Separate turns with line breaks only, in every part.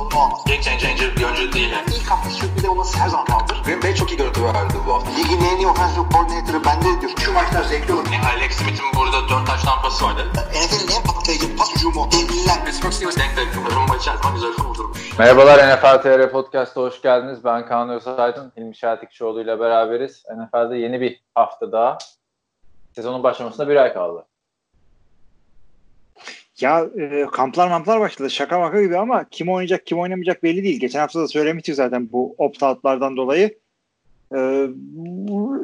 sorunu olmaz.
Game changer bir oyuncu değil. Yani.
İlk hafta sürpriz olması her zaman kaldır.
Green Bay çok iyi görüntü verdi bu hafta.
Ligin en iyi offensive coordinator'ı bende diyor. Şu maçlar zevkli olur.
Yani Alex Smith'in burada 4 taş tampası vardı.
NFL'in en patlayıcı pas hücumu. Devliler.
Pittsburgh Steelers denk denk. Rumba içerisinde güzel kurdurmuş.
Merhabalar NFL TR Podcast'a hoş geldiniz. Ben Kaan Özaydın, Hilmi Şatikçioğlu ile beraberiz. NFL'de yeni bir hafta daha. Sezonun başlamasına bir ay kaldı.
Ya e, kamplar mamplar başladı. Şaka maka gibi ama kim oynayacak kim oynamayacak belli değil. Geçen hafta da söylemiştik zaten bu opt-out'lardan dolayı. E,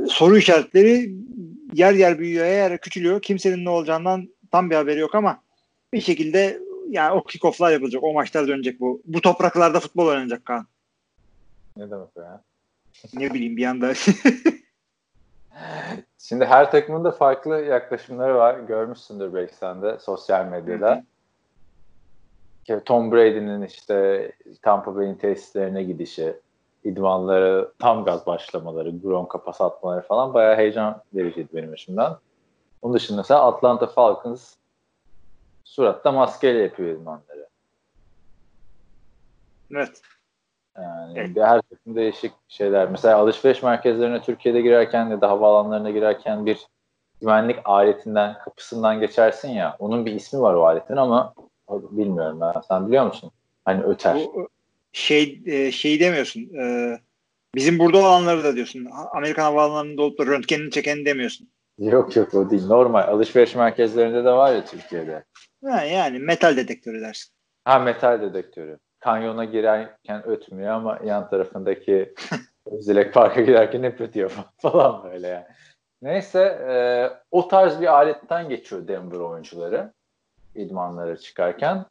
soru işaretleri yer yer büyüyor, yer küçülüyor. Kimsenin ne olacağından tam bir haberi yok ama bir şekilde yani o kickoff'lar yapılacak. O maçlar dönecek bu. Bu topraklarda futbol oynanacak Kaan.
Ne demek ya?
Ne bileyim bir anda.
Şimdi her takımın da farklı yaklaşımları var. Görmüşsündür belki sen de sosyal medyada. Tom Brady'nin işte Tampa Bay'in tesislerine gidişi, idmanları tam gaz başlamaları, Gronk'a pas atmaları falan bayağı heyecan vericiydi benim açımdan. Onun dışında mesela Atlanta Falcons suratta maskeyle yapıyor idmanları.
evet.
Yani evet. her takım değişik şeyler. Mesela alışveriş merkezlerine Türkiye'de girerken ya da havaalanlarına girerken bir güvenlik aletinden, kapısından geçersin ya. Onun bir ismi var o aletin ama bilmiyorum ben. Sen biliyor musun? Hani öter. Bu,
şey şey demiyorsun. E, bizim burada olanları da diyorsun. Amerikan havaalanlarında olup da röntgenini çeken demiyorsun.
Yok yok o değil. Normal. Alışveriş merkezlerinde de var ya Türkiye'de.
Ha, yani metal dedektörü dersin.
Ha metal dedektörü kanyona girerken ötmüyor ama yan tarafındaki Özilek Park'a giderken hep ötüyor falan böyle yani. Neyse e, o tarz bir aletten geçiyor Denver oyuncuları idmanlara çıkarken.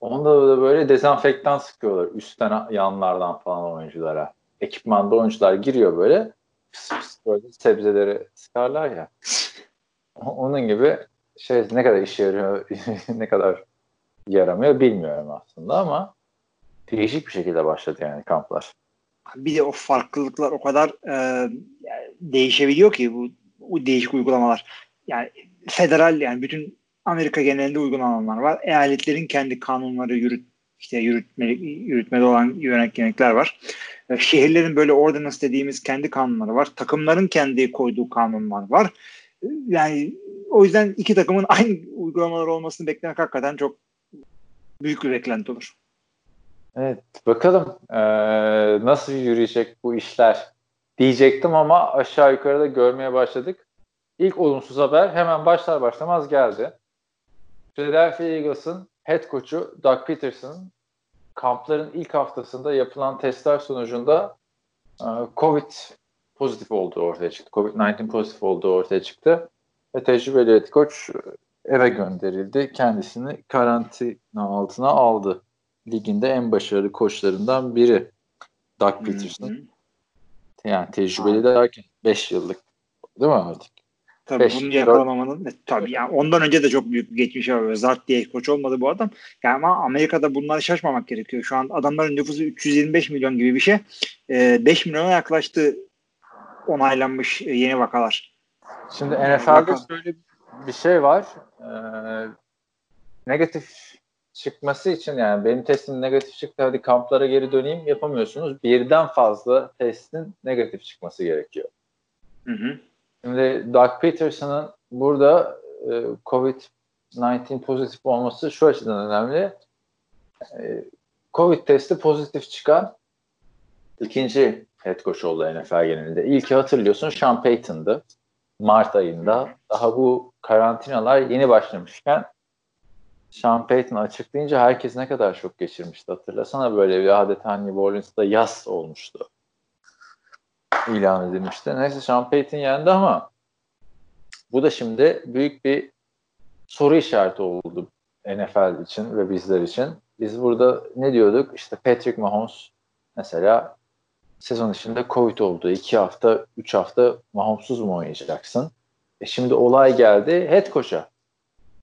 Onda da böyle dezenfektan sıkıyorlar üstten yanlardan falan oyunculara. Ekipmanda oyuncular giriyor böyle pıs pıs böyle sebzeleri sıkarlar ya. Onun gibi şey ne kadar işe yarıyor ne kadar yaramıyor bilmiyorum aslında ama değişik bir şekilde başladı yani kamplar.
Bir de o farklılıklar o kadar e, değişebiliyor ki bu, bu değişik uygulamalar. Yani federal yani bütün Amerika genelinde uygulananlar var. Eyaletlerin kendi kanunları yürüt işte yürütme, yürütmede olan yönetmelikler var. E, şehirlerin böyle ordinance dediğimiz kendi kanunları var. Takımların kendi koyduğu kanunlar var. E, yani o yüzden iki takımın aynı uygulamalar olmasını beklemek hakikaten çok büyük bir beklenti olur.
Evet bakalım ee, nasıl yürüyecek bu işler diyecektim ama aşağı yukarıda görmeye başladık. İlk olumsuz haber hemen başlar başlamaz geldi. Philadelphia Eagles'ın head coach'u Doug Peterson kampların ilk haftasında yapılan testler sonucunda COVID pozitif olduğu ortaya çıktı. COVID-19 pozitif olduğu ortaya çıktı. Ve tecrübeli coach eve gönderildi. Kendisini karantina altına aldı liginde en başarılı koçlarından biri Doug Peterson. Yani tecrübeli de derken 5 yıllık değil mi artık?
Tabii Beş bunu yakalamamanın e, tabii yani ondan önce de çok büyük bir geçmiş var. Zart diye koç olmadı bu adam. Yani ama Amerika'da bunları şaşmamak gerekiyor. Şu an adamların nüfusu 325 milyon gibi bir şey. E, 5 milyona yaklaştı onaylanmış e, yeni vakalar.
Şimdi NFL'de şöyle bir şey var. Ee, negatif çıkması için yani benim testim negatif çıktı hadi kamplara geri döneyim yapamıyorsunuz. Birden fazla testin negatif çıkması gerekiyor. Hı hı. Şimdi Doug Peterson'ın burada e, COVID-19 pozitif olması şu açıdan önemli. E, Covid testi pozitif çıkan ikinci head coach oldu NFL genelinde. İlki hatırlıyorsun Sean Payton'dı. Mart ayında. Daha bu karantinalar yeni başlamışken Sean Payton açıklayınca herkes ne kadar çok geçirmişti hatırlasana böyle bir adeta New Orleans'da yaz olmuştu. ilan edilmişti. Neyse Sean Payton yendi ama bu da şimdi büyük bir soru işareti oldu NFL için ve bizler için. Biz burada ne diyorduk? İşte Patrick Mahomes mesela sezon içinde Covid oldu. iki hafta, üç hafta Mahomes'uz mu oynayacaksın? E şimdi olay geldi head coach'a.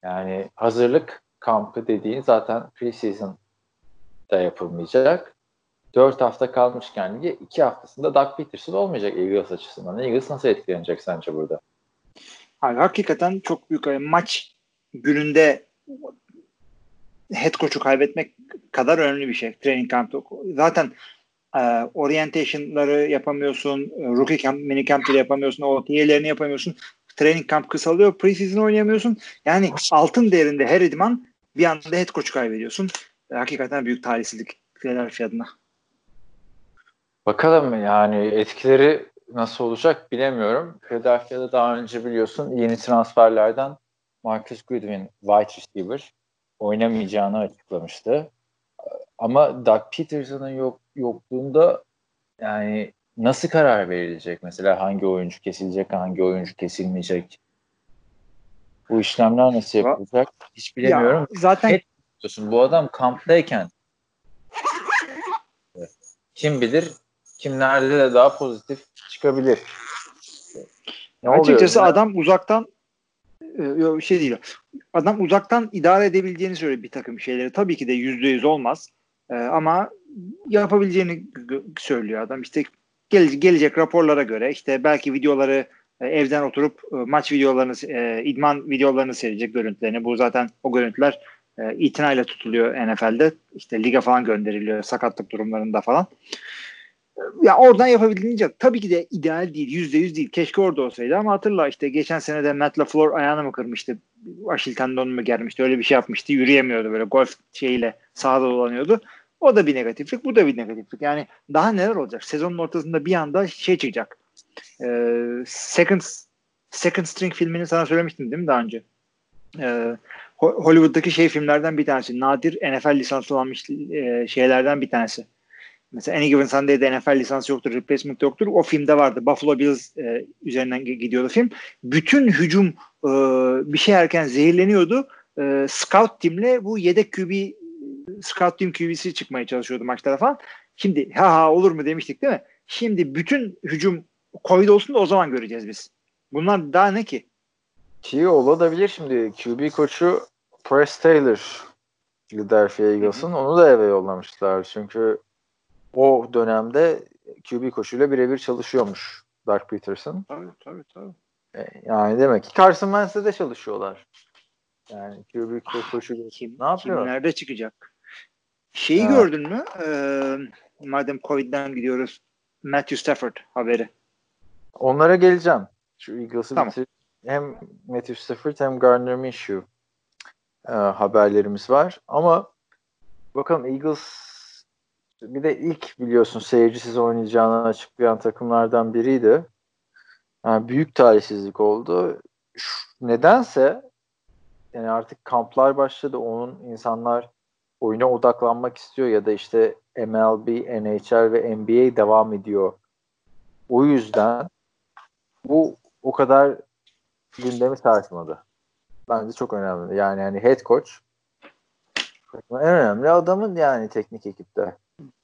Yani hazırlık kampı dediğin zaten preseason da yapılmayacak. 4 hafta kalmışken lige 2 haftasında Doug Peterson olmayacak Eagles açısından. Eagles nasıl etkilenecek sence burada?
Abi, hakikaten çok büyük maç gününde head coach'u kaybetmek kadar önemli bir şey. Training camp'ta. Zaten e, orientation'ları yapamıyorsun, rookie camp, mini camp'leri yapamıyorsun, OTA'lerini yapamıyorsun. Training camp kısalıyor, preseason oynayamıyorsun. Yani altın değerinde her idman bir anda head coach'u kaybediyorsun. E, hakikaten büyük talihsizlik Philadelphia adına.
Bakalım yani etkileri nasıl olacak bilemiyorum. Philadelphia'da daha önce biliyorsun yeni transferlerden Marcus Goodwin wide receiver oynamayacağını açıklamıştı. Ama Doug Peterson'ın yok, yokluğunda yani nasıl karar verilecek? Mesela hangi oyuncu kesilecek, hangi oyuncu kesilmeyecek? Bu işlemler nasıl yapılacak? Hiç bilemiyorum. Ya,
zaten
Et bu adam kamptayken kim bilir kimlerde de daha pozitif çıkabilir.
Ne Açıkçası oluyor? adam uzaktan e, yok bir şey değil. Adam uzaktan idare edebileceğini söylüyor bir takım şeyleri. Tabii ki de yüzde yüz olmaz. Ee, ama yapabileceğini söylüyor adam. İşte gele, gelecek raporlara göre işte belki videoları e, evden oturup e, maç videolarını, e, idman videolarını seyredecek görüntülerini. Bu zaten o görüntüler itinayla tutuluyor NFL'de. İşte liga falan gönderiliyor sakatlık durumlarında falan ya oradan yapabildiğince tabii ki de ideal değil. Yüzde yüz değil. Keşke orada olsaydı ama hatırla işte geçen sene de Matt LaFleur ayağını mı kırmıştı? Aşil tendonu mu germişti? Öyle bir şey yapmıştı. Yürüyemiyordu böyle golf şeyiyle sahada dolanıyordu. O da bir negatiflik. Bu da bir negatiflik. Yani daha neler olacak? Sezonun ortasında bir anda şey çıkacak. Ee, second Second String filmini sana söylemiştim değil mi daha önce? Ee, Hollywood'daki şey filmlerden bir tanesi. Nadir NFL lisanslı olan e, şeylerden bir tanesi Mesela Any Given Sunday'de NFL lisansı yoktur, replacement yoktur. O filmde vardı. Buffalo Bills e, üzerinden gidiyordu film. Bütün hücum e, bir şey erken zehirleniyordu. E, scout timle bu yedek QB scout team QB'si çıkmaya çalışıyordu maçlara falan. Şimdi ha ha olur mu demiştik değil mi? Şimdi bütün hücum Covid olsun da o zaman göreceğiz biz. Bunlar daha ne ki?
Ki olabilir şimdi. QB koçu Press Taylor Philadelphia Eagles'ın onu da eve yollamışlar. Çünkü o dönemde QB koşuyla birebir çalışıyormuş Dark Peterson.
Tabii tabii tabii.
E, yani demek ki Carson Wentz'de de çalışıyorlar. Yani QB koşu
Kim, ne yapıyor? Nerede çıkacak? Şeyi ha. gördün mü? Ee, madem Covid'den gidiyoruz. Matthew Stafford haberi.
Onlara geleceğim. Şu Eagles'ı tamam. bitir. Hem Matthew Stafford hem Gardner Minshew e, haberlerimiz var. Ama bakalım Eagles bir de ilk biliyorsun seyircisiz oynayacağını açıklayan takımlardan biriydi. Yani büyük talihsizlik oldu. Şu, nedense yani artık kamplar başladı. Onun insanlar oyuna odaklanmak istiyor ya da işte MLB, NHL ve NBA devam ediyor. O yüzden bu o kadar gündemi sarsmadı. Bence çok önemli. Yani hani head coach en önemli adamın yani teknik ekipte.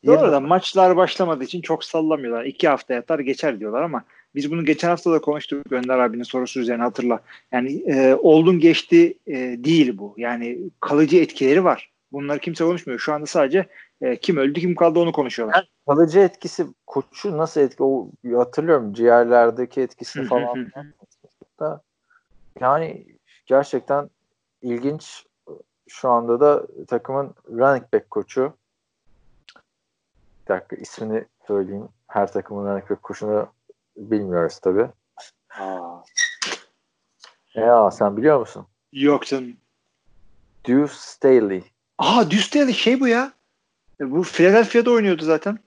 Doğru da maçlar başlamadığı için çok sallamıyorlar. İki hafta yatar geçer diyorlar ama biz bunu geçen hafta da konuştuk Önder abinin sorusu üzerine hatırla. Yani e, oldun geçti e, değil bu. Yani kalıcı etkileri var. Bunları kimse konuşmuyor. Şu anda sadece e, kim öldü kim kaldı onu konuşuyorlar. Yani
kalıcı etkisi koçu nasıl etki o hatırlıyorum ciğerlerdeki etkisi falan. da yani gerçekten ilginç şu anda da takımın running back koçu bir dakika ismini söyleyeyim. Her takımın running back koşunu bilmiyoruz tabi. Ya sen biliyor musun?
Yok canım.
Deuce Staley.
Deuce Staley şey bu ya. E, bu Philadelphia'da oynuyordu zaten.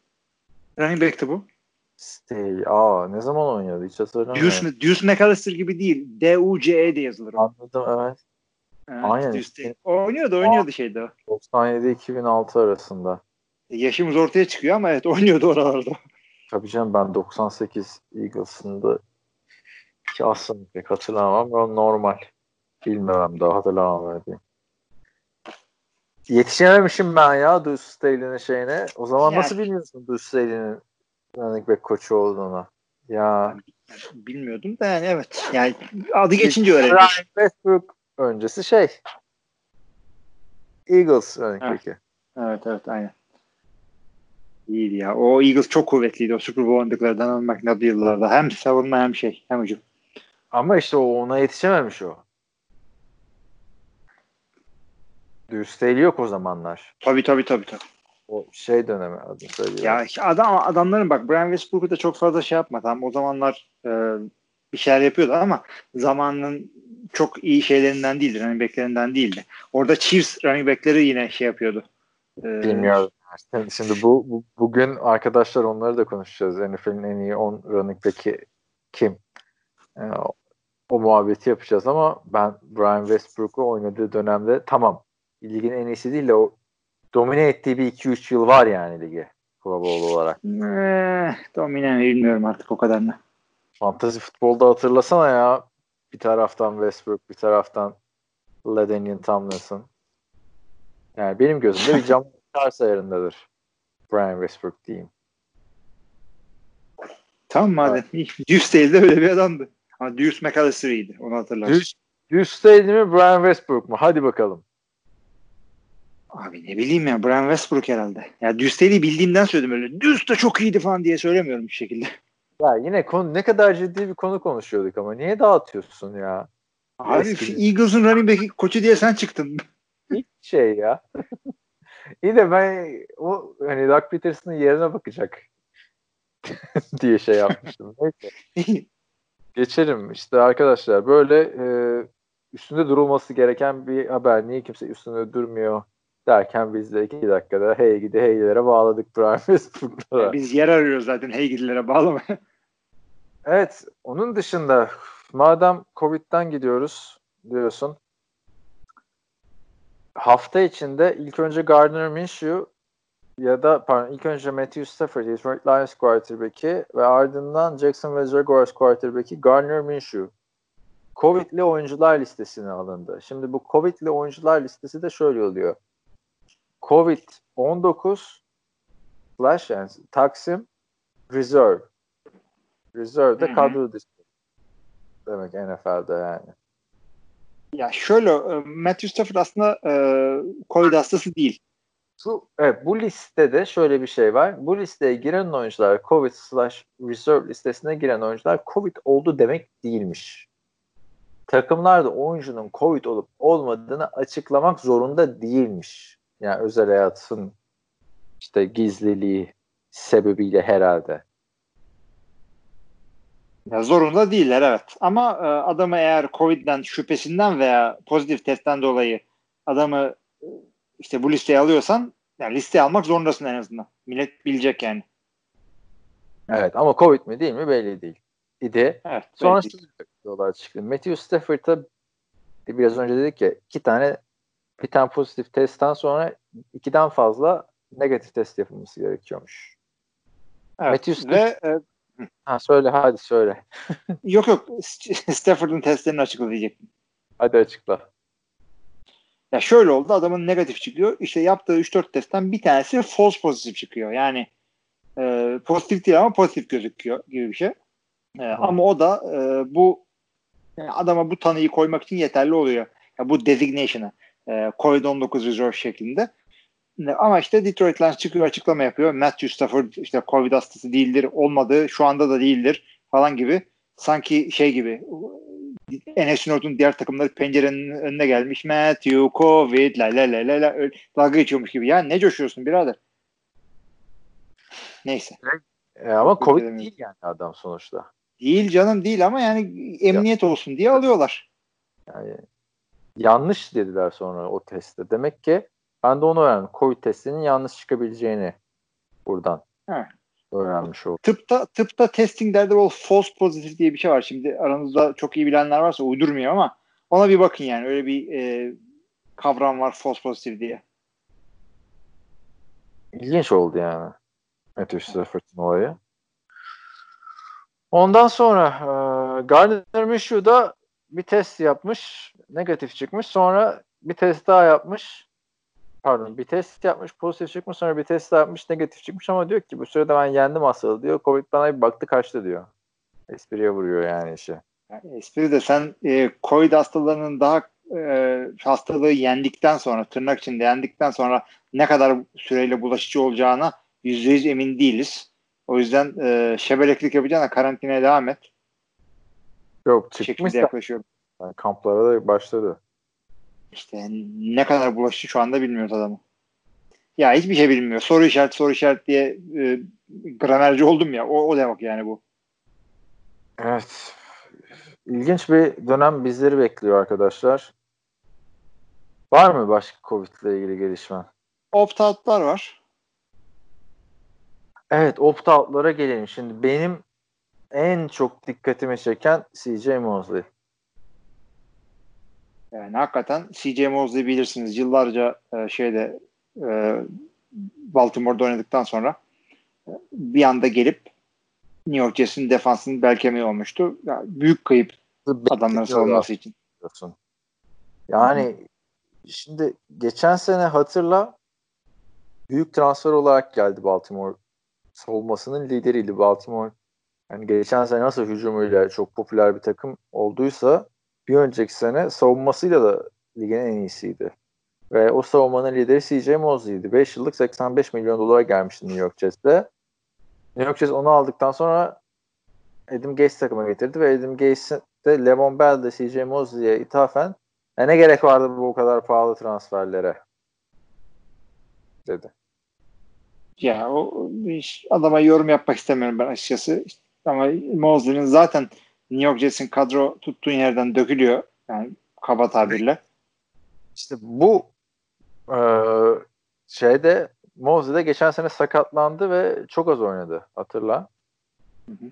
Running back'ti bu.
Staley. Aa ne zaman oynuyordu hiç hatırlamıyorum.
Deuce, Deuce McAllister gibi değil. D-U-C-E diye yazılır.
Anladım evet.
evet Aynen. Oynuyordu oynuyordu Aa, şeyde.
97-2006 arasında.
Yaşımız ortaya çıkıyor ama evet oynuyordu oralarda.
Tabii canım ben 98 Eagles'ında ki aslında pek hatırlamam ama normal. Bilmemem daha hatırlamam diyeyim. Yetişememişim ben ya Deuce Staley'nin şeyine. O zaman yani, nasıl bilmiyorsun Deuce Staley'nin running back koçu olduğunu? Ya
bilmiyordum da yani evet. Yani adı geçince öğrendim.
Westbrook öncesi şey Eagles running
evet. back'i. Evet evet aynen. İyiydi ya. O Eagles çok kuvvetliydi o Super Bowl oynadıkları Donald McNabb yıllarda. Hem savunma hem şey hem hücum.
Ama işte o ona yetişememiş o. Dürüsteyli yok o zamanlar.
Tabii tabii tabii. tabii.
O şey dönemi adını söylüyorum.
Ya adam adamların bak Brian Westbrook'u da çok fazla şey yapma. Tamam o zamanlar e, bir şeyler yapıyordu ama zamanın çok iyi şeylerinden değildi. Running backlerinden değildi. Orada Chiefs running backleri yine şey yapıyordu.
E, Bilmiyorum. Şimdi bu, bu bugün arkadaşlar onları da konuşacağız. NFL'in en iyi 10 running back'i kim? Yani o, o muhabbeti yapacağız ama ben Brian Westbrook'u oynadığı dönemde tamam ligin en iyisi değil de o domine ettiği bir 2-3 yıl var yani ligi Pro Bowl olarak.
Eh, domine bilmiyorum artık o kadar kadarını.
Fantasy futbolda hatırlasana ya bir taraftan Westbrook bir taraftan LaDainian Tomlinson. Yani benim gözümde bir cam ters ayarındadır. Brian Westbrook diyeyim.
Tamam madem. Evet. Deuce değil de öyle bir adamdı. Ama Deuce McAllister'ıydı. Onu hatırlarsın.
Deuce, Deuce değil mi Brian Westbrook mu? Hadi bakalım.
Abi ne bileyim ya Brian Westbrook herhalde. Ya Deuce'yi bildiğimden söyledim öyle. Deuce de çok iyiydi falan diye söylemiyorum bir şekilde.
Ya yine konu ne kadar ciddi bir konu konuşuyorduk ama niye dağıtıyorsun ya?
Abi Eagles'ın running back koçu diye sen çıktın.
Hiç şey ya. İyi de ben o hani Doug Peterson'ın yerine bakacak diye şey yapmıştım. Neyse. Geçelim işte arkadaşlar böyle e, üstünde durulması gereken bir haber. Niye kimse üstünde durmuyor derken biz de iki dakikada hey gidi heylere bağladık Brian Westbrook'lara.
Biz yer arıyoruz zaten hey gidilere bağlamaya.
evet onun dışında madem Covid'den gidiyoruz diyorsun hafta içinde ilk önce Gardner Minshew ya da pardon ilk önce Matthew Stafford Detroit Lions quarterback'i ve ardından Jacksonville Jaguars quarterback'i Gardner Minshew Covid'li oyuncular listesine alındı. Şimdi bu Covid'li oyuncular listesi de şöyle oluyor. Covid-19 slash yani Taksim Reserve. Reserve de kadro dışı. Demek NFL'de yani.
Ya şöyle e, Matthew Stafford aslında e, Covid hastası değil.
Şu, evet, bu listede şöyle bir şey var. Bu listeye giren oyuncular Covid slash Reserve listesine giren oyuncular Covid oldu demek değilmiş. Takımlar da oyuncunun Covid olup olmadığını açıklamak zorunda değilmiş. Yani özel hayatın işte gizliliği sebebiyle herhalde.
Ya zorunda değiller evet. Ama e, adamı eğer Covid'den şüphesinden veya pozitif testten dolayı adamı e, işte bu listeye alıyorsan yani listeye almak zorundasın en azından. Millet bilecek yani.
Evet ama Covid mi değil mi belli değil. İdi. Evet, Sonra şöyle çıktı. Matthew Stafford'a biraz önce dedik ya iki tane bir tane pozitif testten sonra ikiden fazla negatif test yapılması gerekiyormuş.
Evet, Matthew ve e,
ha, söyle hadi söyle.
yok yok Stafford'un testlerini açıkla diyecektim.
Hadi açıkla.
Ya şöyle oldu adamın negatif çıkıyor. İşte yaptığı 3-4 testten bir tanesi false pozitif çıkıyor. Yani e, pozitif değil ama pozitif gözüküyor gibi bir şey. E, ama o da e, bu yani adama bu tanıyı koymak için yeterli oluyor. Ya bu designation'ı e, COVID-19 reserve şeklinde. Ama işte Detroit Lions çıkıyor açıklama yapıyor. Matthew Stafford işte Covid hastası değildir, olmadı, şu anda da değildir falan gibi. Sanki şey gibi NFC North'un diğer takımları pencerenin önüne gelmiş. Matthew, Covid, la la la la la dalga geçiyormuş gibi. Ya ne coşuyorsun birader? Neyse.
E, ama Covid değil yani adam sonuçta.
Değil canım değil ama yani emniyet ya. olsun diye alıyorlar.
Yani yanlış dediler sonra o testte. Demek ki ben de onu öğrendim. Covid testinin yanlış çıkabileceğini buradan
He.
öğrenmiş oldum.
Tıpta, tıpta testing derdi o false positive diye bir şey var. Şimdi aranızda çok iyi bilenler varsa uydurmuyor ama ona bir bakın yani. Öyle bir e, kavram var false positive diye.
İlginç oldu yani. Matthew Stafford'ın olayı. Ondan sonra e, Gardner Minshew da bir test yapmış. Negatif çıkmış. Sonra bir test daha yapmış. Pardon bir test yapmış. Pozitif çıkmış. Sonra bir test daha yapmış. Negatif çıkmış ama diyor ki bu sırada ben yendim hastalığı diyor. Covid bana bir baktı kaçtı diyor. Espriye vuruyor yani işi.
Yani espri de sen e, Covid hastalarının daha e, hastalığı yendikten sonra tırnak içinde yendikten sonra ne kadar süreyle bulaşıcı olacağına %100 emin değiliz. O yüzden e, şebeleklik yapacağına karantinaya devam et.
Yok çıkmış
şekilde yaklaşıyor.
Yani kamplara da başladı.
İşte ne kadar bulaştı şu anda bilmiyoruz adamı. Ya hiçbir şey bilmiyor. Soru işaret soru işaret diye e, gramerci oldum ya. O, o demek yani bu.
Evet. İlginç bir dönem bizleri bekliyor arkadaşlar. Var mı başka Covid ile ilgili gelişme?
Opt-out'lar var.
Evet opt-out'lara gelelim. Şimdi benim en çok dikkatimi çeken CJ Mosley.
Yani hakikaten CJ Mosley bilirsiniz yıllarca e, şeyde e, Baltimore'da oynadıktan sonra e, bir anda gelip New York Jets'in defansının bel kemiği olmuştu. Yani büyük kayıp adamların savunması için.
diyorsun. Yani şimdi geçen sene hatırla büyük transfer olarak geldi Baltimore savunmasının lideriydi Baltimore. Yani geçen sene nasıl hücumuyla çok popüler bir takım olduysa bir önceki sene savunmasıyla da ligin en iyisiydi. Ve o savunmanın lideri CJ Mosley'di. 5 yıllık 85 milyon dolara gelmişti New York Jets'te. New York Jets onu aldıktan sonra Adam Gaze takıma getirdi ve Adam Gaze de Levon Bell de CJ Mosley'e ithafen e ne gerek vardı bu kadar pahalı transferlere dedi.
Ya o adama yorum yapmak istemiyorum ben açıkçası. Ama Mosley'nin zaten New York Jets'in kadro tuttuğun yerden dökülüyor. Yani kaba tabirle.
İşte bu e, şeyde Mosley de geçen sene sakatlandı ve çok az oynadı hatırla.
Hı hı.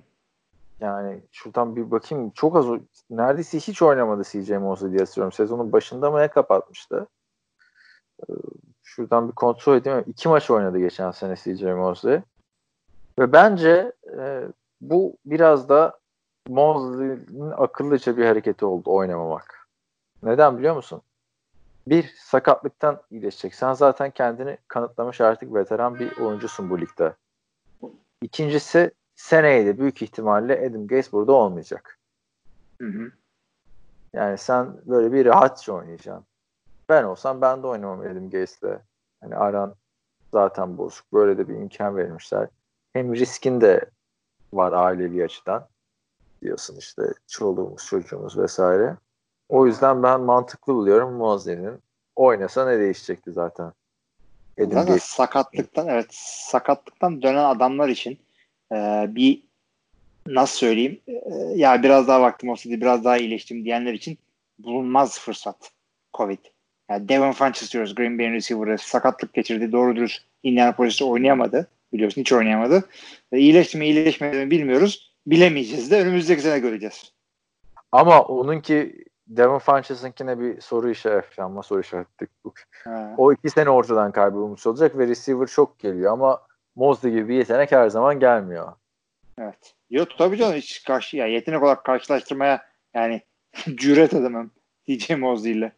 Yani şuradan bir bakayım çok az neredeyse hiç oynamadı CJ Mosley diye hatırlıyorum. Sezonun başında mı ne kapatmıştı? Ee, Şuradan bir kontrol edeyim. İki maç oynadı geçen sene CJ Mosley. Ve bence e, bu biraz da Mosley'nin akıllıca bir hareketi oldu oynamamak. Neden biliyor musun? Bir, sakatlıktan iyileşecek. Sen zaten kendini kanıtlamış artık veteran bir oyuncusun bu ligde. İkincisi seneye de büyük ihtimalle Adam Gaze burada olmayacak.
Hı hı.
Yani sen böyle bir rahatça oynayacaksın. Ben olsam ben de oynamam Adam Gaze'le. Hani aran zaten bozuk. Böyle de bir imkan vermişler. Hem riskin de var ailevi açıdan. Diyorsun işte çoluğumuz çocuğumuz vesaire. O yüzden ben mantıklı buluyorum Mosley'nin. Oynasa ne değişecekti zaten?
Zaten
Gaze.
sakatlıktan evet sakatlıktan dönen adamlar için e, bir nasıl söyleyeyim e, ya biraz daha vaktim olsaydı biraz daha iyileştim diyenler için bulunmaz fırsat Covid. Yani Devon Funches diyoruz Green Bay'in receiver'ı sakatlık geçirdi. Doğru dürüst Indianapolis'te oynayamadı. Biliyorsun hiç oynayamadı. E, iyileşti mi iyileşmedi mi bilmiyoruz. Bilemeyeceğiz de önümüzdeki sene göreceğiz.
Ama onunki Devon Funches'ınkine bir soru işareti ama soru işareti. O iki sene ortadan kaybolmuş olacak ve receiver çok geliyor ama Mosley gibi bir yetenek her zaman gelmiyor.
Evet. Yok tabii canım hiç karşı ya yetenek olarak karşılaştırmaya yani cüret edemem DJ Mosley ile.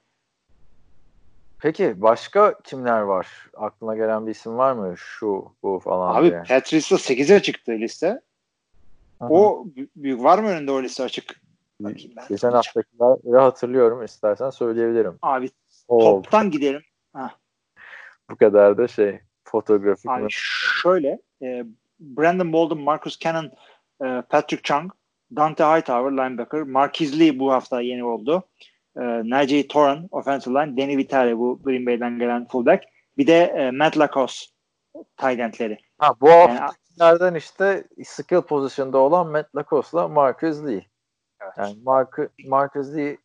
Peki başka kimler var? Aklına gelen bir isim var mı? Şu, bu falan
Abi
diye.
Patrice'la 8'e çıktı liste.
Hı.
O büyük var mı önünde o liste açık? Bakayım ben.
Geçen haftakileri hatırlıyorum. İstersen söyleyebilirim.
Abi
O oldu.
toptan gidelim.
Bu kadar da şey fotoğrafik
Abi
mi?
şöyle e, Brandon Bolden, Marcus Cannon, e, Patrick Chung, Dante Hightower linebacker, Marquise Lee bu hafta yeni oldu. E, Najee Toran offensive line, Danny Vitale bu Green Bay'den gelen fullback. Bir de e, Matt Lacoste tight endleri.
Ha, bu
Yani,
haftalardan işte skill pozisyonda olan Matt Lacoste'la Marcus Lee. Yani Mark, Marcus Lee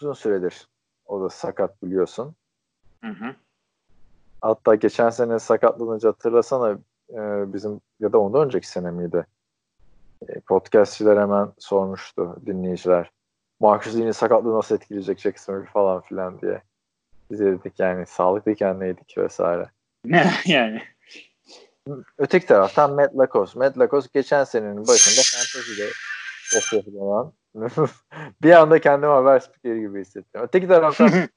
uzun süredir o da sakat biliyorsun.
hı hı.
Hatta geçen sene sakatlanınca hatırlasana e, bizim ya da ondan önceki sene miydi? E, podcastçiler hemen sormuştu dinleyiciler. Marcus Lee'nin sakatlığı nasıl etkileyecek Jacksonville falan filan diye. Dedik yani sağlıklıyken neydik vesaire.
Ne yani?
Öteki taraftan Matt Lacoste. Matt Lacoste geçen senenin başında Fantasy'de okuyan bir anda kendimi haber spikeri gibi hissettim. Öteki taraftan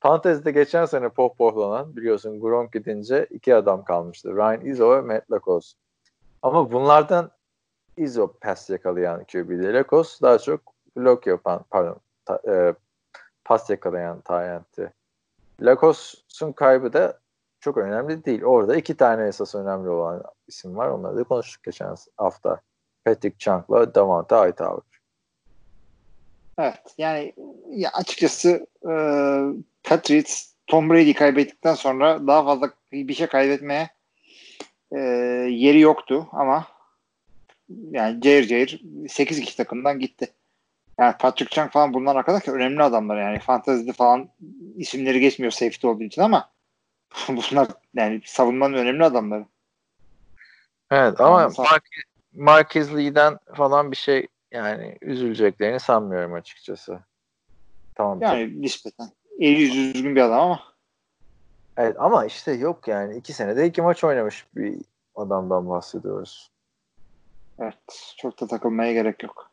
Fantasy'de geçen sene pohpohlanan biliyorsun Gronk gidince iki adam kalmıştı. Ryan Izzo ve Matt Lacoste. Ama bunlardan Izzo pas yakalayan QB'de Lacoste daha çok blok yapan pardon ta, e, pas yakalayan tayyenti. Lacoste'un kaybı da çok önemli değil. Orada iki tane esas önemli olan isim var. Onları da konuştuk geçen hafta. Patrick Chunk'la Davante Hightower.
Evet yani ya açıkçası e, Patriots Tom Brady kaybettikten sonra daha fazla bir şey kaybetmeye e, yeri yoktu ama yani cayır cayır 8 kişi takımdan gitti. Yani Patrick Chung falan bunlar arkadaşlar önemli adamlar yani. Fantezide falan isimleri geçmiyor safety olduğu için ama bunlar yani savunmanın önemli adamları.
Evet ama Mark, Marquez Lee'den falan bir şey yani üzüleceklerini sanmıyorum açıkçası.
Tamam. Yani tabii. nispeten. Eli düzgün bir adam ama.
Evet ama işte yok yani. iki senede iki maç oynamış bir adamdan bahsediyoruz.
Evet. Çok da takılmaya gerek yok.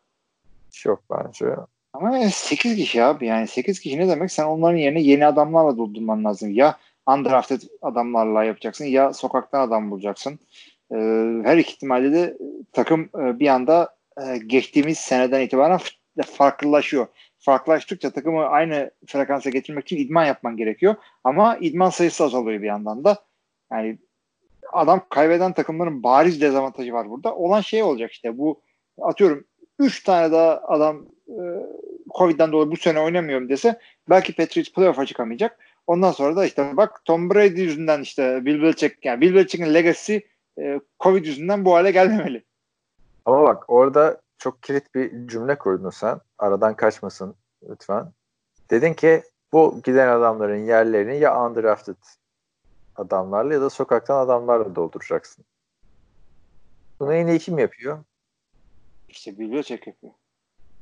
Yok bence.
Ama 8 kişi abi yani 8 kişi ne demek? Sen onların yerine yeni adamlarla doldurman lazım. Ya undrafted adamlarla yapacaksın ya sokaktan adam bulacaksın. Ee, her iki ihtimalle de takım e, bir anda e, geçtiğimiz seneden itibaren farklılaşıyor. Farklılaştıkça takımı aynı frekansa getirmek için idman yapman gerekiyor. Ama idman sayısı azalıyor bir yandan da. Yani adam kaybeden takımların bariz dezavantajı var burada. Olan şey olacak işte bu atıyorum 3 tane daha adam e, Covid'den dolayı bu sene oynamıyorum dese belki Patriots playoff'a çıkamayacak. Ondan sonra da işte bak Tom Brady yüzünden işte Bill Belichick yani Bill Belichick'in legacy e, Covid yüzünden bu hale gelmemeli.
Ama bak orada çok kilit bir cümle kurdun sen. Aradan kaçmasın lütfen. Dedin ki bu giden adamların yerlerini ya undrafted adamlarla ya da sokaktan adamlarla dolduracaksın. Bunu en iyi kim yapıyor?
İşte Bill çek yapıyor.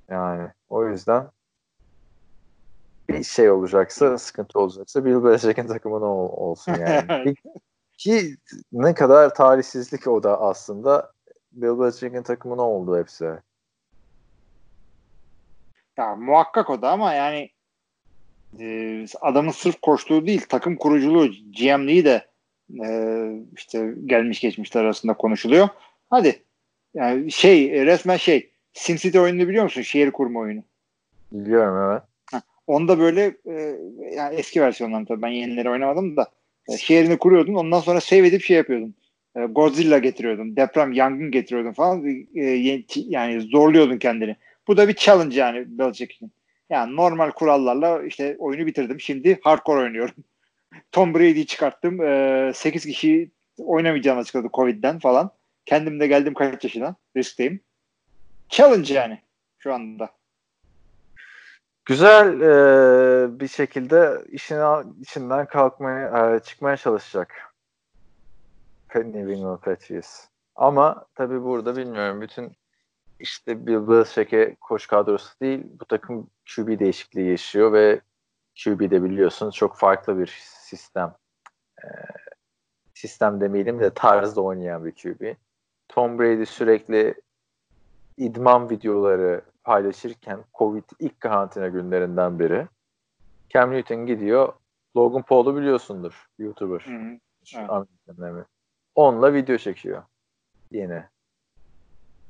Yani o yüzden bir şey olacaksa, sıkıntı olacaksa Bill Belichick'in takımına ol, olsun yani. Ki ne kadar talihsizlik o da aslında Bill Belichick'in takımına oldu hepsi.
Ya muhakkak o da ama yani e, adamın sırf koştuğu değil takım kuruculuğu GM'liği de e, işte gelmiş geçmişler arasında konuşuluyor. Hadi yani şey resmen şey SimCity oyununu biliyor musun? Şehir kurma oyunu.
Biliyorum evet.
Ha, onda böyle e, yani eski versiyonlarını tabii ben yenileri oynamadım da e, şehrini kuruyordun ondan sonra save edip şey yapıyordun. E, Godzilla getiriyordun. Deprem, yangın getiriyordun falan. E, yani zorluyordun kendini. Bu da bir challenge yani Belichick'in. Yani normal kurallarla işte oyunu bitirdim. Şimdi hardcore oynuyorum. Tom Brady'yi çıkarttım. E, 8 kişi oynamayacağını açıkladı Covid'den falan. Kendim de geldim kaç yaşına. Riskteyim. Challenge yani şu anda.
Güzel e, bir şekilde işine, içinden kalkmaya, e, çıkmaya çalışacak. New England Patriots. Ama tabii burada bilmiyorum. Bütün işte Bill Belichick'e koç kadrosu değil. Bu takım QB değişikliği yaşıyor ve QB'de biliyorsunuz çok farklı bir sistem. E, sistem demeyelim de tarzda oynayan bir QB. Tom Brady sürekli idman videoları paylaşırken Covid ilk karantina günlerinden beri Cam Newton gidiyor Logan Paul'u biliyorsundur YouTuber. Hı hı. Evet. Onunla video çekiyor. Yine.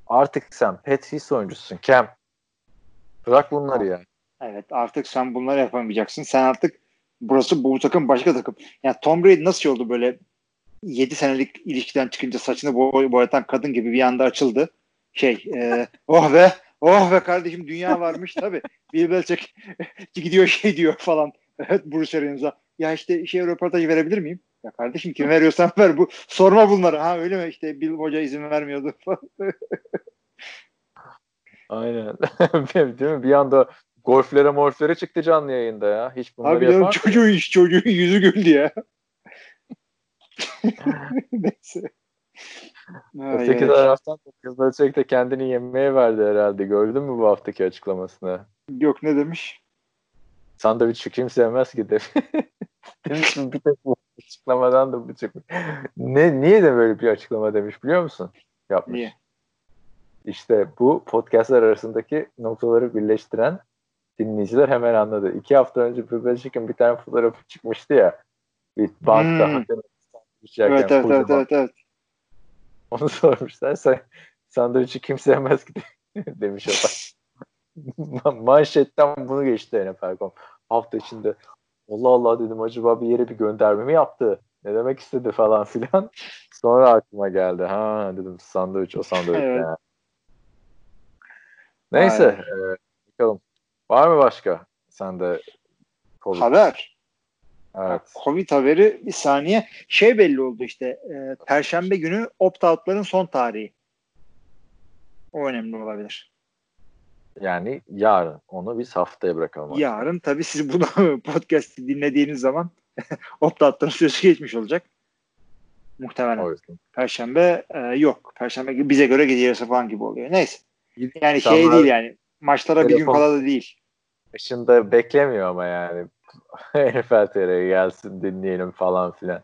Artık sen Patrice oyuncusun Cam. Bırak bunları ya.
Evet artık sen bunları yapamayacaksın. Sen artık burası bu takım başka takım. Yani Tom Brady nasıl oldu böyle 7 senelik ilişkiden çıkınca saçını boy boyatan kadın gibi bir anda açıldı. Şey e, oh be oh be kardeşim dünya varmış tabi. Bill Belichick gidiyor şey diyor falan. Evet Bruce Arians'a. Ya işte şey röportaj verebilir miyim? Ya kardeşim kim veriyorsan ver bu. Sorma bunları. Ha öyle mi? İşte Bill Hoca izin vermiyordu
Aynen. Değil mi? Bir anda golflere morflere çıktı canlı yayında ya. Hiç bunları
Abi canım çocuğun, çocuğun yüzü güldü ya. Neyse.
Öteki taraftan Kızılçek de kendini yemeye verdi herhalde. Gördün mü bu haftaki açıklamasını?
Yok ne demiş?
Sandviç kim sevmez ki demiş. demiş bir tek bu açıklamadan da bu çıkmış. Ne, niye de böyle bir açıklama demiş biliyor musun? Yapmış. Niye? İşte bu podcastlar arasındaki noktaları birleştiren dinleyiciler hemen anladı. İki hafta önce Bebelçik'in bir tane fotoğrafı çıkmıştı ya. Bir bankta hmm.
evet, evet, evet, evet, evet.
Onu sormuşlar. Sen sandviçi kim sevmez ki demiş o Manşetten bunu geçti NFL.com. Hafta içinde Allah Allah dedim acaba bir yere bir gönderme mi yaptı? Ne demek istedi falan filan. Sonra aklıma geldi. Ha dedim sandviç o sandviç.
Evet.
yani. Neyse. E, bakalım. Var mı başka? Sen de Covid.
Haber.
Evet.
Covid haberi bir saniye. Şey belli oldu işte. E, Perşembe günü opt-out'ların son tarihi. O önemli olabilir.
Yani yarın. Onu biz haftaya bırakalım. artık.
Yarın tabii siz bunu podcast'i dinlediğiniz zaman opt-out'ların süresi geçmiş olacak. Muhtemelen.
O yüzden.
Perşembe e, yok. Perşembe bize göre gece yarısı falan gibi oluyor. Neyse. Yani şey değil yani. Maçlara bir gün kala da değil.
Dışında beklemiyor ama yani. NFL TR'ye gelsin dinleyelim falan filan.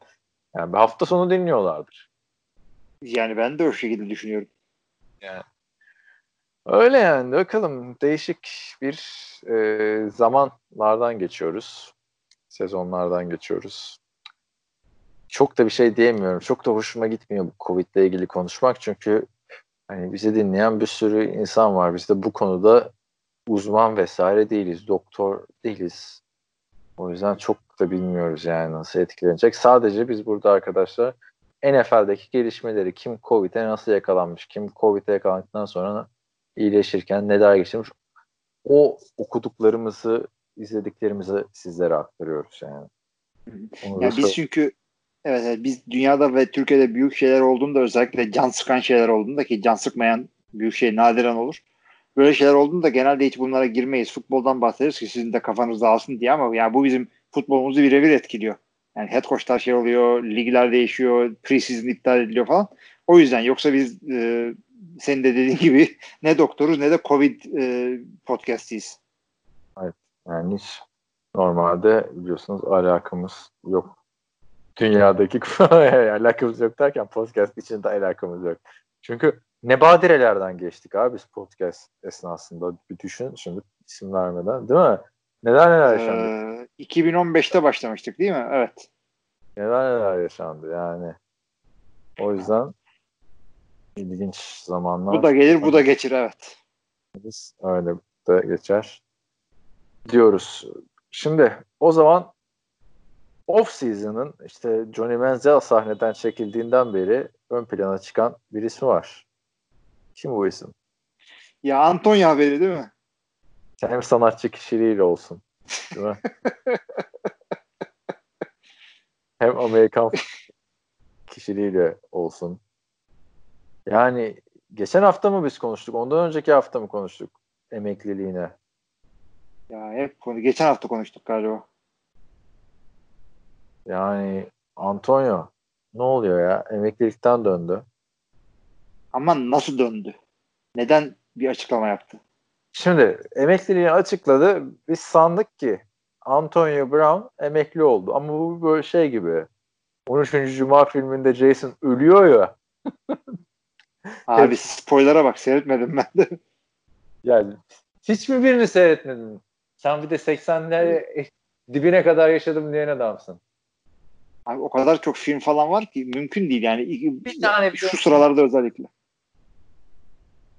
Yani bir hafta sonu dinliyorlardır.
Yani ben de o şekilde düşünüyorum.
Öyle yani bakalım değişik bir e, zamanlardan geçiyoruz. Sezonlardan geçiyoruz. Çok da bir şey diyemiyorum. Çok da hoşuma gitmiyor bu Covid ile ilgili konuşmak. Çünkü hani bizi dinleyen bir sürü insan var. Biz de bu konuda uzman vesaire değiliz. Doktor değiliz. O yüzden çok da bilmiyoruz yani nasıl etkilenecek. Sadece biz burada arkadaşlar NFL'deki gelişmeleri kim Covid'e nasıl yakalanmış, kim Covid'e yakalandıktan sonra iyileşirken neler geçirmiş o okuduklarımızı, izlediklerimizi sizlere aktarıyoruz yani. Onu
Yani biz çünkü evet, evet biz dünyada ve Türkiye'de büyük şeyler olduğunda özellikle can sıkan şeyler olduğunda ki can sıkmayan büyük şey nadiren olur. Böyle şeyler olduğunda genelde hiç bunlara girmeyiz. Futboldan bahsederiz ki sizin de kafanız dağılsın diye ama yani bu bizim futbolumuzu birebir etkiliyor. Yani head coachlar şey oluyor, ligler değişiyor, preseason iptal ediliyor falan. O yüzden yoksa biz e, senin de dediğin gibi ne doktoruz ne de Covid e, podcastiyiz.
yani hiç normalde biliyorsunuz alakamız yok. Dünyadaki alakamız yok derken podcast içinde alakamız yok. Çünkü ne badirelerden geçtik abi biz podcast esnasında bir düşün şimdi isim vermeden değil mi? Neler neler yaşandı?
Ee, 2015'te başlamıştık değil mi? Evet.
Neler neler yaşandı yani. O yüzden ilginç zamanlar.
Bu da gelir bu da geçir evet.
Biz öyle de geçer diyoruz. Şimdi o zaman off season'ın işte Johnny Manziel sahneden çekildiğinden beri ön plana çıkan bir ismi var. Kim bu isim?
Ya Antonio haberi değil mi?
Hem sanatçı kişiliğiyle olsun. Değil mi? Hem Amerikan kişiliğiyle olsun. Yani geçen hafta mı biz konuştuk? Ondan önceki hafta mı konuştuk? Emekliliğine.
Ya hep konu geçen hafta konuştuk galiba.
Yani Antonio ne oluyor ya? Emeklilikten döndü.
Ama nasıl döndü? Neden bir açıklama yaptı?
Şimdi emekliliğini açıkladı. Biz sandık ki Antonio Brown emekli oldu. Ama bu böyle şey gibi. 13. Cuma filminde Jason ölüyor ya.
Abi spoiler'a bak seyretmedim ben de.
Yani hiç mi birini seyretmedin? Sen bir de 80'ler dibine kadar yaşadım diyen adamsın.
Abi o kadar çok film falan var ki mümkün değil yani.
Bir tane bile
şu sıralarda özellikle.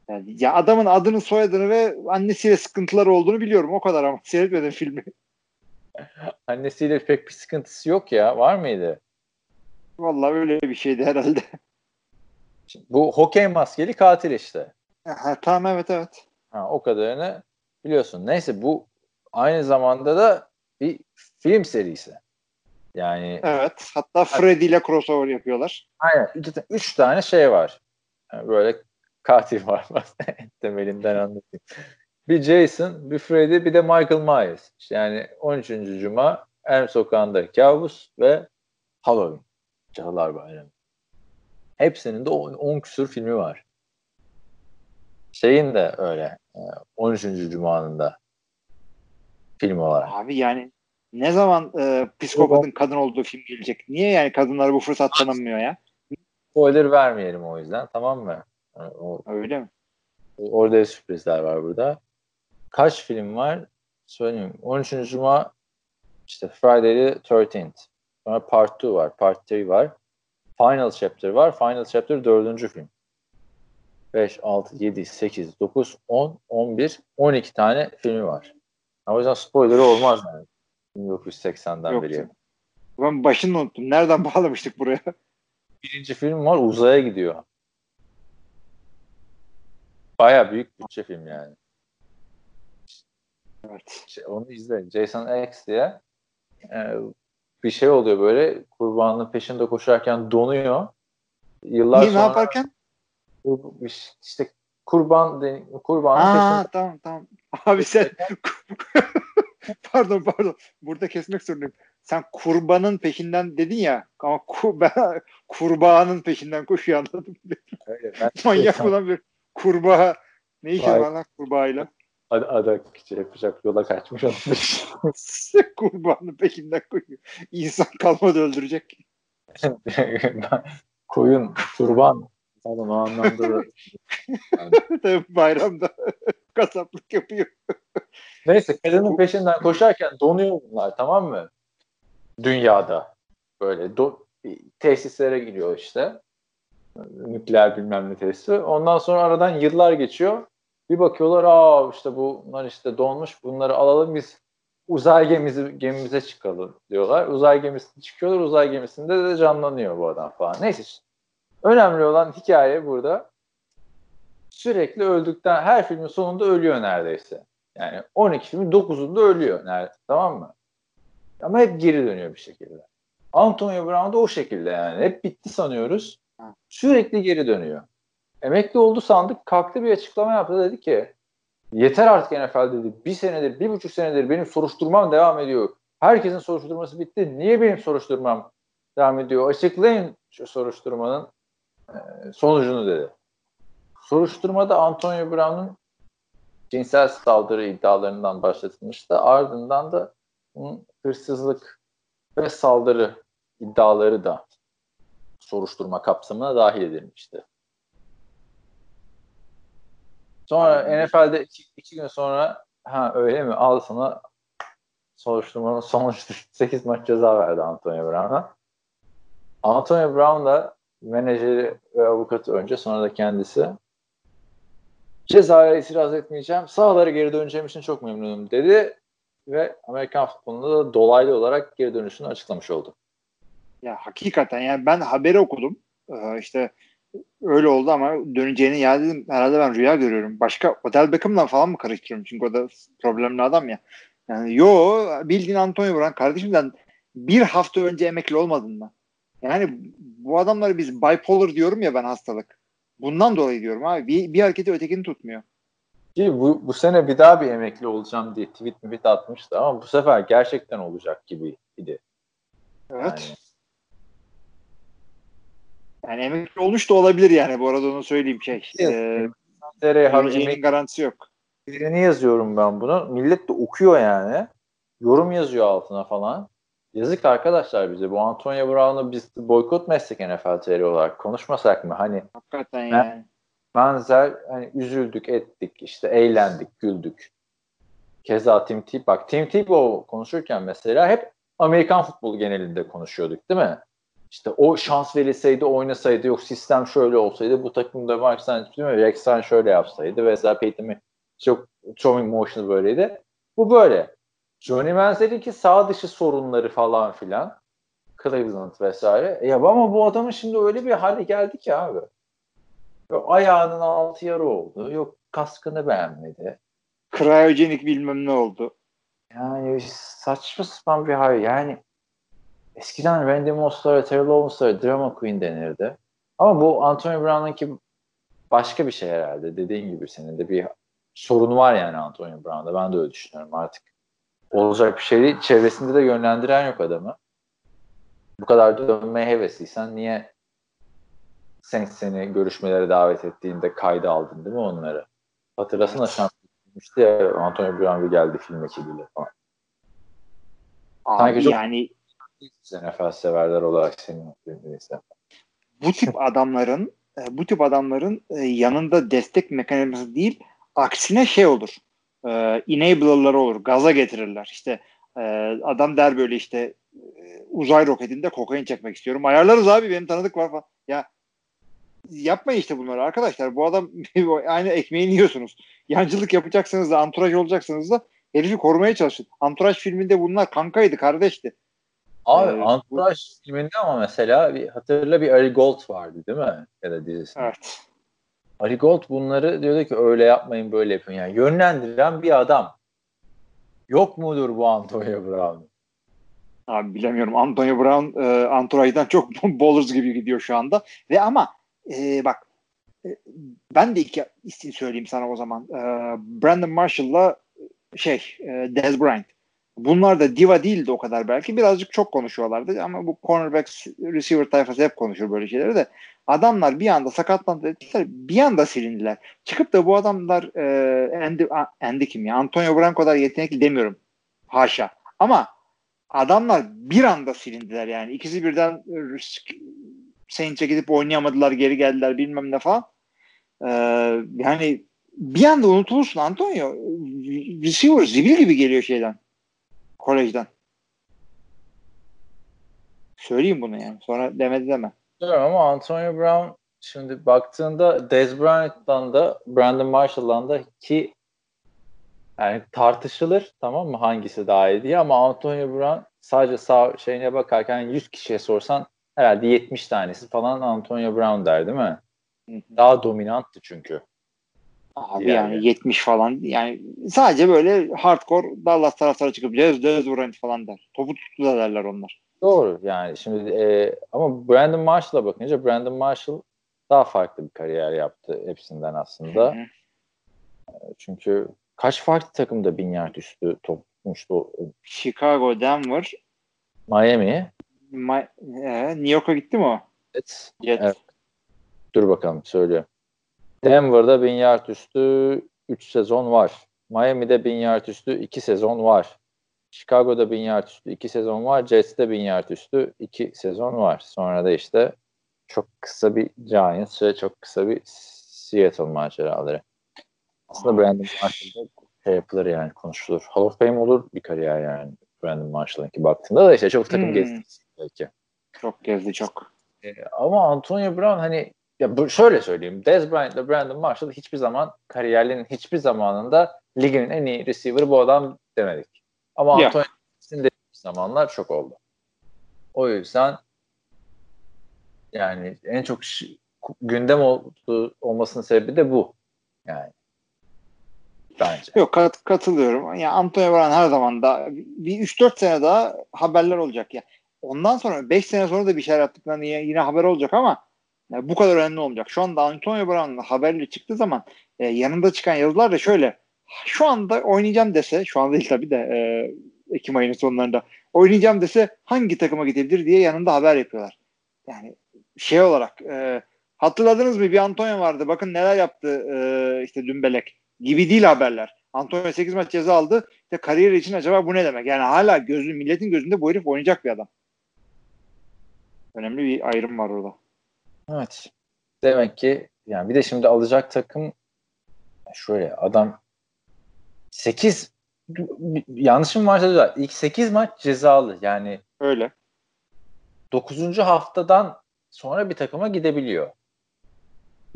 Yani ya adamın adını soyadını ve annesiyle sıkıntıları olduğunu biliyorum o kadar ama seyretmedim filmi.
Annesiyle pek bir sıkıntısı yok ya. Var mıydı?
Vallahi öyle bir şeydi herhalde.
Bu hokey maskeli katil işte.
Ha, tamam evet evet.
Ha, o kadarını biliyorsun. Neyse bu aynı zamanda da bir film serisi. Yani
Evet. Hatta Freddy ile crossover yapıyorlar.
aynen üç tane şey var. Yani böyle katil var. Temelinden anlatayım. Bir Jason, bir Freddy, bir de Michael Myers. İşte yani 13. Cuma, Elm Sokağı'nda Kabus ve Halloween. Cadılar Bayramı. Hepsinin de 10 küsur filmi var. Şeyin de öyle. e, 13. Cuma'nın da film olarak.
Abi yani ne zaman e, psikopatın kadın olduğu film gelecek? Niye yani kadınlara bu fırsat tanınmıyor ya?
Spoiler vermeyelim o yüzden tamam mı? Yani o,
Öyle mi?
orada sürprizler var burada. Kaç film var? Söyleyeyim. 13. Cuma işte Friday the 13th. Sonra Part 2 var. Part 3 var. Final Chapter var. Final Chapter 4. film. 5, 6, 7, 8, 9, 10, 11, 12 tane filmi var. O yüzden spoiler olmaz yani. 1980'den
Yok
beri.
Ben başını unuttum. Nereden bağlamıştık buraya?
Birinci film var uzaya gidiyor. Baya büyük bütçe film yani.
Evet.
Şey, onu izleyin. Jason X diye e, bir şey oluyor böyle kurbanın peşinde koşarken donuyor. Yıllar
Niye,
sonra
ne yaparken?
işte kurban kurbanın
Aa
peşinde
tamam tamam. Abi sen pardon pardon. Burada kesmek zorundayım. Sen kurbanın peşinden dedin ya ama ku, ben kurbağanın peşinden koşuyor anladım.
Öyle. Ben
Manyak olan bir kurbağa. Ne
Vay.
var lan kurbağayla?
Ada, ada şey yapacak yola kaçmış olmuş.
Kurbağanın peşinden koşuyor. İnsan kalmadı öldürecek.
Koyun, kurban. Pardon o anlamda da.
Tabii bayramda kasaplık yapıyor.
Neyse kadının peşinden koşarken donuyor bunlar tamam mı? Dünyada. Böyle do- tesislere giriyor işte. Nükleer bilmem ne tesisi. Ondan sonra aradan yıllar geçiyor. Bir bakıyorlar aa işte bunlar işte donmuş bunları alalım biz uzay gemisi, gemimize çıkalım diyorlar. Uzay gemisi çıkıyorlar. Uzay gemisinde de canlanıyor bu adam falan. Neyse. Önemli olan hikaye burada. Sürekli öldükten her filmin sonunda ölüyor neredeyse. Yani 12 filmin 9'unda ölüyor. Nerede, tamam mı? Ama hep geri dönüyor bir şekilde. Antonio Brown da o şekilde yani. Hep bitti sanıyoruz. Sürekli geri dönüyor. Emekli oldu sandık. Kalktı bir açıklama yaptı. Dedi ki yeter artık NFL dedi. Bir senedir, bir buçuk senedir benim soruşturmam devam ediyor. Herkesin soruşturması bitti. Niye benim soruşturmam devam ediyor? Açıklayın şu soruşturmanın e, sonucunu dedi. Soruşturmada Antonio Brown'un cinsel saldırı iddialarından başlatılmıştı. Ardından da hırsızlık ve saldırı iddiaları da soruşturma kapsamına dahil edilmişti. Sonra NFL'de iki, iki gün sonra ha öyle mi al sana soruşturmanın sonucu 8 maç ceza verdi Antonio Brown'a. Antonio Brown da menajeri ve avukatı önce sonra da kendisi cezaya itiraz etmeyeceğim. Sahalara geri döneceğim için çok memnunum dedi ve Amerikan futbolunda da dolaylı olarak geri dönüşünü açıklamış oldu.
Ya hakikaten yani ben haberi okudum. Ee, işte öyle oldu ama döneceğini ya dedim herhalde ben rüya görüyorum. Başka Odell Beckham'la falan mı karıştırıyorum? Çünkü o da problemli adam ya. Yani yo bildiğin Antonio Brown kardeşimden bir hafta önce emekli olmadın mı? Yani bu adamları biz bipolar diyorum ya ben hastalık. Bundan dolayı diyorum abi. Bir, bir hareketi ötekini tutmuyor.
Ki bu, bu sene bir daha bir emekli olacağım diye tweet mi atmıştı ama bu sefer gerçekten olacak gibiydi.
Evet. Yani, yani emekli olmuş da olabilir yani bu arada onu söyleyeyim şey.
Evet.
Ee, emek garantisi yok.
Birini yazıyorum ben bunu. Millet de okuyor yani. Yorum yazıyor altına falan. Yazık arkadaşlar bize. Bu Antonio Brown'u biz boykot mu etsek NFL TR olarak konuşmasak mı? Hani
Hakikaten
ben,
yani.
benzer hani üzüldük ettik işte eğlendik güldük. Keza Tim Tebow bak Tim Tebow konuşurken mesela hep Amerikan futbolu genelinde konuşuyorduk değil mi? İşte o şans verilseydi oynasaydı yok sistem şöyle olsaydı bu takımda Mark Sanchez değil mi? Şöyle yapsaydı vesaire Peyton çok throwing motion'ı böyleydi. Bu böyle. Johnny Manziel'inki sağ dışı sorunları falan filan. Cleveland vesaire. E ya ama bu adamın şimdi öyle bir hale geldi ki abi. Yok ayağının altı yarı oldu. Yok kaskını beğenmedi.
Kriyojenik bilmem ne oldu.
Yani saçma sapan bir hal. Yani eskiden Randy Moss'lara, Terrell Owens'lara drama queen denirdi. Ama bu Antonio Brown'unki başka bir şey herhalde. Dediğin gibi senin de bir sorunu var yani Antonio Brown'da. Ben de öyle düşünüyorum artık. Olacak bir şey değil. Çevresinde de yönlendiren yok adamı. Bu kadar dönmeye hevesliysen niye sen seni görüşmelere davet ettiğinde kayda aldın değil mi onları? Hatırlasana işte ya Antonio Brown bir geldi film ekibiyle falan.
Abi çok... yani
NFL severler olarak senin filmini
Bu tip adamların bu tip adamların yanında destek mekanizması değil aksine şey olur. E, enabler'ları olur. Gaza getirirler. İşte e, adam der böyle işte e, uzay roketinde kokain çekmek istiyorum. Ayarlarız abi benim tanıdık var falan. Ya yapmayın işte bunları arkadaşlar. Bu adam aynı ekmeğini yiyorsunuz. Yancılık yapacaksanız da anturaj olacaksanız da herifi korumaya çalışın. Anturaj filminde bunlar kankaydı, kardeşti.
Abi
Ee,
Entourage filminde ama mesela bir hatırla bir Ari Gold vardı değil mi? Ya da dizisinde.
Evet.
Ari Gold bunları diyordu ki öyle yapmayın böyle yapın. Yani yönlendiren bir adam. Yok mudur bu Antonio Brown?
Abi bilemiyorum. Antonio Brown e, Entourage'dan çok Bowlers gibi gidiyor şu anda. Ve ama e, bak e, ben de iki isim söyleyeyim sana o zaman. E, Brandon Marshall'la şey e, Dez Bryant. Bunlar da diva değildi o kadar belki. Birazcık çok konuşuyorlardı ama bu cornerback receiver tayfası hep konuşur böyle şeyleri de. Adamlar bir anda sakatlandı. Bir anda silindiler. Çıkıp da bu adamlar e, Andy, Andy kim ya? Antonio Brown kadar yetenekli demiyorum. Haşa. Ama adamlar bir anda silindiler yani. İkisi birden e, Saints'e gidip oynayamadılar, geri geldiler bilmem ne falan. Ee, yani bir anda unutulursun Antonio. Receiver zibil gibi geliyor şeyden. Kolejden. Söyleyeyim bunu yani. Sonra demedi deme.
Bilmiyorum ama Antonio Brown şimdi baktığında Dez Bryant'dan da Brandon Marshall'dan da ki yani tartışılır tamam mı hangisi daha iyi diye ama Antonio Brown sadece sağ şeyine bakarken 100 kişiye sorsan herhalde 70 tanesi falan Antonio Brown der değil mi? Daha dominanttı çünkü.
Abi yani, yani 70 falan yani sadece böyle hardcore Dallas taraftarı çıkıp Jazz Jazz Bryant falan der. Topu tuttu da derler onlar.
Doğru yani şimdi e, ama Brandon Marshall'a bakınca Brandon Marshall daha farklı bir kariyer yaptı hepsinden aslında. Hı hı. Çünkü kaç farklı takımda bin yard üstü topmuştu?
Chicago, Denver,
Miami.
Ma- e, New York'a gitti mi o?
Evet. evet. Dur bakalım söylüyorum. Denver'da bin yard üstü 3 sezon var. Miami'de bin yard üstü 2 sezon var. Chicago'da bin yard üstü 2 sezon var. Jets'te bin yard üstü 2 sezon var. Sonra da işte çok kısa bir Giants ve çok kısa bir Seattle maceraları. Aslında Brandon Marshall'da şey yapılır yani konuşulur. Hall of Fame olur bir kariyer yani Brandon Marshall'ınki baktığında da işte çok takım hmm. gezdi belki.
Çok gezdi çok.
Ee, ama Antonio Brown hani ya bu, şöyle söyleyeyim. Dez Bryant ile Brandon Marshall hiçbir zaman kariyerlerinin hiçbir zamanında ligin en iyi receiver bu adam demedik. Ama ya. Antonio'nun de zamanlar çok oldu. O yüzden yani en çok gündem oldu, olmasının sebebi de bu. Yani bence.
Yok kat, katılıyorum. Yani Antonio Brown her zaman da bir 3-4 sene daha haberler olacak ya. Ondan sonra 5 sene sonra da bir şeyler yaptıklarında yine, yine haber olacak ama yani bu kadar önemli olmayacak. Şu anda Antonio Brown'ın haberleri çıktığı zaman e, yanında çıkan yazılar da şöyle. Şu anda oynayacağım dese, şu anda değil tabii de e, Ekim ayının sonlarında oynayacağım dese hangi takıma gidebilir diye yanında haber yapıyorlar. Yani şey olarak e, hatırladınız mı bir Antonio vardı bakın neler yaptı e, işte Dümbelek gibi değil haberler. Antonio 8 maç ceza aldı. İşte kariyer için acaba bu ne demek? Yani hala gözü, milletin gözünde bu herif oynayacak bir adam. Önemli bir ayrım var orada.
Evet. Demek ki yani bir de şimdi alacak takım şöyle adam 8 yanlışım varsa da ilk 8 maç cezalı. Yani
öyle.
9. haftadan sonra bir takıma gidebiliyor.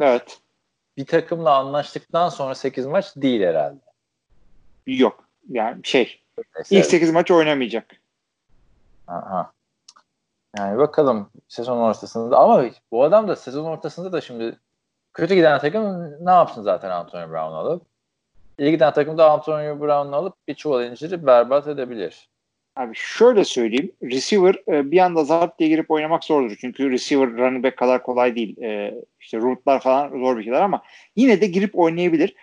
Evet.
Bir takımla anlaştıktan sonra 8 maç değil herhalde.
Yok. Yani şey. Mesela, ilk 8 maç oynamayacak.
Aha. Yani bakalım sezon ortasında ama bu adam da sezon ortasında da şimdi kötü giden takım ne yapsın zaten Antonio Brown alıp? İyi giden takım da Antonio Brown'u alıp bir çuval inciri berbat edebilir.
Abi şöyle söyleyeyim. Receiver e, bir anda zart diye girip oynamak zordur. Çünkü receiver running back kadar kolay değil. E, işte route'lar falan zor bir şeyler ama yine de girip oynayabilir.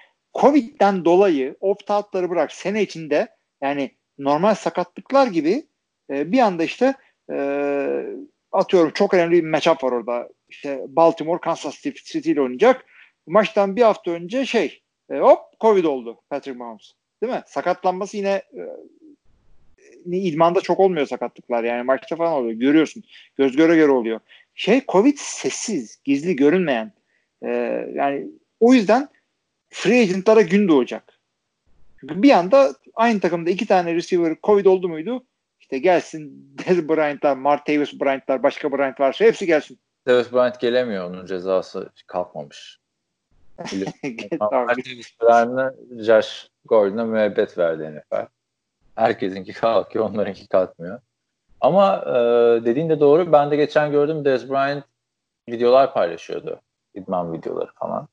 Covid'den dolayı opt-out'ları bırak sene içinde yani normal sakatlıklar gibi e, bir anda işte e, atıyorum çok önemli bir matchup var orada. İşte Baltimore Kansas City ile oynayacak. Maçtan bir hafta önce şey e, hop Covid oldu Patrick Mahomes. Değil mi? Sakatlanması yine e, idmanda çok olmuyor sakatlıklar. Yani maçta falan oluyor. Görüyorsun. Göz göre göre oluyor. Şey Covid sessiz, gizli, görünmeyen. E, yani o yüzden free agentlara gün doğacak. Çünkü bir anda aynı takımda iki tane receiver Covid oldu muydu? İşte gelsin Dez Bryant'lar, Martavis Bryant'lar, başka Bryant varsa hepsi gelsin.
Davis Bryant gelemiyor. Onun cezası kalkmamış. Martavis Bryant'a Josh Gordon'a müebbet verdi NFL. Herkesinki kalkıyor, onlarınki kalkmıyor. Ama e, dediğin de doğru. Ben de geçen gördüm Dez Bryant videolar paylaşıyordu. İdman videoları falan.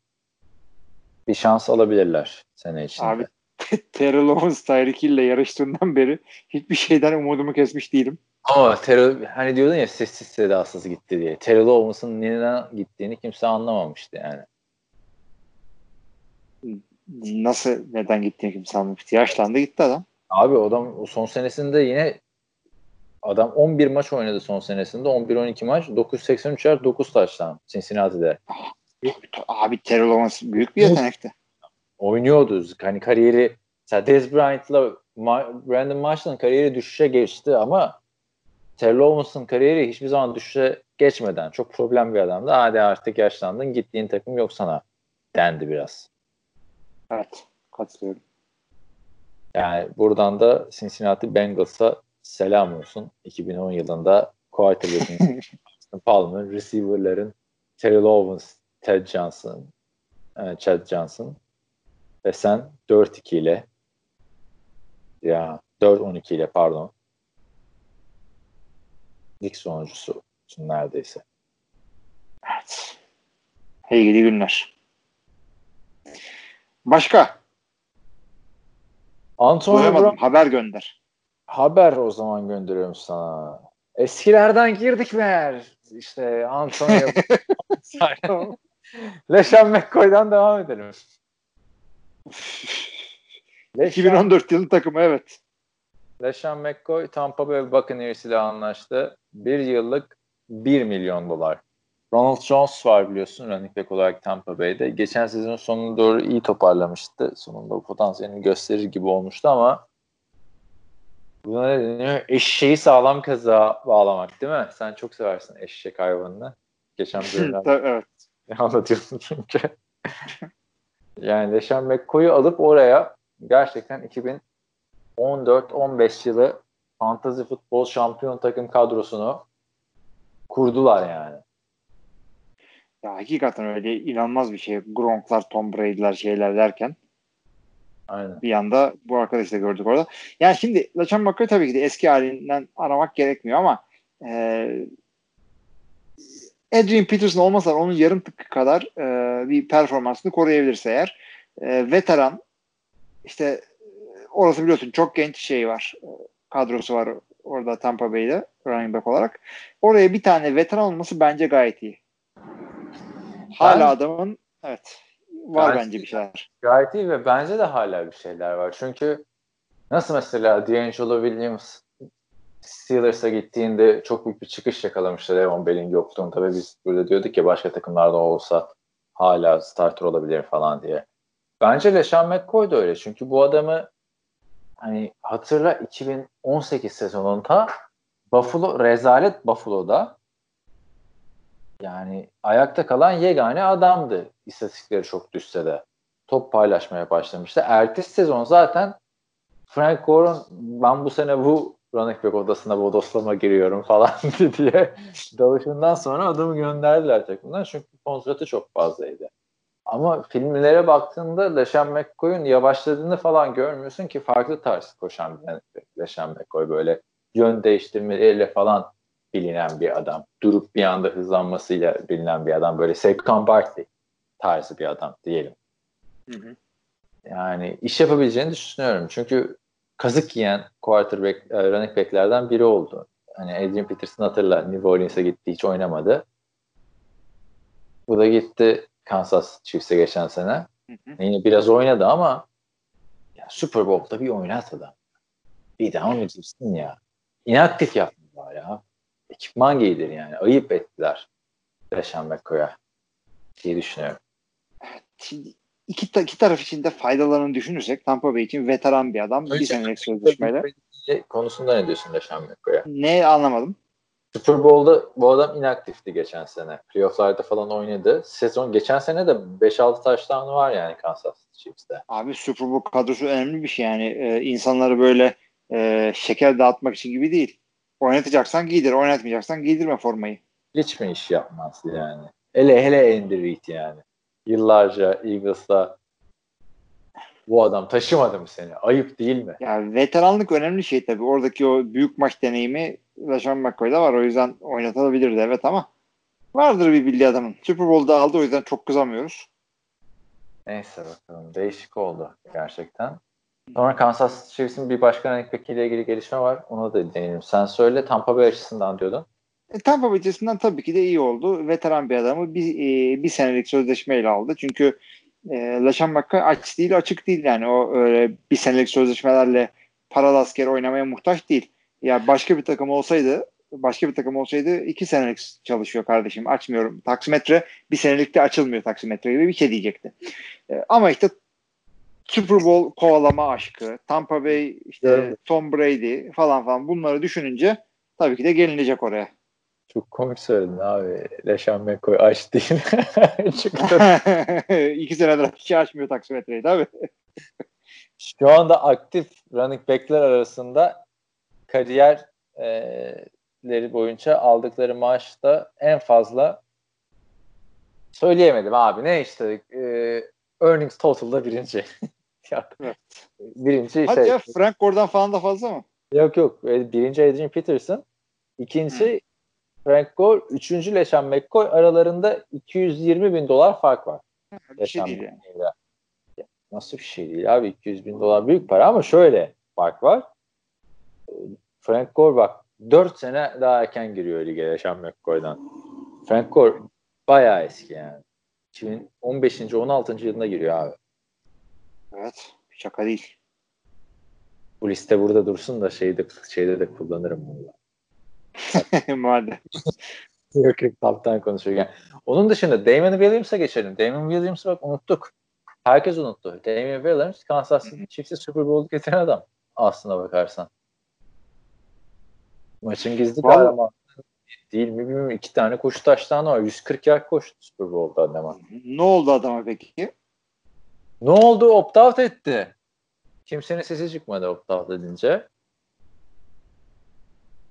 Bir şans alabilirler sene içinde.
Abi Terrell Owens Tyreek ile yarıştığından beri hiçbir şeyden umudumu kesmiş değilim.
Ama Terrell hani diyordun ya sessiz sedasız gitti diye. Terrell Owens'ın neden gittiğini kimse anlamamıştı yani.
Nasıl neden gittiğini kimse anlamamıştı. Yaşlandı gitti adam.
Abi adam o son senesinde yine adam 11 maç oynadı son senesinde. 11-12 maç. 983 yard 9 taştan Cincinnati'de.
Abi Terrell Owens büyük bir yetenekti.
Oynuyordu. Hani kariyeri mesela Dez Bryant'la Ma- Brandon Marshall'ın kariyeri düşüşe geçti ama Terrell Owens'ın kariyeri hiçbir zaman düşüşe geçmeden çok problem bir adamdı. Hadi artık yaşlandın gittiğin takım yok sana dendi biraz.
Evet katılıyorum.
Yani buradan da Cincinnati Bengals'a selam olsun. 2010 yılında quarterback'in Palmer, receiver'ların Terrell Owens, Ted Johnson, e, Chad Johnson ve sen 4-2 ile ya 4-12 ile pardon lig sonuncusu neredeyse.
Evet. Hey gidi günler. Başka?
Antonio
Duyamadım.
Brown
Haber gönder.
haber o zaman gönderiyorum sana. Eskilerden girdik meğer. İşte Antonio Leşan McCoy'dan devam edelim. Leşan,
2014 yılın takımı evet.
Leşan McCoy Tampa Bay Buccaneers ile anlaştı. Bir yıllık 1 milyon dolar. Ronald Jones var biliyorsun running back olarak Tampa Bay'de. Geçen sezon sonuna doğru iyi toparlamıştı. Sonunda o potansiyelini gösterir gibi olmuştu ama buna ne deniyor? Eşeği sağlam kaza bağlamak değil mi? Sen çok seversin eşek hayvanını. Geçen bölümlerde
evet.
anlatıyorsun çünkü. Yani Leşan McCoy'u alıp oraya gerçekten 2014-15 yılı fantasy futbol şampiyon takım kadrosunu kurdular yani.
Ya hakikaten öyle inanılmaz bir şey. Gronk'lar, Tom Brady'ler şeyler derken
Aynen.
bir anda bu arkadaşı da gördük orada. Yani şimdi LeSean McCoy tabii ki de eski halinden aramak gerekmiyor ama e, Adrian Peterson olmasa onun yarım tık kadar e, bir performansını koruyabilirse eğer e, veteran işte orası biliyorsun çok genç şey var kadrosu var orada Tampa Bay'de running back olarak. Oraya bir tane veteran olması bence gayet iyi. Hala
Ben-
adamın evet var
Gayet
bence bir şeyler.
Gayet iyi ve bence de hala bir şeyler var. Çünkü nasıl mesela D'Angelo Williams Steelers'a gittiğinde çok büyük bir çıkış yakalamıştı Levan Bell'in yokluğunda ve biz burada diyorduk ki başka takımlarda olsa hala starter olabilir falan diye. Bence LeSean McCoy da öyle. Çünkü bu adamı hani hatırla 2018 sezonunda Buffalo rezalet Buffalo'da yani ayakta kalan yegane adamdı. İstatistikleri çok düşse de. Top paylaşmaya başlamıştı. Ertesi sezon zaten Frank Gore'un ben bu sene bu running back odasına bodoslama giriyorum falan diye dalışından sonra adamı gönderdiler takımdan. Çünkü kontratı çok fazlaydı. Ama filmlere baktığında LeSean McCoy'un yavaşladığını falan görmüyorsun ki farklı tarz koşan bir back. LeSean McCoy böyle yön değiştirmeleriyle falan bilinen bir adam. Durup bir anda hızlanmasıyla bilinen bir adam. Böyle Saquon Barkley tarzı bir adam diyelim.
Hı hı.
Yani iş yapabileceğini düşünüyorum. Çünkü kazık yiyen quarterback, e, running backlerden biri oldu. Hani Adrian Peterson hatırla New Orleans'a gitti hiç oynamadı. Bu da gitti Kansas Chiefs'e geçen sene.
Hı hı.
Yine biraz oynadı ama ya Super Bowl'da bir oynat adam. Bir daha oynayacaksın ya. İnaktif yaptılar ya. Ekipman giydir yani. Ayıp ettiler. Leşan McCoy'a diye düşünüyorum.
Şimdi iki, ta- iki taraf için de faydalarını düşünürsek Tampa Bay için veteran bir adam. Bir senelik sözleşmeyle.
Konusunda ne diyorsun Leşan McCoy'a?
Ne anlamadım.
Super Bowl'da bu adam inaktifti geçen sene. Playoff'larda falan oynadı. Sezon geçen sene de 5-6 taştanı var yani Kansas Chiefs'te.
Abi Super Bowl kadrosu önemli bir şey yani. Ee, insanları böyle e, şeker dağıtmak için gibi değil. Oynatacaksan giydir, oynatmayacaksan giydirme formayı.
Hiç mi iş yapmaz yani? Hele hele Andy Reid yani. Yıllarca Eagles'ta bu adam taşımadı mı seni? Ayıp değil mi?
Ya veteranlık önemli şey tabii. Oradaki o büyük maç deneyimi e, LaShawn McCoy da var. O yüzden oynatılabilirdi evet ama vardır bir bildi adamın. Super Bowl'da aldı o yüzden çok kızamıyoruz.
Neyse bakalım. Değişik oldu gerçekten. Sonra Kansas Chiefs'in bir başka running back ile ilgili gelişme var. Ona da değinelim. Sen söyle Tampa Bay açısından diyordun.
E, Tampa Bay açısından tabii ki de iyi oldu. Veteran bir adamı bir, e, bir senelik sözleşmeyle aldı. Çünkü e, LaShawn McCoy aç değil açık değil yani. O öyle bir senelik sözleşmelerle paralı asker oynamaya muhtaç değil. Ya başka bir takım olsaydı başka bir takım olsaydı iki senelik çalışıyor kardeşim açmıyorum. Taksimetre bir senelikte açılmıyor taksimetre gibi bir şey diyecekti. E, ama işte Super Bowl kovalama aşkı, Tampa Bay, işte
Evet.
Tom Brady falan falan bunları düşününce tabii ki de gelinecek oraya.
Çok komik söyledin abi. Leşan McCoy aç değil. Çıktı.
İki senedir hiç açmıyor taksimetreyi tabii.
Şu anda aktif running backler arasında kariyerleri boyunca aldıkları maaşta en fazla söyleyemedim abi. Ne işte e, earnings total'da birinci.
Evet.
birinci
Hadi
şey.
ya Frank Gore'dan falan da fazla mı?
Yok yok. E, Birinci Adrian Peterson. ikincisi Frank Gore. Üçüncü Leşan McCoy. Aralarında 220 bin dolar fark var.
Bir şey değil yani.
Nasıl bir şey değil abi 200 bin dolar büyük para ama şöyle fark var. Frank Gore bak 4 sene daha erken giriyor lige Leşan McCoy'dan. Frank Gore bayağı eski yani. 2015. 16. yılına giriyor abi.
Evet. Şaka değil.
Bu liste burada dursun da şeyde şeyde de kullanırım bunu.
Madem.
Yok yok kaptan konuşuyor. Onun dışında Damon Williams'a geçelim. Damon Williams'ı bak unuttuk. Herkes unuttu. Damon Williams Kansas City Chiefs'e Super Bowl getiren adam aslına bakarsan. Maçın gizli kahramanı değil mi bilmiyorum. İki tane koşu taştan var. 140 yard koştu Super Bowl'da adama.
Ne oldu adama peki?
Ne oldu? Opt-out etti. Kimsenin sesi çıkmadı opt-out edince.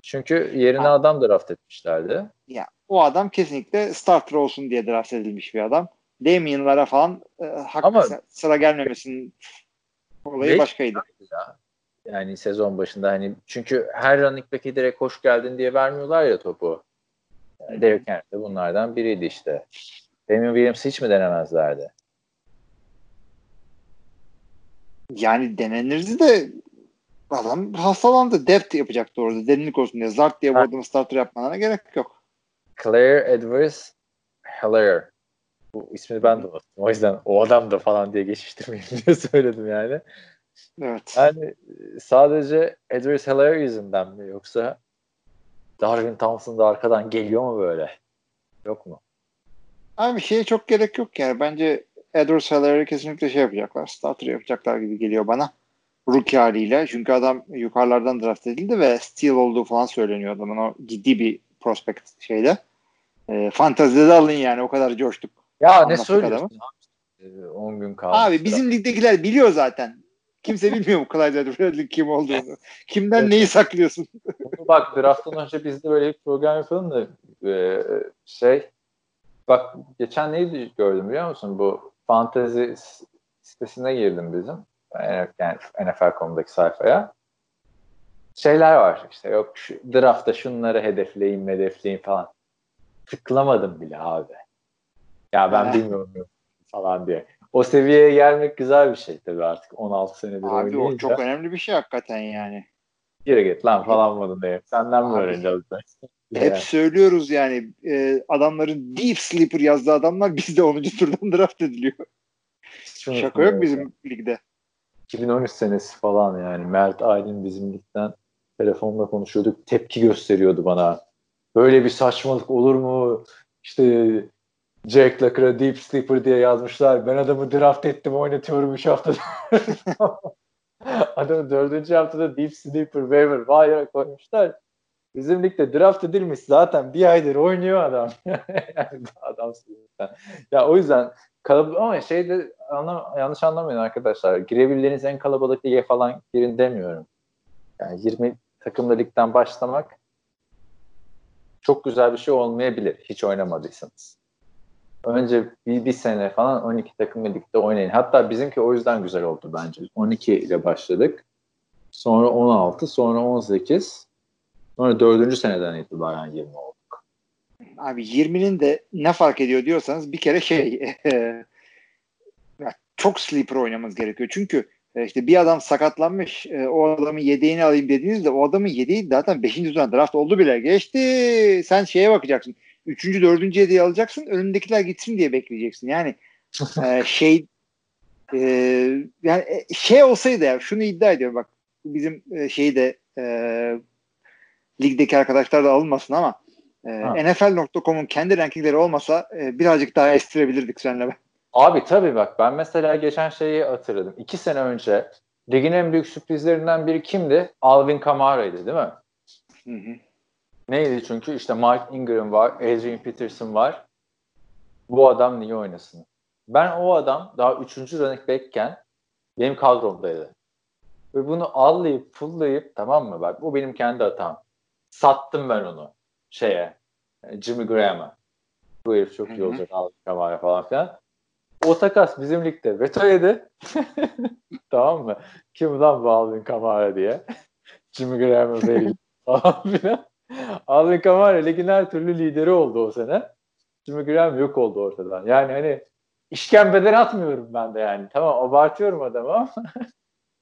Çünkü yerine
Ha.
adam draft etmişlerdi.
Ya o adam kesinlikle starter olsun diye draft edilmiş bir adam. Damien'lara falan e, hak
Ama-
sıra gelmemesinin olayı başkaydı.
ya. Yani sezon başında hani çünkü her running back'e direkt hoş geldin diye vermiyorlar ya topu. Yani Derrick Henry de bunlardan biriydi işte. Damien Williams hiç mi denemezlerdi?
Yani denenirdi de adam hastalandı. Depth yapacaktı orada. Derinlik olsun diye. Zart diye bu adamı starter yapmana gerek yok.
Claire Edwards Heller. Bu ismini ben de unuttum. O yüzden o adam da falan diye geçiştirmeyeyim diye söyledim yani.
Evet.
Yani e, sadece Edwards Heller yüzünden mi yoksa Darwin Thompson da arkadan geliyor mu böyle? Yok mu?
Abi şeye çok gerek yok yani. Bence Edwards Heller'i kesinlikle şey yapacaklar. Starter yapacaklar gibi geliyor bana. Rookie haliyle. Çünkü adam yukarılardan draft edildi ve steal olduğu falan söyleniyor adamın. O ciddi bir prospect şeyde. E, fantazide de alın yani. O kadar coştuk.
Ya ne söylüyorsun? Ee, 10 gün kaldı.
Abi bizim ligdekiler biliyor zaten. Kimse bilmiyor mu Clyde Edwards'ın kim olduğunu. Kimden
Evet.
neyi saklıyorsun?
Bak drafttan önce biz de böyle bir program yapalım da e, şey bak geçen neyi gördüm biliyor musun? Bu fantezi sitesine girdim bizim. Yani NFL.com'daki sayfaya. Şeyler var işte yok şu, draftta şunları hedefleyin hedefleyin falan. Tıklamadım bile abi. Ya ben
Ha.
bilmiyorum falan diye. O seviyeye gelmek güzel bir şey tabii artık 16 senedir
Abi o çok önemli bir şey hakikaten yani.
Geri git lan falan modundayım. Senden mi öğreneceğiz?
Hep söylüyoruz yani e, adamların deep sleeper yazdığı adamlar bizde 10. turdan draft ediliyor. Şaka yok bizim ligde.
2013 senesi falan yani. Mert Aydın bizim ligden telefonla konuşuyorduk. Tepki gösteriyordu bana. Böyle bir saçmalık olur mu? İşte Jack Lacra Deep Sleeper diye yazmışlar. Ben adamı draft ettim oynatıyorum 3 haftada. Adamı dördüncü haftada Deep Sleeper waiver wire koymuşlar. Bizim ligde draft edilmiş zaten bir aydır oynuyor adam. yani adam. Ya o yüzden kalabalık ama şeyde anlam yanlış anlamayın arkadaşlar. Girebildiğiniz en kalabalık lige falan girin demiyorum. Yani 20 takımlı ligden başlamak çok güzel bir şey olmayabilir hiç oynamadıysanız. Önce bir, bir sene falan 12 takımlı ligde oynayın. Hatta bizimki o yüzden güzel oldu bence. 12 ile başladık. Sonra 16, sonra 18. Sonra dördüncü seneden itibaren 20 olduk.
Abi 20'nin de ne fark ediyor diyorsanız bir kere şey çok sleeper oynamamız gerekiyor. Çünkü e, işte bir adam sakatlanmış e, o adamın yedeğini alayım dediğinizde o adamın yedeği zaten 5. turdan draft oldu bile geçti. Sen şeye bakacaksın. 3. 4. yedeği alacaksın önündekiler gitsin diye bekleyeceksin. Yani e, şey e, yani şey olsaydı ya şunu iddia ediyorum bak bizim e, şeyi de e, ligdeki arkadaşlar da alınmasın ama e, NFL.com'un kendi rankingleri olmasa e, birazcık daha estirebilirdik seninle ben.
Abi tabii bak ben mesela geçen şeyi hatırladım. İki sene önce ligin en büyük sürprizlerinden biri kimdi? Alvin Kamara'ydı değil mi? Hı hı. Neydi çünkü işte Mark Ingram var, Adrian Peterson var. Bu adam niye oynasın? Ben o adam daha üçüncü running back'ken benim kadromdaydı. Ve bunu allayıp pullayıp tamam mı bak bu benim kendi hatam. Sattım ben onu şeye Jimmy Graham'a. Bu herif çok iyi olacak Alvin Kamara falan filan. O takas bizim ligde veto yedi. tamam mı? Kim lan bu Alvin Kamara diye. Jimmy Graham'a verildi falan filan. Alvin Kamara ligin her türlü lideri oldu o sene. Jimmy Graham yok oldu ortadan. Yani hani işkembeden atmıyorum ben de yani. Tamam abartıyorum adamı ama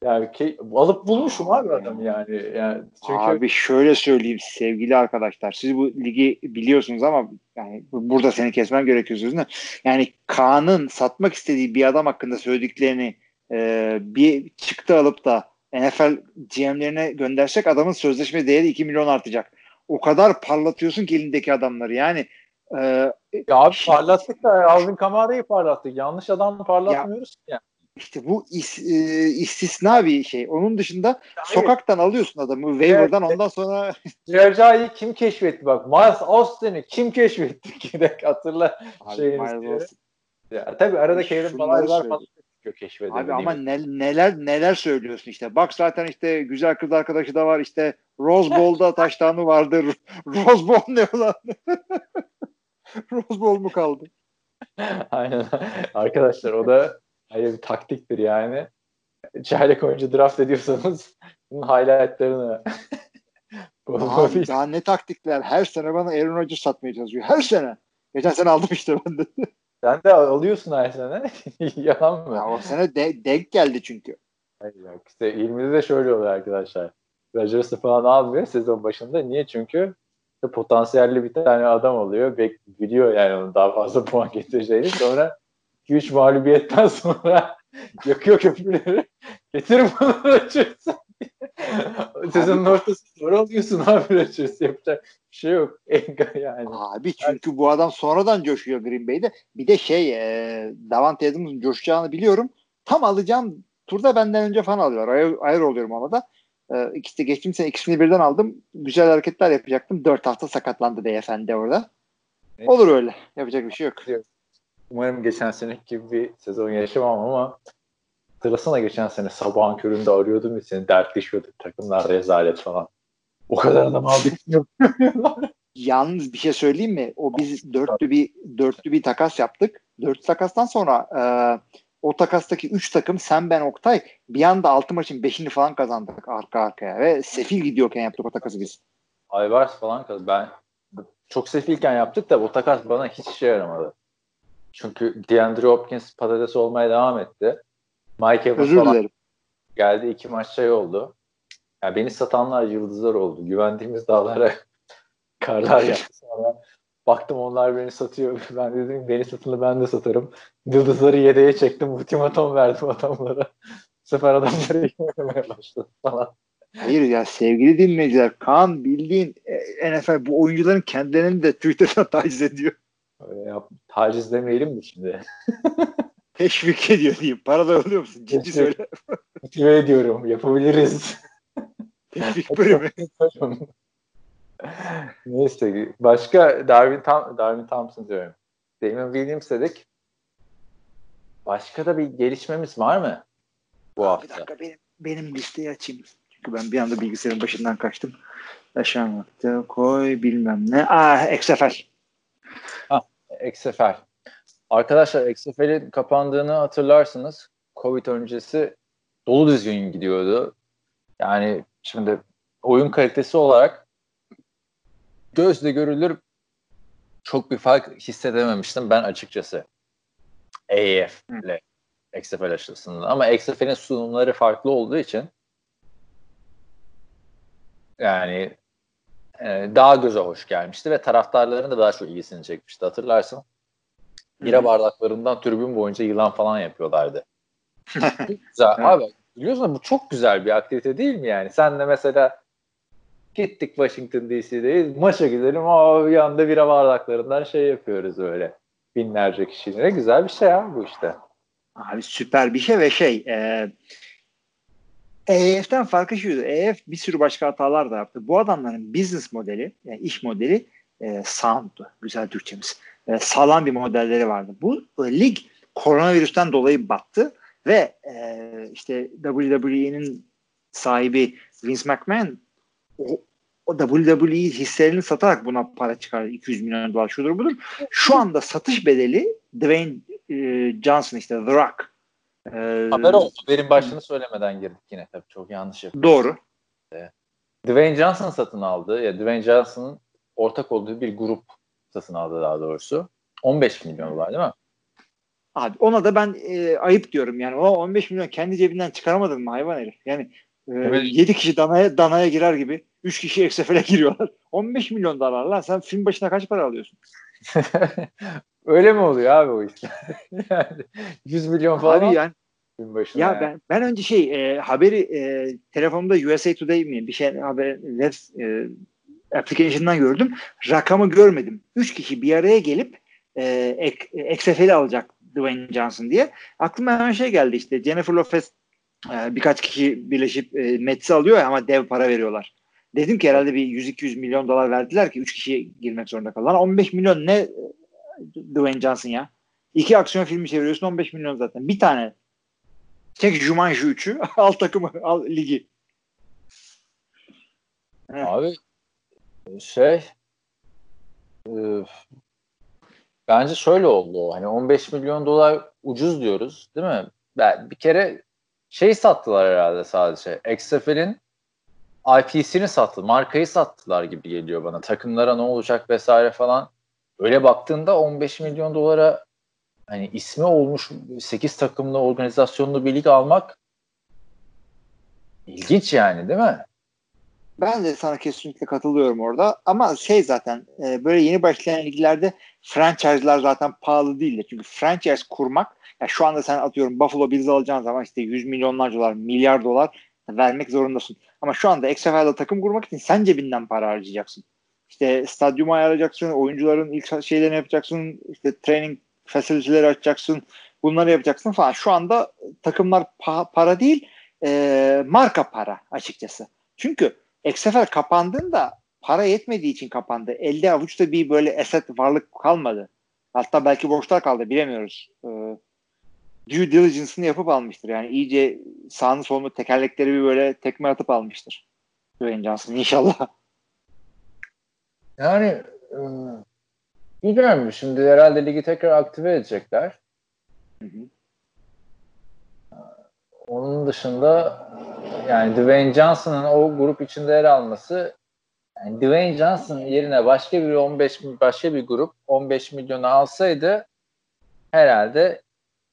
yani ki, alıp bulmuşum abi adamı yani. yani
çünkü... Abi şöyle söyleyeyim sevgili arkadaşlar. Siz bu ligi biliyorsunuz ama yani burada seni kesmem gerekiyor sözünü. Yani Kaan'ın satmak istediği bir adam hakkında söylediklerini e, bir çıktı alıp da NFL GM'lerine göndersek adamın sözleşme değeri 2 milyon artacak. O kadar parlatıyorsun ki elindeki adamları. Yani e,
ya abi parlattık da Alvin Kamara'yı parlattık. Yanlış adam parlatmıyoruz ya, yani.
İşte bu is, e, istisna bir şey. Onun dışında Hayır. sokaktan alıyorsun adamı waiver'dan evet. ondan sonra
Raja'yı kim keşfetti bak. Miles Austin'i kim keşfetti ki hatırla şeyini. Ya tabii arada Kevin Balaylar falan keşfediyor.
Abi ama ne, neler neler söylüyorsun işte. Bak zaten işte güzel kız arkadaşı da var işte Rose Bowl'da taştanı vardır. Rose Bowl ne ulan? Rose Bowl mu kaldı?
Aynen. Arkadaşlar o da ayrı bir taktiktir yani. Çaylak oyuncu draft ediyorsanız bunun highlightlarını
Abi, daha ne taktikler. Her sene bana Aaron Rodgers satmaya çalışıyor. Her sene. Geçen sene aldım işte ben de.
Sen de alıyorsun her sene. Yalan mı?
Ya, o sene de, denk geldi çünkü.
Hayır yok. İşte 20'de de şöyle oluyor arkadaşlar. Rodgers'ı falan almıyor sezon başında. Niye? Çünkü potansiyelli bir tane adam oluyor. Bek biliyor yani onun daha fazla puan getireceğini. Sonra 2-3 mağlubiyetten sonra yakıyor köprüleri. Getirin bunu Rodgers'ı. Sezonun ortası zor alıyorsun abi Rodgers. Yapacak bir şey yok. yani.
Abi çünkü bu adam sonradan coşuyor Green Bay'de. Bir de şey e, Davante Adams'ın coşacağını biliyorum. Tam alacağım turda benden önce falan alıyor. Ayır, ayır oluyorum ama da. E, ikisi geçtiğim sene ikisini birden aldım. Güzel hareketler yapacaktım. Dört hafta sakatlandı beyefendi orada. Evet. Olur öyle. Yapacak bir şey yok.
Umarım geçen sene gibi bir sezon yaşamam ama Hatırlasana geçen sene sabahın köründe arıyordum ya seni dertleşiyorduk takımlar rezalet falan. O kadar adam aldık.
Yalnız bir şey söyleyeyim mi? O biz dörtlü bir dörtlü bir takas yaptık. Dört takastan sonra e, o takastaki üç takım sen ben Oktay bir anda altı maçın beşini falan kazandık arka arkaya ve sefil gidiyorken yaptık o takası biz.
Aybars falan kaz. Ben çok sefilken yaptık da o takas bana hiç işe yaramadı. Çünkü DeAndre Hopkins patates olmaya devam etti. Mike Evans Özür dilerim. geldi iki maç şey oldu. Yani beni satanlar yıldızlar oldu. Güvendiğimiz dağlara karlar yaptı sonra. Baktım onlar beni satıyor. Ben dedim beni satını ben de satarım. Yıldızları yedeğe çektim. Ultimatom verdim adamlara. Bu sefer adamları oynamaya başladı falan.
Hayır ya sevgili dinleyiciler Kaan bildiğin e, NFL bu oyuncuların kendilerini de Twitter'dan taciz ediyor.
Öyle yap, taciz demeyelim mi şimdi?
teşvik ediyor diyeyim. Para da alıyor musun? Ciddi söyle.
Motive ediyorum. Yapabiliriz.
teşvik bölümü.
Neyse. Başka Darwin, Tam Darwin Thompson diyorum. Damon Williams dedik. Başka da bir gelişmemiz var mı bu hafta?
Bir dakika benim, benim listeyi açayım. Çünkü ben bir anda bilgisayarın başından kaçtım. Aşağı koy bilmem ne. Aa XFL.
Ha, XFL. Arkadaşlar XFL'in kapandığını hatırlarsınız. Covid öncesi dolu düzgün gidiyordu. Yani şimdi oyun kalitesi olarak gözle görülür çok bir fark hissedememiştim ben açıkçası. AAF ile XFL aşısında. Ama XFL'in sunumları farklı olduğu için yani e, daha göze hoş gelmişti ve taraftarların da daha çok ilgisini çekmişti. Hatırlarsın. Bira bardaklarından tribün boyunca yılan falan yapıyorlardı. güzel. Abi biliyorsun bu çok güzel bir aktivite değil mi yani? Sen de mesela gittik Washington DC'deyiz. Maça gidelim. Aa, bir anda bira bardaklarından şey yapıyoruz öyle. Binlerce kişiyle. Güzel bir şey ya bu işte.
Abi süper bir şey ve şey e, EF'ten farkı şuydu. EF bir sürü başka hatalar da yaptı. Bu adamların business modeli, yani iş modeli e, sound'du. Güzel Türkçemiz. E, sağlam bir modelleri vardı. Bu e, lig koronavirüsten dolayı battı ve e, işte WWE'nin sahibi Vince McMahon o, o WWE hisselerini satarak buna para çıkardı. 200 milyon dolar şudur budur. Şu anda satış bedeli Dwayne e, Johnson işte The Rock.
E, Haber oldu. Haberin başını söylemeden girdik yine tabii çok yanlış yaptık.
Doğru.
Dwayne Johnson satın aldı. Ya Dwayne Johnson'ın ortak olduğu bir grup satın aldı daha doğrusu. 15 milyon dolar değil mi?
Abi ona da ben e, ayıp diyorum yani. O 15 milyon kendi cebinden çıkaramadın mı hayvan herif? Yani e, evet. 7 kişi danaya danaya girer gibi 3 kişi XFL'e giriyorlar. 15 milyon dolar lan sen film başına kaç para alıyorsun?
Öyle mi oluyor abi o işte? yani 100 milyon falan.
Abi yani ya yani. ben ben önce şey e, haberi e, telefonumda USA Today mi bir şey haber web e, application'dan gördüm. Rakamı görmedim. Üç kişi bir araya gelip e, XFL'i alacak Dwayne Johnson diye. Aklıma hemen şey geldi işte Jennifer Lopez e, birkaç kişi birleşip e, Mets'i alıyor ama dev para veriyorlar. Dedim ki herhalde bir 100-200 milyon dolar verdiler ki 3 kişi girmek zorunda kaldılar. 15 milyon ne Dwayne Johnson ya? İki aksiyon filmi çeviriyorsun 15 milyon zaten. Bir tane. Çek Jumanji 3'ü al takımı al ligi.
Abi şey e, bence şöyle oldu. Hani 15 milyon dolar ucuz diyoruz değil mi? Ben bir kere şey sattılar herhalde sadece. XFL'in IP'sini sattı. Markayı sattılar gibi geliyor bana. Takımlara ne olacak vesaire falan. Öyle baktığında 15 milyon dolara hani ismi olmuş 8 takımlı organizasyonlu bir lig almak ilginç yani değil mi?
Ben de sana kesinlikle katılıyorum orada. Ama şey zaten e, böyle yeni başlayan liglerde franchise'lar zaten pahalı değildir. Çünkü franchise kurmak ya şu anda sen atıyorum Buffalo Bills alacağın zaman işte 100 milyonlar dolar, milyar dolar vermek zorundasın. Ama şu anda XFL'de takım kurmak için sen cebinden para harcayacaksın. İşte stadyumu ayarlayacaksın, oyuncuların ilk şeylerini yapacaksın, işte training facility'leri açacaksın, bunları yapacaksın falan. Şu anda takımlar pa- para değil, e, marka para açıkçası. Çünkü XFL kapandığında para yetmediği için kapandı. Elde avuçta bir böyle eset varlık kalmadı. Hatta belki borçlar kaldı bilemiyoruz. Ee, due diligence'ını yapıp almıştır. Yani iyice sağını solunu tekerlekleri bir böyle tekme atıp almıştır. Dwayne Johnson inşallah.
Yani bilmiyorum. Şimdi herhalde ligi tekrar aktive edecekler. Hı hı. Onun dışında yani Dwayne Johnson'ın o grup içinde yer alması yani Dwayne Johnson yerine başka bir 15 başka bir grup 15 milyonu alsaydı herhalde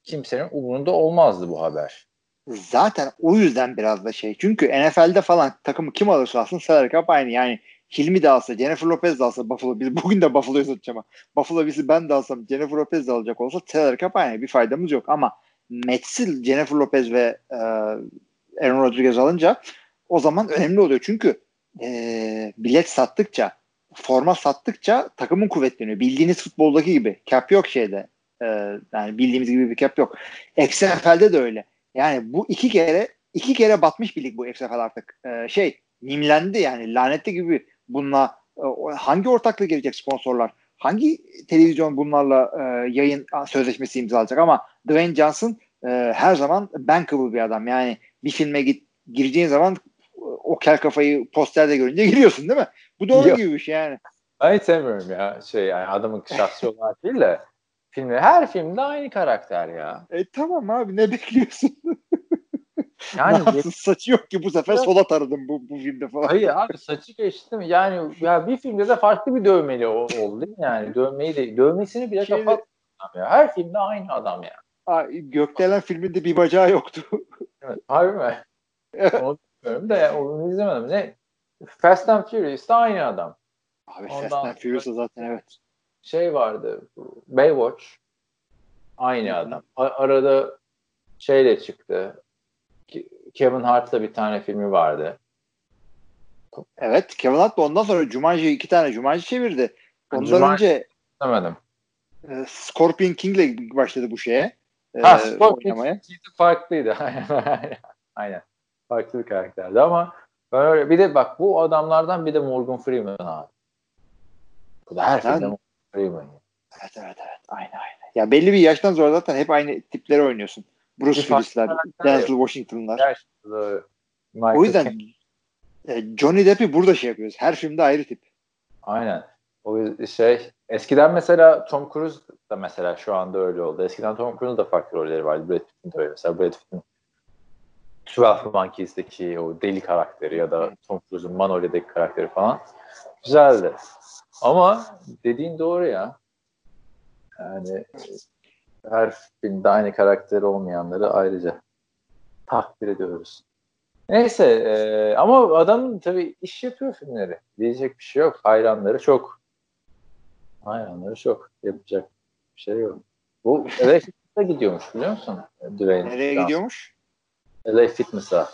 kimsenin umurunda olmazdı bu haber.
Zaten o yüzden biraz da şey. Çünkü NFL'de falan takımı kim alırsa alsın salary cap aynı. Yani Hilmi de alsa, Jennifer Lopez de alsa Buffalo biz bugün de Buffalo'yu satacağım ama Buffalo bizi ben de alsam Jennifer Lopez de alacak olsa cap aynı. Bir faydamız yok ama Mets'i Jennifer Lopez ve e, Aaron Rodriguez alınca o zaman önemli oluyor. Çünkü e, bilet sattıkça forma sattıkça takımın kuvvetleniyor. Bildiğiniz futboldaki gibi. Cap yok şeyde. E, yani bildiğimiz gibi bir cap yok. XFL'de de öyle. Yani bu iki kere iki kere batmış bir lig bu XFL artık. E, şey nimlendi yani lanetli gibi bununla e, hangi ortaklığı gelecek sponsorlar? Hangi televizyon bunlarla e, yayın sözleşmesi imzalayacak ama Dwayne Johnson e, her zaman bankable bir adam. Yani bir filme git gireceğin zaman o kel kafayı posterde görünce giriyorsun değil mi? Bu doğru gibi bir şey yani.
Ben hiç sevmiyorum ya. Şey yani adamın şahsi olarak değil de filmde her filmde aynı karakter ya.
E tamam abi ne bekliyorsun? Yani saçı yok ki bu sefer sola taradım bu, bu filmde falan.
Hayır abi saçı geçtim. Yani ya bir filmde de farklı bir dövmeli oldu değil mi? Yani dövmeyi de dövmesini bile
Şeyde-
kapat. Ya. Her filmde aynı adam ya.
Aa, Gökdelen filminde bir bacağı yoktu.
Evet, harbi mi? Onu bilmiyorum da onu izlemedim. Ne? Fast and Furious'ta aynı adam.
Abi
Ondan-
Fast and Furious'da zaten evet.
Şey vardı. Baywatch. Aynı
Hı hı.
adam. A- arada şeyle çıktı. Ke- Kevin Hart'la bir tane filmi vardı.
Evet Kevin Hart da ondan sonra Jumanji iki tane Jumanji çevirdi. Ondan
Jumanji-
önce
Demedim.
e, Scorpion King'le başladı bu şeye. e,
Ha, Scorpion
oynamaya.
King farklıydı. Aynen. Farklı bir karakterdi ama ben öyle bir de bak bu adamlardan bir de Morgan Freeman abi. Bu da her filmde Morgan Freeman.
Evet evet evet. Aynı aynı. Ya belli bir yaştan sonra zaten hep aynı tipleri oynuyorsun. Bruce Willis'ler, Denzel Washington'lar. O yüzden e, Johnny Depp'i burada şey yapıyoruz. Her filmde ayrı tip.
Aynen. O şey eskiden mesela Tom Cruise da mesela şu anda öyle oldu. Eskiden Tom Cruise'un da farklı rolleri vardı. Brad Pitt'in de öyle. Mesela Brad Pitt'in 12 Monkeys'deki o deli karakteri ya da Tom Cruise'un Manolya'daki karakteri falan güzeldi. Ama dediğin doğru ya. Yani her filmde aynı karakteri olmayanları ayrıca takdir ediyoruz. Neyse e, ama adam tabii iş yapıyor filmleri. Diyecek bir şey yok. Hayranları çok. Hayranları çok. Yapacak bir şey yok. Bu LA Fitness'a gidiyormuş biliyor musun? Dwayne.
Nereye
Johnson.
gidiyormuş?
LA Fitness'a.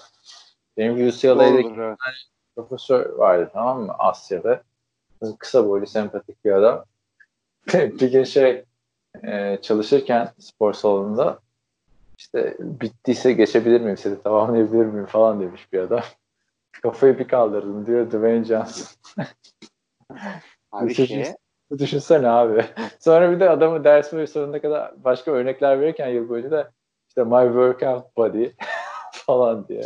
Benim UCLA'deki
evet.
profesör vardı tamam mı Asya'da. Kısa boylu sempatik bir adam. bir gün şey e, çalışırken spor salonunda işte bittiyse geçebilir miyim sizi tamamlayabilir miyim falan demiş bir adam. Kafayı bir kaldırdım diyor Dwayne Johnson.
Abi
Düşünsene-
şeye,
Düşünsene abi. Sonra bir de adamı ders boyu sonuna kadar başka örnekler verirken yıl boyunca da işte my workout body falan diye.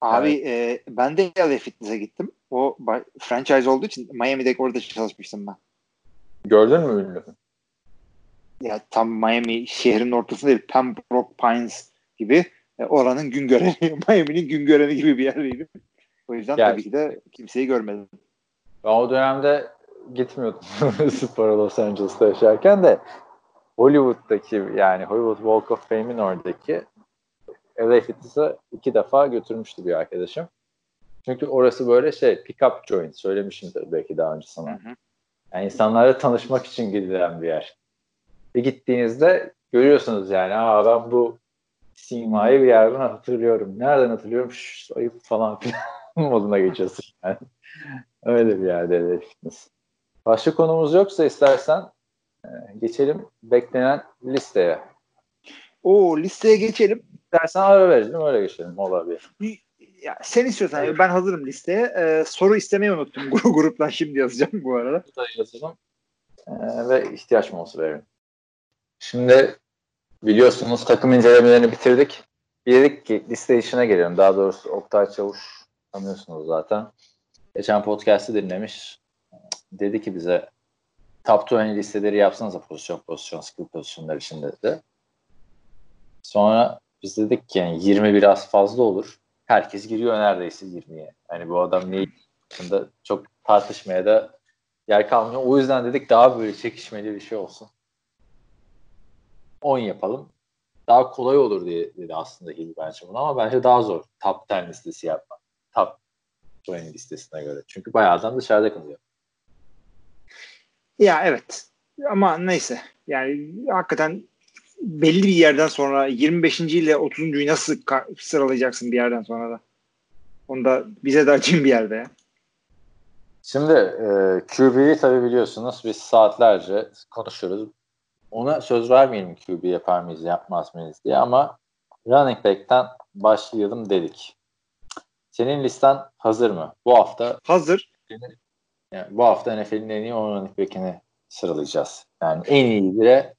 Abi e, ben de LA Fitness'e gittim. O franchise olduğu için Miami'de orada çalışmıştım ben.
Gördün mü ünlü?
Ya tam Miami şehrin ortasında değil. Pembroke Pines gibi e, oranın gün göreni, Miami'nin gün göreni gibi bir yerdeydim. O yüzden
Yani-
tabii ki de kimseyi görmedim.
Ben o dönemde gitmiyordum spora Los Angeles'ta yaşarken de Hollywood'daki yani Hollywood Walk of Fame'in oradaki LA Fitness'a iki defa götürmüştü bir arkadaşım. Çünkü orası böyle şey pick-up joint söylemişimdir belki daha önce sana.
Hı hı.
Yani insanlarla tanışmak için gidilen bir yer. Ve gittiğinizde görüyorsunuz yani aa ben bu simayı bir yerden hatırlıyorum. Nereden hatırlıyorum? Şşş, ayıp falan filan moduna geçiyorsun yani. Öyle bir yerde Fitness. Başka konumuz yoksa istersen e, geçelim beklenen listeye.
O listeye geçelim.
İstersen ara verelim öyle geçelim olabilir.
Ya, sen istiyorsan ben hazırım listeye. E, soru istemeyi unuttum. Gru- Gruptan şimdi yazacağım bu arada.
da yazalım e, ve ihtiyaç molası verelim. Şimdi biliyorsunuz takım incelemelerini bitirdik. Dedik ki liste işine gelelim. Daha doğrusu Oktay Çavuş tanıyorsunuz zaten. Geçen podcast'ı dinlemiş. Dedi ki bize top 20 listeleri yapsanıza pozisyon pozisyon skill pozisyonlar için dedi. Sonra biz dedik ki yani 20 biraz fazla olur. Herkes giriyor neredeyse 20'ye. Hani bu adam ne hakkında çok tartışmaya da yer kalmıyor. O yüzden dedik daha böyle çekişmeli bir şey olsun. 10 yapalım. Daha kolay olur diye dedi aslında Hilmi bence bunu ama bence daha zor. Top 10 listesi yapmak. Top 20 listesine göre. Çünkü bayağı adam dışarıda kalıyor.
Ya evet. Ama neyse. Yani hakikaten belli bir yerden sonra 25. ile 30.yu nasıl sıralayacaksın bir yerden sonra da. Onu da bize de açın bir yerde ya.
Şimdi e, QB'yi tabii biliyorsunuz biz saatlerce konuşuruz. Ona söz vermeyelim QB yapar mıyız yapmaz mıyız diye ama running back'ten başlayalım dedik. Senin listen hazır mı? Bu hafta
Hazır.
yani bu hafta NFL'in en iyi 10 running back'ini sıralayacağız. Yani en iyi bire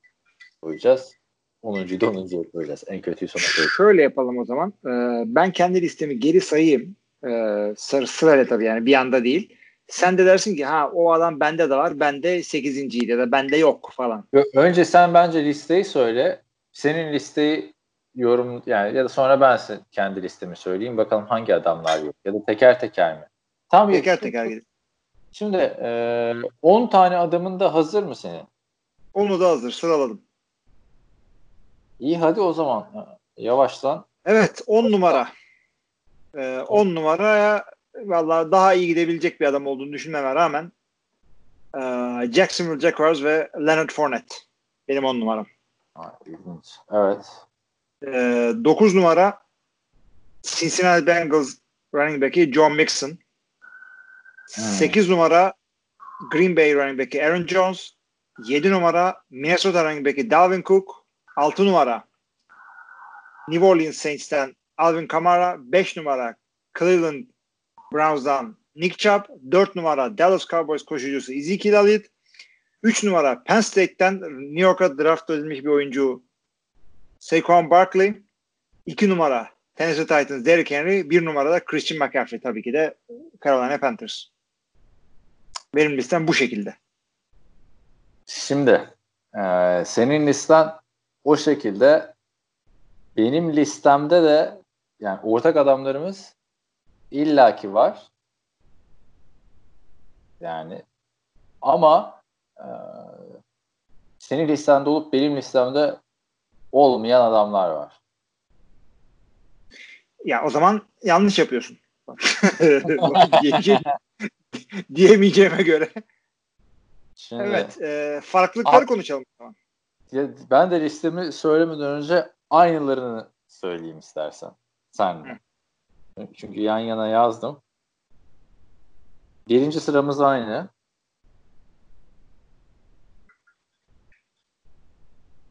koyacağız. 10. da 10. koyacağız. En kötüyü sona koyacağız.
Şöyle yapalım o zaman. Ee, ben kendi listemi geri sayayım. Ee, sıra, sırayla tabii yani bir anda değil. Sen de dersin ki ha o adam bende de var. Bende 8. ya da bende yok falan.
Önce sen bence listeyi söyle. Senin listeyi yorum yani ya da sonra ben kendi listemi söyleyeyim bakalım hangi adamlar yok ya da teker teker mi?
Tam teker teker gidelim.
Şimdi e, 10 tane adamın da hazır mı senin?
Onu da hazır sıraladım.
İyi hadi o zaman yavaştan.
Evet 10 numara. 10 ee, numaraya valla daha iyi gidebilecek bir adam olduğunu düşünmeme rağmen e, Jacksonville Jaguars ve Leonard Fournette benim 10 numaram.
Ha, ilginç. Evet.
9 numara Cincinnati Bengals running back'i John Mixon. Hmm. 8 numara Green Bay running back'i Aaron Jones. 7 numara Minnesota running back'i Dalvin Cook. 6 numara New Orleans Saints'ten Alvin Kamara. 5 numara Cleveland Browns'dan Nick Chubb. 4 numara Dallas Cowboys koşucusu Ezekiel Elliott. 3 numara Penn State'ten New York'a draft edilmiş bir oyuncu Saquon Barkley. 2 numara Tennessee Titans Derrick Henry. 1 numarada Christian McCaffrey tabii ki de Carolina Panthers. Benim listem bu şekilde.
Şimdi e, senin listen o şekilde benim listemde de yani ortak adamlarımız illaki var. Yani ama e, senin listende olup benim listemde olmayan adamlar var.
Ya o zaman yanlış yapıyorsun. Diyemeyeceğime göre. Şimdi, evet. E, farklılıkları a- konuşalım.
Ya, ben de listemi söylemeden önce aynılarını söyleyeyim istersen. Sen. Hı. Çünkü yan yana yazdım. Birinci sıramız aynı.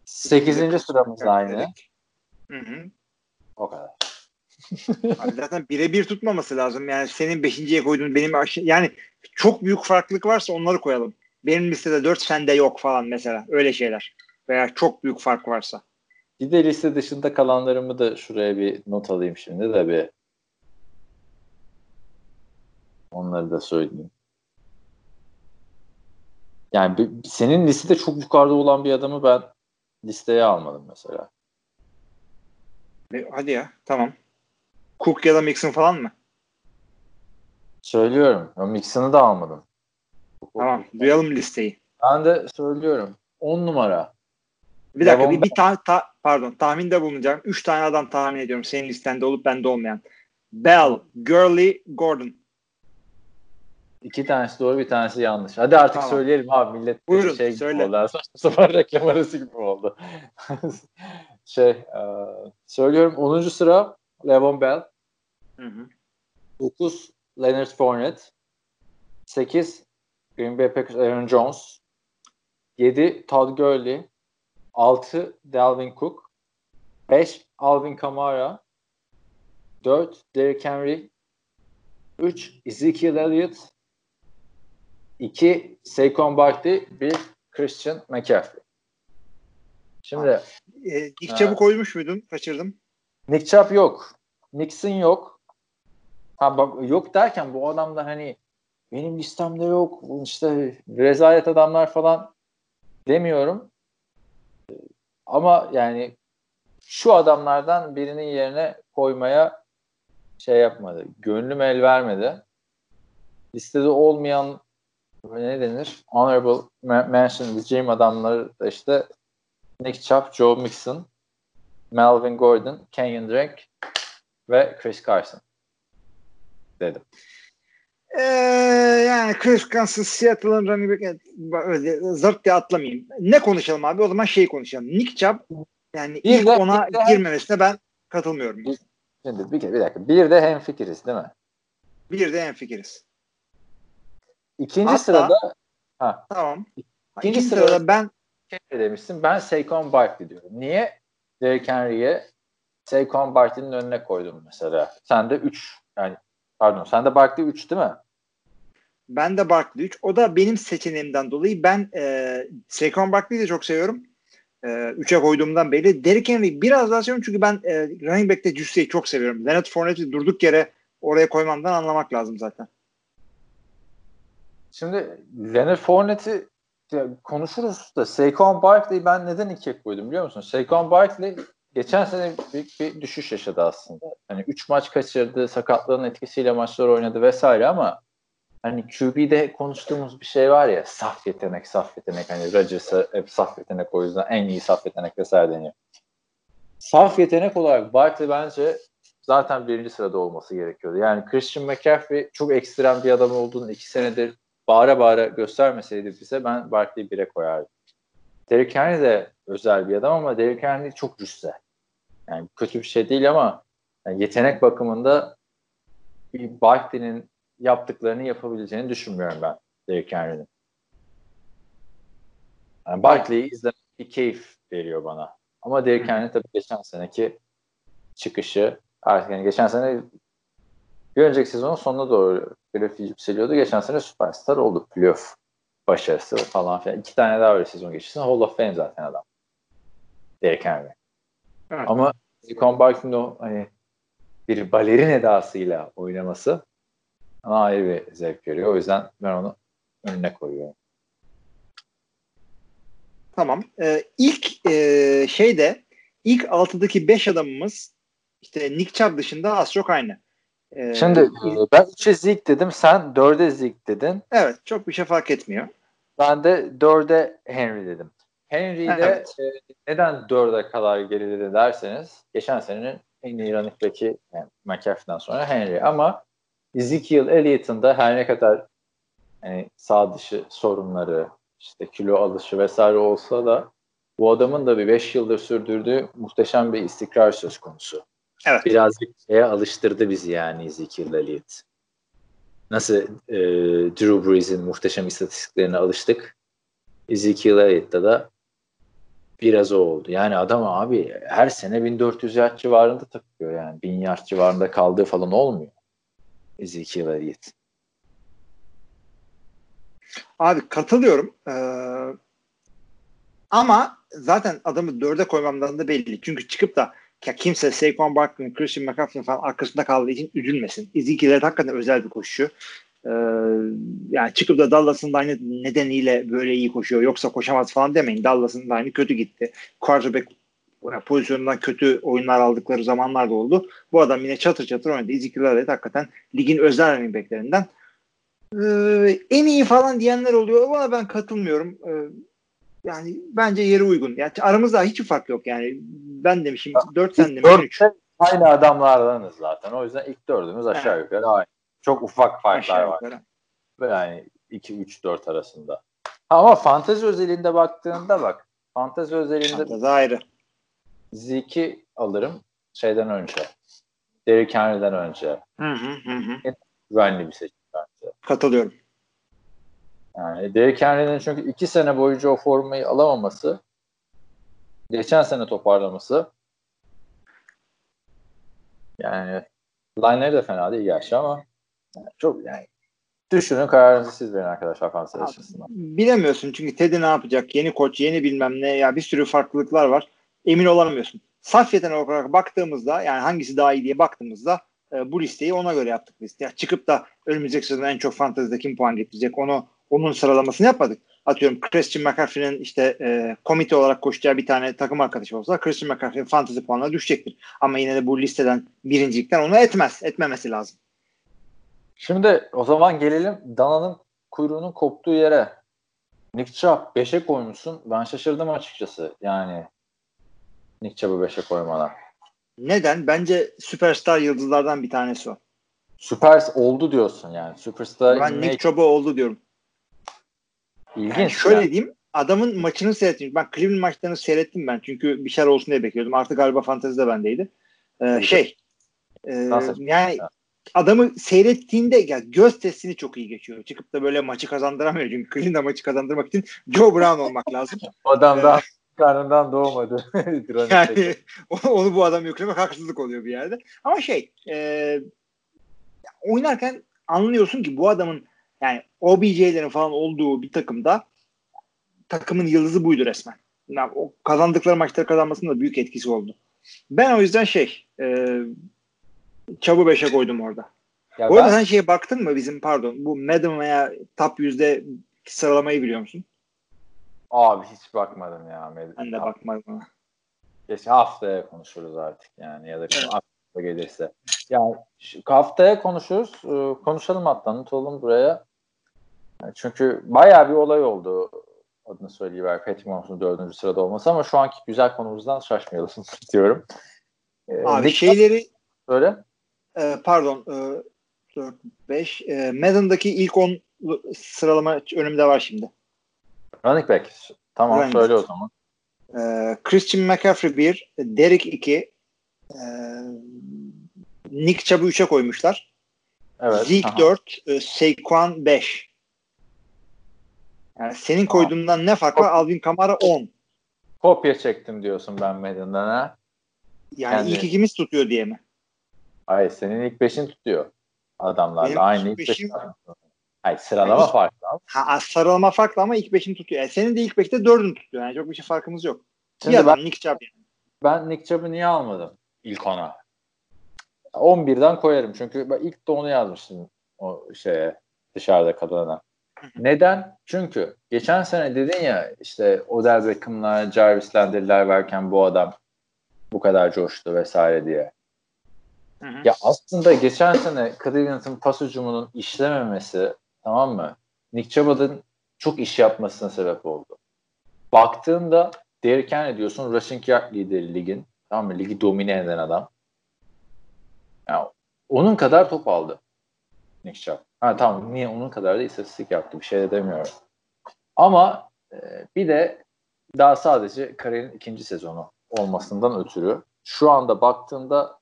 Sekizinci sıramız aynı.
Hı hı.
O kadar.
Abi zaten birebir tutmaması lazım. Yani senin beşinciye koyduğun benim yani çok büyük farklılık varsa onları koyalım. Benim listede dört sende yok falan mesela. Öyle şeyler. Veya çok büyük fark varsa.
Bir de liste dışında kalanlarımı da şuraya bir not alayım şimdi de bir onları da söyleyeyim. Yani senin listede çok yukarıda olan bir adamı ben listeye almadım mesela.
E, hadi ya tamam. Cook ya da Mixon falan mı?
Söylüyorum. Mixon'ı da almadım.
Tamam. Duyalım listeyi.
Ben de söylüyorum. 10 numara.
Bir dakika bir, bir ta, ta, pardon tahminde bulunacağım. 3 tane adam tahmin ediyorum senin listende olup bende olmayan. Bell, Gurley, Gordon.
İki tanesi doğru bir tanesi yanlış. Hadi artık tamam. söyleyelim abi millet
Buyurun,
şey
söyle.
oldu. Saçma reklam arası gibi oldu. şey e, söylüyorum 10. sıra Levon Bell.
Hı hı.
9 Leonard Fournette. 8 Green Bay Packers Aaron Jones. 7 Todd Gurley. 6 Dalvin Cook. 5 Alvin Kamara. 4 Derrick Henry. 3 Ezekiel Elliott. 2 Saquon Barkley. 1 Christian McCaffrey. Şimdi
e, Nick Chubb'ı koymuş muydun? Kaçırdım.
Nick Chubb yok. Nixon yok. Ha bak yok derken bu adamda hani benim listemde yok. işte rezalet adamlar falan demiyorum. Ama yani şu adamlardan birinin yerine koymaya şey yapmadı. Gönlüm el vermedi. Listede olmayan ne denir? Honorable mention diyeceğim adamları da işte Nick Chubb, Joe Mixon, Melvin Gordon, Kenyon Drake ve Chris Carson dedim.
Ee, yani Chris Carson, Seattle'ın running back öyle zırt diye atlamayayım. Ne konuşalım abi? O zaman şey konuşalım. Nick Chubb yani bir ilk de, ona de, girmemesine ben katılmıyorum.
Şimdi bir, bir dakika. Bir de hemfikiriz değil mi?
Bir de hemfikiriz.
İkinci Hatta, sırada
ha. Tamam. İkinci, İkinci sırada, sırada ben
şey demişsin. Ben Saquon Barkley diyorum. Niye? Derrick Henry'e Saquon Barkley'nin önüne koydum mesela. Sen de 3 yani pardon sen de Barkley 3 değil mi?
Ben de Barkley 3. O da benim seçeneğimden dolayı ben e, Saquon Barkley'i de çok seviyorum. 3'e koyduğumdan beri. Derrick Henry biraz daha seviyorum çünkü ben e, running back'te Cüsse'yi çok seviyorum. Leonard Fournette'i durduk yere oraya koymamdan anlamak lazım zaten.
Şimdi Leonard Fournette'i konuşuruz da Saquon Barkley'i ben neden ikiye koydum biliyor musun? Saquon Barkley geçen sene büyük bir düşüş yaşadı aslında. Hani 3 maç kaçırdı, sakatlığın etkisiyle maçlar oynadı vesaire ama hani QB'de konuştuğumuz bir şey var ya saf yetenek, saf yetenek. Hani Rodgers'a hep saf yetenek o yüzden en iyi saf yetenek vesaire deniyor. Saf yetenek olarak Barkley bence zaten birinci sırada olması gerekiyordu. Yani Christian McCaffrey çok ekstrem bir adam olduğunu iki senedir bağıra bağıra göstermeseydi bize ben Barkley'i bire koyardım. Derrick Henry de özel bir adam ama Derrick Henry çok cüsse. Yani kötü bir şey değil ama yani yetenek bakımında bir Barkley'nin yaptıklarını yapabileceğini düşünmüyorum ben Derrick Henry'nin. Yani Barkley'i izlemek bir keyif veriyor bana. Ama Derrick Henry tabii geçen seneki çıkışı artık yani geçen sene bir önceki sezonun sonuna doğru playoff yükseliyordu. Geçen sene süperstar oldu. Playoff başarısı falan filan. İki tane daha öyle sezon geçirsin. Hall of Fame zaten adam. Derrick Henry. Evet. Ama Barkley'nin o hani bir balerin edasıyla oynaması bana ayrı bir zevk veriyor. O yüzden ben onu önüne koyuyorum.
Tamam. Ee, ilk e, şeyde ilk 6'daki 5 adamımız işte Nick Chubb dışında az çok aynı.
Ee, Şimdi e, ben 3'e Zeke dedim. Sen 4'e Zeke dedin.
Evet. Çok bir şey fark etmiyor.
Ben de 4'e Henry dedim. Henry'yi de evet. e, neden 4'e kadar geriledi derseniz geçen senenin en iyi running back'i yani McAfee'den sonra Henry ama Ezekiel Elliott'ın da her ne kadar yani sağ dışı sorunları işte kilo alışı vesaire olsa da bu adamın da bir 5 yıldır sürdürdüğü muhteşem bir istikrar söz konusu. Evet. Birazcık şeye alıştırdı bizi yani Ezekiel Elliott. Nasıl e, Drew Brees'in muhteşem istatistiklerine alıştık. Ezekiel Elliott'ta da biraz o oldu. Yani adam abi her sene 1400 yard civarında takıyor yani. 1000 yard civarında kaldığı falan olmuyor. Ezekiel Elliott.
Abi katılıyorum. Ee, ama zaten adamı dörde koymamdan da belli. Çünkü çıkıp da ya kimse Saquon Barkley'nin, Christian McCaffrey'in falan arkasında kaldığı için üzülmesin. Ezekiel hakikaten özel bir koşucu. Ee, yani çıkıp da Dallas'ın da aynı nedeniyle böyle iyi koşuyor. Yoksa koşamaz falan demeyin. Dallas'ın da aynı kötü gitti. Quarterback pozisyonundan kötü oyunlar aldıkları zamanlar da oldu. Bu adam yine çatır çatır oynadı. Ezekiel Elliott hakikaten ligin özel running backlerinden. Ee, en iyi falan diyenler oluyor. Buna ben katılmıyorum. Ee, yani bence yeri uygun. Yani aramızda hiç fark yok yani. Ben demişim 4 sen demişsin 3.
Aynı adamlardanız zaten. O yüzden ilk dördümüz aşağı evet. yukarı aynı. Çok ufak farklar aşağı var. Yukarı. Yani 2 3 4 arasında. Ama fantezi özelinde baktığında bak. Fantezi özelinde fantezi
ayrı.
Zeke'i alırım şeyden önce. Derrick Henry'den önce. Hı hı hı. Güvenli bir seçim bence.
Katılıyorum.
Yani Derrick Henry'nin çünkü iki sene boyunca o formayı alamaması, geçen sene toparlaması yani line'leri de fena değil gerçi ama yani çok yani düşünün kararınızı siz verin arkadaşlar fantezi açısından.
Bilemiyorsun çünkü Teddy ne yapacak? Yeni koç, yeni bilmem ne ya bir sürü farklılıklar var. Emin olamıyorsun. Saf yetenek olarak baktığımızda yani hangisi daha iyi diye baktığımızda e, bu listeyi ona göre yaptık biz. Ya çıkıp da önümüzdeki sezon en çok fantezide kim puan getirecek onu onun sıralamasını yapmadık. Atıyorum Christian McCaffrey'nin işte e, komite olarak koşacağı bir tane takım arkadaşı olsa Christian McCaffrey'in fantezi puanına düşecektir. Ama yine de bu listeden birincilikten onu etmez. Etmemesi lazım.
Şimdi o zaman gelelim Dana'nın kuyruğunun koptuğu yere. Nick Chubb 5'e koymuşsun. Ben şaşırdım açıkçası. Yani Nick Chubb'ı 5'e koymana.
Neden? Bence süperstar yıldızlardan bir tanesi o.
Süper oldu diyorsun yani. Süperstar
ben Nick Chubb'a oldu diyorum. İlginç. Yani şöyle ya. diyeyim. Adamın maçını seyrettim. Ben Cleveland maçlarını seyrettim ben. Çünkü bir şeyler olsun diye bekliyordum. Artık galiba fantezide bendeydi. Ee, şey e, yani adamı seyrettiğinde ya göz testini çok iyi geçiyor. Çıkıp da böyle maçı kazandıramıyor. Çünkü Cleveland'a maçı kazandırmak için Joe Brown olmak lazım.
Adam da karnından doğmadı.
yani onu bu adam yüklemek haksızlık oluyor bir yerde. Ama şey e, oynarken anlıyorsun ki bu adamın yani OBJ'lerin falan olduğu bir takımda takımın yıldızı buydu resmen. Yani o kazandıkları maçları kazanmasının da büyük etkisi oldu. Ben o yüzden şey e, Çabu 5'e koydum orada. Ya arada ben... sen şeye baktın mı bizim pardon bu Madden veya top yüzde sıralamayı biliyor musun?
Abi hiç bakmadım ya. Madden.
Ben de bakmadım.
Keşke haftaya konuşuruz artık yani ya da aklıma gelirse. Yani haftaya konuşuruz. Ee, konuşalım hatta unutalım buraya. Çünkü bayağı bir olay oldu adını söyleyiver Patrick Mahomes'un dördüncü sırada olması ama şu anki güzel konumuzdan şaşmayalım diyorum.
Ee, Abi Nick şeyleri
söyle.
E, pardon e, 4 5 e, Madden'daki ilk 10 sıralama önümde var şimdi.
Running back. Tamam Running söyle back. o zaman.
E, Christian McCaffrey 1, Derek 2, e, Nick Chubb'ı 3'e koymuşlar. Evet. Zeke aha. 4, e, Saquon 5. Yani senin koyduğundan ne fark var? Alvin Kamara 10.
Kopya çektim diyorsun ben Madden'dan ha.
Yani Kendi... ilk ikimiz tutuyor diye mi?
Hayır senin ilk beşin tutuyor adamlarla. Benim Aynı ilk beşim. Hayır sıralama yani farklı.
Ha, sıralama farklı ama ilk beşini tutuyor. Yani senin de ilk beşte dördünü tutuyor. Yani çok bir şey farkımız yok. Şimdi İyi ben, Nick Chubb yani.
Ben Nick Chubb'ı niye almadım ilk ona? 11'den koyarım. Çünkü ben ilk de onu yazmıştım o şeye dışarıda kalana. Neden? Çünkü geçen sene dedin ya işte Odell Beckham'lar, Jarvis Landry'ler verken bu adam bu kadar coştu vesaire diye. Hı hı. Ya aslında geçen sene Cleveland'ın pas ucumunun işlememesi tamam mı? Nick Chubb'ın çok iş yapmasına sebep oldu. Baktığında Derrick Henry diyorsun rushing yard lideri ligin. Tamam mı? Ligi domine eden adam. Ya, onun kadar top aldı. Nick Chubb. Ha tamam niye onun kadar da istatistik yaptı bir şey de demiyorum. Ama e, bir de daha sadece kariyerin ikinci sezonu olmasından ötürü şu anda baktığında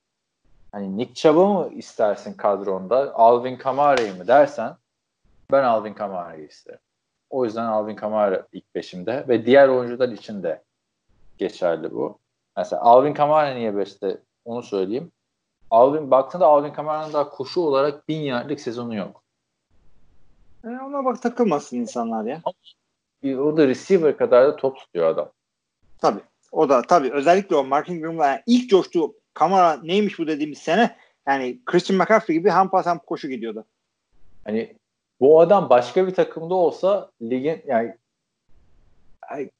hani Nick Chubb'ı mı istersin kadronda Alvin Kamara'yı mı dersen ben Alvin Kamara'yı isterim. O yüzden Alvin Kamara ilk beşimde ve diğer oyuncular için de geçerli bu. Mesela Alvin Kamara niye beşte onu söyleyeyim. Alvin baktığında Alvin Kamara'nın daha koşu olarak bin yardlık sezonu yok.
E ona bak takılmasın insanlar ya.
O da receiver kadar da top tutuyor adam.
Tabii. O da tabii özellikle o Mark Ingram'la yani ilk coştuğu kamera neymiş bu dediğimiz sene yani Christian McCaffrey gibi hem pas hem koşu gidiyordu.
Hani bu adam başka bir takımda olsa ligin yani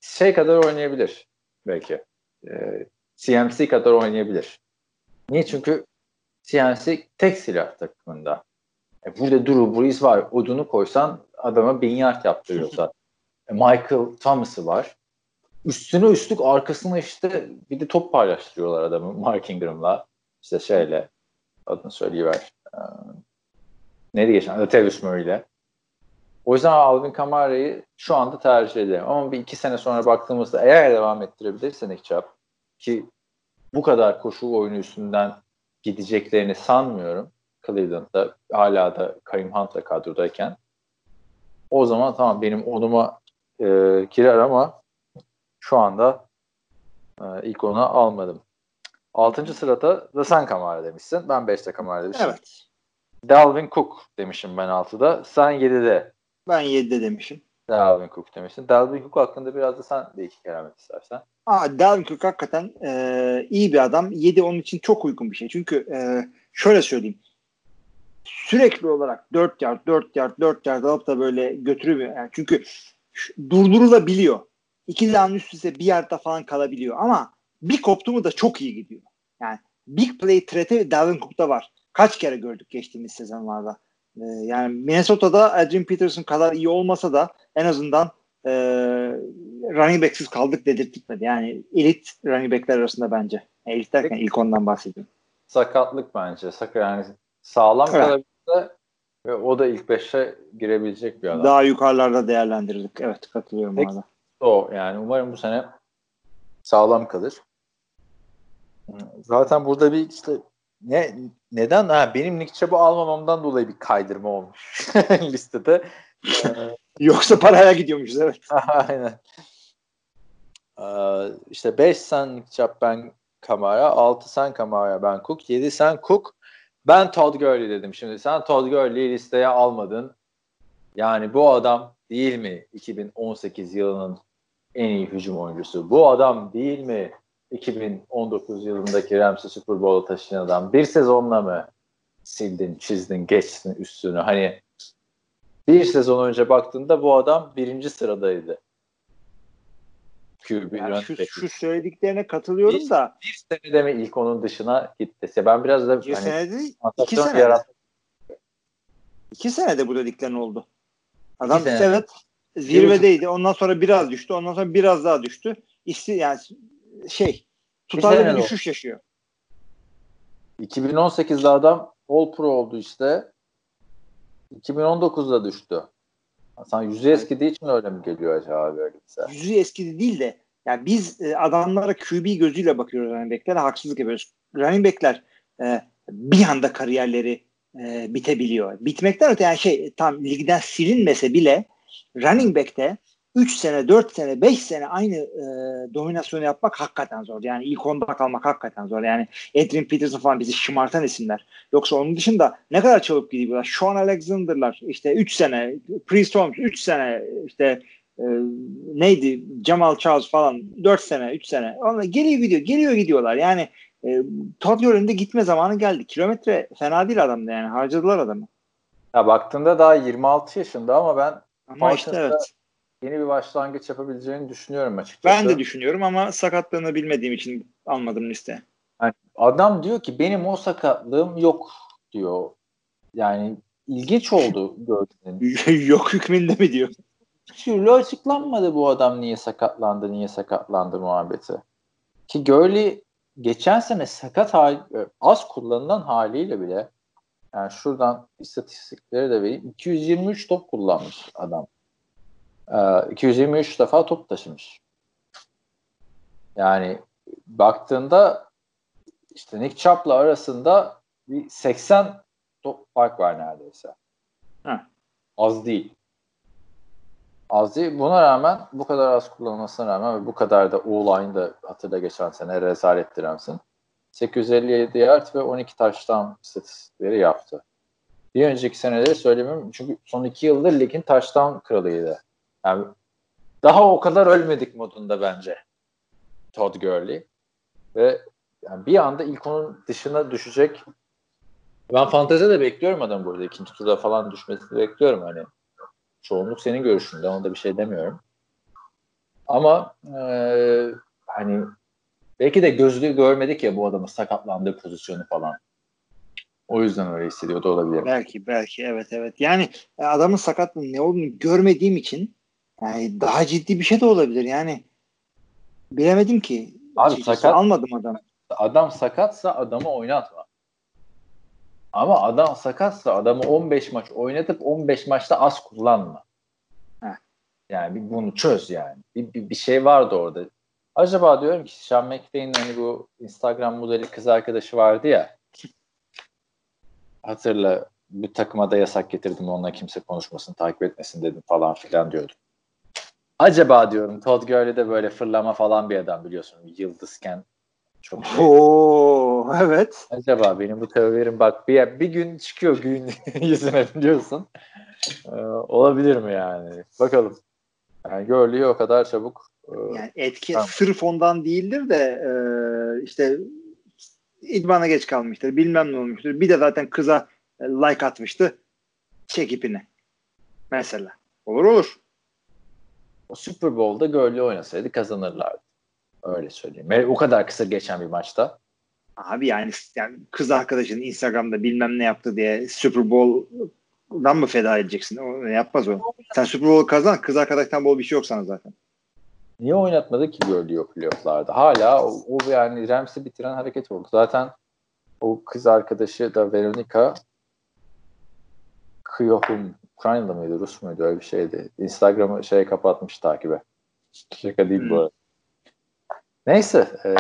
şey kadar oynayabilir belki. Ee, CMC kadar oynayabilir. Niye? Çünkü CMC tek silah takımında. E burada Drew Brees var. Odunu koysan adama bin yard yaptırıyorsa. e Michael Thomas'ı var üstüne üstlük arkasına işte bir de top paylaştırıyorlar adamı Mark Ingram'la. İşte şeyle adını söyleyiver. Ee, neydi geçen? Latavius Murray'le. O yüzden Alvin Kamara'yı şu anda tercih ederim. Ama bir iki sene sonra baktığımızda eğer devam ettirebilirse Nick Chubb ki bu kadar koşu oyunu üstünden gideceklerini sanmıyorum. Cleveland'da hala da Karim Hunt'la kadrodayken o zaman tamam benim onuma e, girer ama şu anda e, ilk ona almadım. Altıncı sırada da sen Kamara demişsin. Ben beşte Kamara demişim.
Evet.
Dalvin Cook demişim ben altıda. Sen yedide.
Ben yedide demişim.
Dalvin Cook demişsin. Dalvin Cook hakkında biraz da sen bir iki keramet istersen.
Aa, Dalvin Cook hakikaten e, iyi bir adam. Yedi onun için çok uygun bir şey. Çünkü e, şöyle söyleyeyim. Sürekli olarak 4 yard, 4 yard, 4 yard alıp da böyle götürüyor. Yani çünkü durdurulabiliyor iki down üst üste bir yardta falan kalabiliyor ama bir koptu mu da çok iyi gidiyor. Yani big play threat'i Dalvin Cook'ta var. Kaç kere gördük geçtiğimiz sezonlarda. Ee, yani Minnesota'da Adrian Peterson kadar iyi olmasa da en azından e, running back'siz kaldık dedirtmedi. Yani elit running back'ler arasında bence. Elit derken ilk ondan bahsediyorum.
Sakatlık bence. Sakat yani sağlam evet. kalabilirse ve o da ilk beşe girebilecek bir adam.
Daha yukarılarda değerlendirdik. Evet katılıyorum
Peki, ona o yani umarım bu sene sağlam kalır. Zaten burada bir işte ne neden ha benim Nick Chubb'ı almamamdan dolayı bir kaydırma olmuş listede.
Yoksa paraya gidiyormuşuz evet.
Aynen. Ee, işte 5 sen ben Kamara, 6 sen Kamara ben Cook, 7 sen Cook. Ben Todd Gurley dedim şimdi. Sen Todd Gurley'i listeye almadın. Yani bu adam değil mi 2018 yılının en iyi hücum oyuncusu. Bu adam değil mi 2019 yılındaki Rams'i Super Bowl'a taşıyan adam? Bir sezonla mı sildin, çizdin, geçtin üstünü? Hani bir sezon önce baktığında bu adam birinci sıradaydı. QB
Yani şu, şu söylediklerine katılıyorum
Bir-
da
Bir senede mi ilk onun dışına gitti? Ben biraz da
bir
hani,
senede iki senede.
yarat-
İki senede bu dediklerin oldu. Adam
İki sene.
evet zirvedeydi. Ondan sonra biraz düştü. Ondan sonra biraz daha düştü. İsti yani şey tutarlı bir
oldu.
düşüş yaşıyor.
2018'de adam All Pro oldu işte. 2019'da düştü. Sen yüzü eskidiği için öyle mi geliyor acaba böyle bize?
Yüzü eskidi değil de yani biz e, adamlara QB gözüyle bakıyoruz running back'lere haksızlık yapıyoruz. Running back'ler e, bir anda kariyerleri e, bitebiliyor. Bitmekten öte yani şey tam ligden silinmese bile running back'te 3 sene, 4 sene, 5 sene aynı e, dominasyonu yapmak hakikaten zor. Yani ilk onda kalmak hakikaten zor. Yani Adrian Peterson falan bizi şımartan isimler. Yoksa onun dışında ne kadar çabuk gidiyorlar. Sean Alexander'lar işte 3 sene, Priest Holmes 3 sene işte e, neydi Jamal Charles falan 4 sene 3 sene. Onlar geliyor gidiyor geliyor gidiyorlar. Yani e, Todd Gurley'in gitme zamanı geldi. Kilometre fena değil adamda yani. Harcadılar adamı.
Ya baktığında daha 26 yaşında ama ben
Ama işte evet.
Yeni bir başlangıç yapabileceğini düşünüyorum açıkçası.
Ben de düşünüyorum ama sakatlığını bilmediğim için almadım liste.
Yani adam diyor ki benim o sakatlığım yok diyor. Yani ilginç oldu gördüğün.
Yok hükmünde mi diyor.
Türlü açıklanmadı bu adam niye sakatlandı, niye sakatlandı muhabbeti. Ki Gurley geçen sene sakat hal, az kullanılan haliyle bile yani şuradan istatistikleri de vereyim. 223 top kullanmış adam. Ee, 223 defa top taşımış. Yani baktığında işte Nick Chubb'la arasında bir 80 top fark var neredeyse.
Heh.
Az değil. Az değil. Buna rağmen bu kadar az kullanılmasına rağmen ve bu kadar da O-line da hatırla geçen sene rezalet Rams'ın 857 yard ve 12 taştan istatistikleri yaptı. Bir önceki seneleri söylemiyorum çünkü son iki yıldır ligin taştan kralıydı. Yani daha o kadar ölmedik modunda bence Todd Gurley. Ve yani bir anda ilk onun dışına düşecek. Ben fantezide de bekliyorum adam burada. ikinci turda falan düşmesini bekliyorum hani. Çoğunluk senin görüşünde. Ona da bir şey demiyorum. Ama e, hani belki de gözlüğü görmedik ya bu adamın sakatlandığı pozisyonu falan. O yüzden öyle hissediyor da olabilir.
Belki belki evet evet. Yani e, adamın sakatlığının ne olduğunu görmediğim için yani daha ciddi bir şey de olabilir. Yani bilemedim ki.
Abi sakat-
almadım adam.
Adam sakatsa adamı oynatma. Ama adam sakatsa adamı 15 maç oynatıp 15 maçta az kullanma.
Heh.
Yani bir bunu çöz yani. Bir, bir, bir şey vardı orada. Acaba diyorum ki Sean McVay'in hani bu Instagram modeli kız arkadaşı vardı ya. Hatırla bir takıma da yasak getirdim onunla kimse konuşmasın takip etmesin dedim falan filan diyordum. Acaba diyorum Todd Gurley de böyle fırlama falan bir adam biliyorsun. Yıldızken çok şey.
Oo evet.
Acaba benim bu teorim bak bir, bir gün çıkıyor gün yüzüne biliyorsun. Ee, olabilir mi yani? Bakalım. Yani Gurley'i o kadar çabuk e,
Yani etki
Tamam.
sırf ondan değildir de e, işte idmana geç kalmıştır. Bilmem ne olmuştur. Bir de zaten kıza e, like atmıştı. Çek ipini. Mesela. Olur olur.
O Super Bowl'da Gurley oynasaydı kazanırlardı. Öyle söyleyeyim. Ve o kadar kısa geçen bir maçta.
Abi yani, yani kız arkadaşın Instagram'da bilmem ne yaptı diye Super Bowl'dan mı feda edeceksin? O yapmaz o. Sen Super Bowl kazan. Kız arkadaştan bol bir şey yok sana zaten.
Niye oynatmadı ki Gurley'i o playoff'larda? Hala o, o yani Rams'i bitiren hareket oldu. Zaten o kız arkadaşı da Veronica Kyohum Ukraynalı mıydı, Rus muydu öyle bir şeydi. Instagram'ı şey kapatmış takibe. Şaka değil bu
Hmm.
arada. Neyse. E,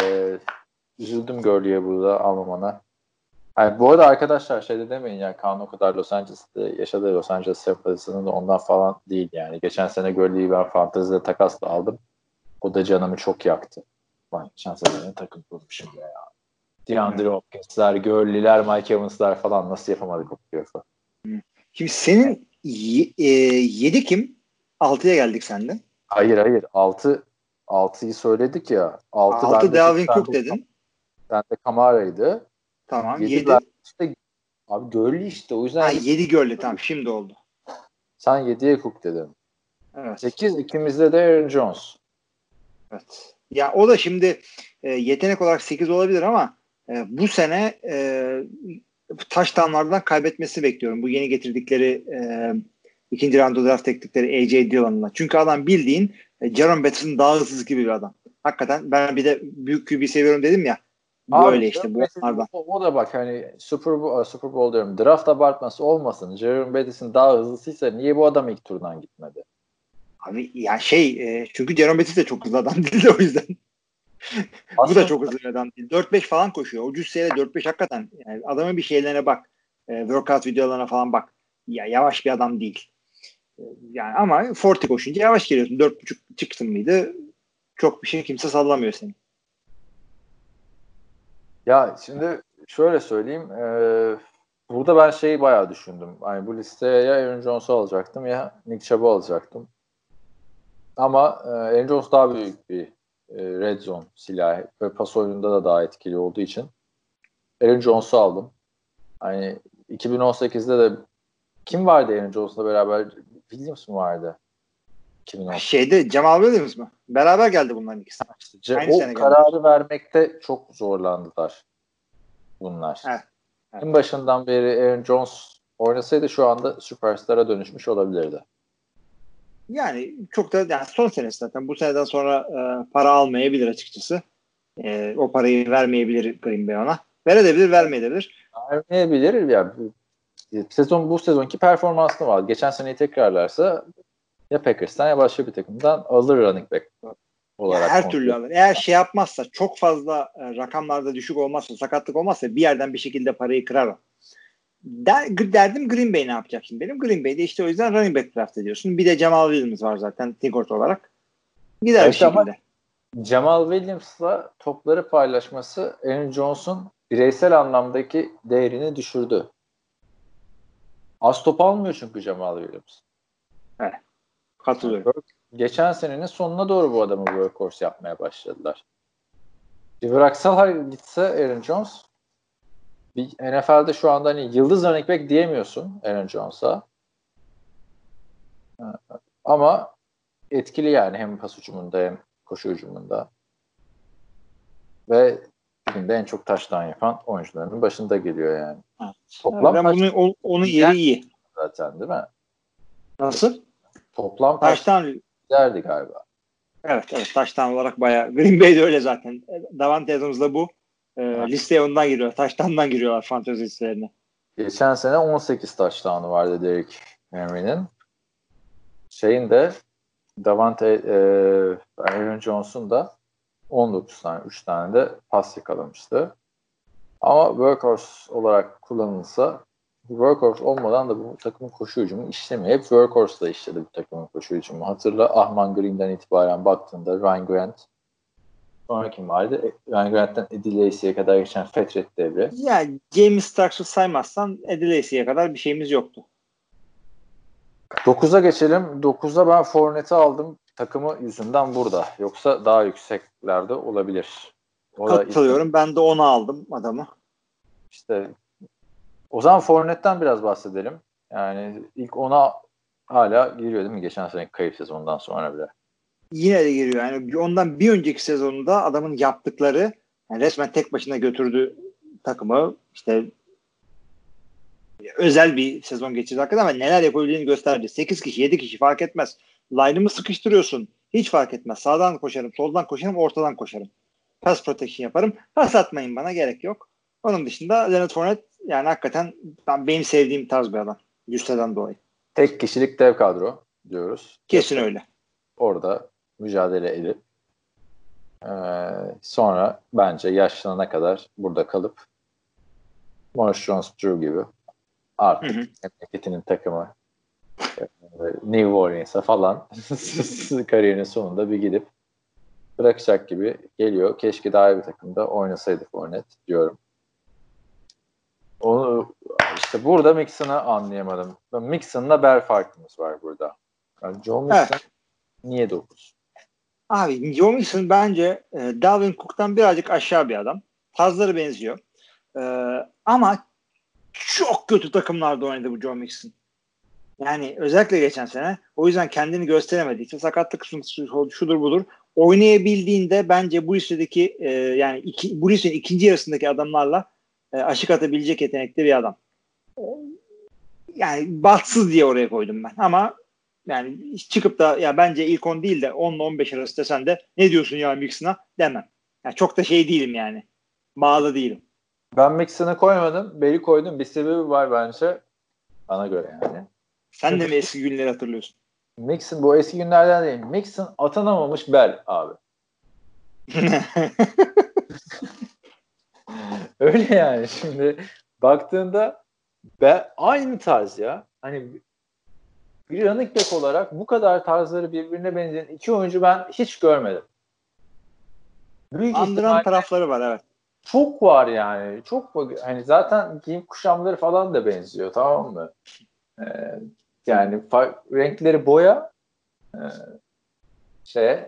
üzüldüm Gurley'e burada almamana. Yani bu arada arkadaşlar şey de demeyin ya Kaan o kadar Los Angeles'ta yaşadığı Los Angeles sempatizinin de ondan falan değil yani. Geçen sene Gurley'i ben fantezide takasla aldım. O da canımı çok yaktı. Ben geçen sene ne takım kurmuşum ya. DeAndre Hopkins'ler, Gurley'ler, Mike Evans'lar falan nasıl yapamadık o playoff'u?
Şimdi senin 7 kim? 6'ya geldik senden.
Hayır hayır. 6 6'yı söyledik ya. 6
6 Dalvin Cook dedin.
Ben de Kamara'ydı.
Tamam.
Yedi
7.
ben- işte abi Gurley işte o yüzden
Ha 7 gördü tamam şimdi oldu.
sen 7'ye Cook dedin.
Evet.
8 ikimizde de Aaron Jones.
Evet. Ya o da şimdi e, yetenek olarak 8 olabilir ama e, bu sene e, taş damlardan kaybetmesi bekliyorum. Bu yeni getirdikleri e, ikinci rounda draft ettikleri AJ Dillon'la. Çünkü adam bildiğin e, Jaron Batson daha hızlı gibi bir adam. Hakikaten ben bir de büyük QB seviyorum dedim ya. Böyle işte bu onlardan.
O, o da bak hani Super Bowl, Super Bowl diyorum draft abartması olmasın. Jaron Batson daha hızlısıysa niye bu adam ilk turdan gitmedi?
Abi ya şey e, çünkü Jerome Bettis de çok hızlı adam değildi o yüzden. bu da çok hızlı bir adam değil. 4-5 falan koşuyor. O cüsseyle 4-5 hakikaten. Yani adamın bir şeylerine bak. E, workout videolarına falan bak. Ya yavaş bir adam değil. E, yani ama forty koşunca yavaş geliyorsun. 4.5 çıktın mıydı çok bir şey kimse sallamıyor seni.
Ya şimdi şöyle söyleyeyim. E, burada ben şeyi bayağı düşündüm. Yani bu listeye ya Aaron Jones'u alacaktım ya Nick Chubb'ı alacaktım. Ama e, Aaron Jones daha büyük bir red zone silahı ve pas oyununda da daha etkili olduğu için Aaron Jones'u aldım. Hani 2018'de de kim vardı Aaron Jones'la beraber? Williams mı vardı?
2010. Şeyde Cemal Williams mı? Beraber geldi bunların ikisi.
İşte, Aynı o sene kararı geldi. vermekte çok zorlandılar bunlar. Evet. Evet. En başından beri Aaron Jones oynasaydı şu anda süperstara dönüşmüş olabilirdi.
Yani çok da yani son senesi zaten. Bu seneden sonra e, para almayabilir açıkçası. E, o parayı vermeyebilir Green Bay ona. Verebilir, vermeyebilir.
Vermeyebilir. Yani sezon bu sezonki performansını var. Geçen seneyi tekrarlarsa ya Packers'tan ya başka bir takımdan alır running back olarak.
her türlü alır. Eğer şey yapmazsa çok fazla e, rakamlarda düşük olmazsa sakatlık olmazsa bir yerden bir şekilde parayı kırar. Der, derdim Green Bay ne yapacak şimdi benim? Green Bay'de işte o yüzden running back draft ediyorsun. Bir de Jamal Williams var zaten Tigort olarak. Gider evet, bir şekilde.
Jamal Williams'la topları paylaşması Aaron Jones'un bireysel anlamdaki değerini düşürdü. Az top almıyor çünkü Jamal Williams.
Evet. Katılıyorum.
Geçen senenin sonuna doğru bu adamı workhorse yapmaya başladılar. Bir bıraksalar gitse Aaron Jones bir NFL'de şu anda hani yıldız running back diyemiyorsun Aaron Jones'a. Ama etkili yani hem pas ucumunda hem koşu ucumunda. Ve liginde en çok taştan yapan oyuncularının başında geliyor yani.
Evet. Toplam ben bunu, onun yeri iyi.
Zaten değil mi?
Nasıl?
Toplam taştan derdi galiba.
Evet evet taştan olarak bayağı. Green Bay'de öyle zaten. Davante Adams da bu. E, listeye ondan giriyor. Taştandan giriyorlar fantezi listelerine.
Geçen sene 18 taştanı vardı Derek Henry'nin. Şeyin de Davante e, Aaron Johnson da 19 tane, 3 tane de pas yakalamıştı. Ama workhorse olarak kullanılsa workhorse olmadan da bu takımın koşu hücumu işlemiyor. Hep workhorse'la işledi bu takımın koşu hücumu. Hatırla Ahman Green'den itibaren baktığında Ryan Grant sonra kim vardı? E, Ryan Grant'tan Eddie Lacy'ye kadar geçen Fetret devre.
Yani James Starks'ı saymazsan Eddie Lacy'ye kadar bir şeyimiz yoktu.
9'a geçelim. 9'a ben Fournette'i aldım. Takımı yüzünden burada. Yoksa daha yükseklerde olabilir.
O Katılıyorum. Işte, ben de onu aldım adamı.
İşte o zaman Fournette'den biraz bahsedelim. Yani ilk ona hala giriyor değil mi? Geçen sene kayıp sezondan sonra bile.
Yine de giriyor. Yani ondan bir önceki sezonunda adamın yaptıkları yani resmen tek başına götürdü takımı. İşte özel bir sezon geçirdi hakikaten ama neler yapabildiğini gösterdi. 8 kişi, 7 kişi fark etmez. Line'ımı sıkıştırıyorsun. Hiç fark etmez. Sağdan koşarım, soldan koşarım, ortadan koşarım. Pass protection yaparım. Pas atmayın bana gerek yok. Onun dışında Leonard Fournette yani hakikaten ben benim sevdiğim tarz bir adam. Cüsseden dolayı.
Tek kişilik dev kadro diyoruz.
Kesin öyle.
Orada mücadele edip ee, sonra bence yaşlanana kadar burada kalıp Morris Jones-Drew gibi artık memleketinin takımı New Orleans'a falan kariyerinin sonunda bir gidip bırakacak gibi geliyor. Keşke daha iyi bir takımda oynasaydı Fournette diyorum. Onu işte burada Mixon'ı anlayamadım. Mixon'la Bell farkımız var burada. Yani Joe Mixon evet. niye 9?
Abi Joe Mixon bence e, Dalvin Cook'tan birazcık aşağı bir adam. Tazları benziyor. E, ama çok kötü takımlarda oynadı bu Joe Mixon. Yani özellikle geçen sene. O yüzden kendini gösteremedi. İşte sakatlık şudur budur. oynayabildiğinde bence bu listedeki e, yani iki, bu listenin ikinci yarısındaki adamlarla e, aşık atabilecek yetenekli bir adam. Yani bahtsız diye oraya koydum ben. Ama yani çıkıp da ya bence ilk 10 değil de 10 ile 15 arası desen de ne diyorsun ya Mixon'a demem. Yani çok da şey değilim yani. Bağlı değilim.
Ben Mixon'ı koymadım. Beli koydum. Bir sebebi var bence. Bana göre yani.
Sen de mi eski günleri hatırlıyorsun?
Mixon bu eski günlerden değil. Mixon atanamamış bel abi. Öyle yani şimdi baktığında be aynı tarz ya. Hani bir running back olarak bu kadar tarzları birbirine benzeyen iki oyuncu ben hiç görmedim.
Büyük Andıran tarafları var evet.
Çok var yani. Çok hani zaten giyim kuşamları falan da benziyor tamam mı? Ee, yani renkleri boya e, şey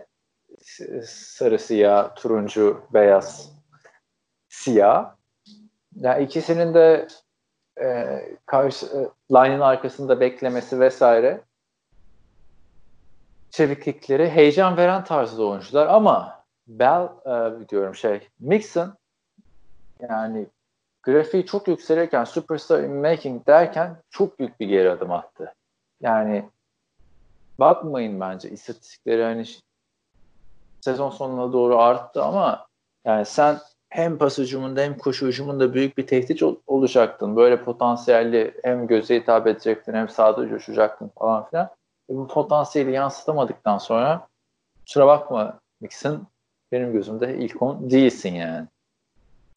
sarı siyah, turuncu, beyaz, siyah. Yani ikisinin de e, karşı e, line'ın arkasında beklemesi vesaire çeviklikleri heyecan veren tarzda oyuncular ama Bell e, diyorum şey Mixon yani grafiği çok yükselirken superstar in making derken çok büyük bir geri adım attı. Yani bakmayın bence istatistikleri hani sezon sonuna doğru arttı ama yani sen hem pas hücumunda hem koşu hücumunda büyük bir tehdit olacaktın. Böyle potansiyelli hem göze hitap edecektin hem sahada coşacaktın falan filan. E bu potansiyeli yansıtamadıktan sonra kusura bakma Mixon benim gözümde ilk on değilsin yani.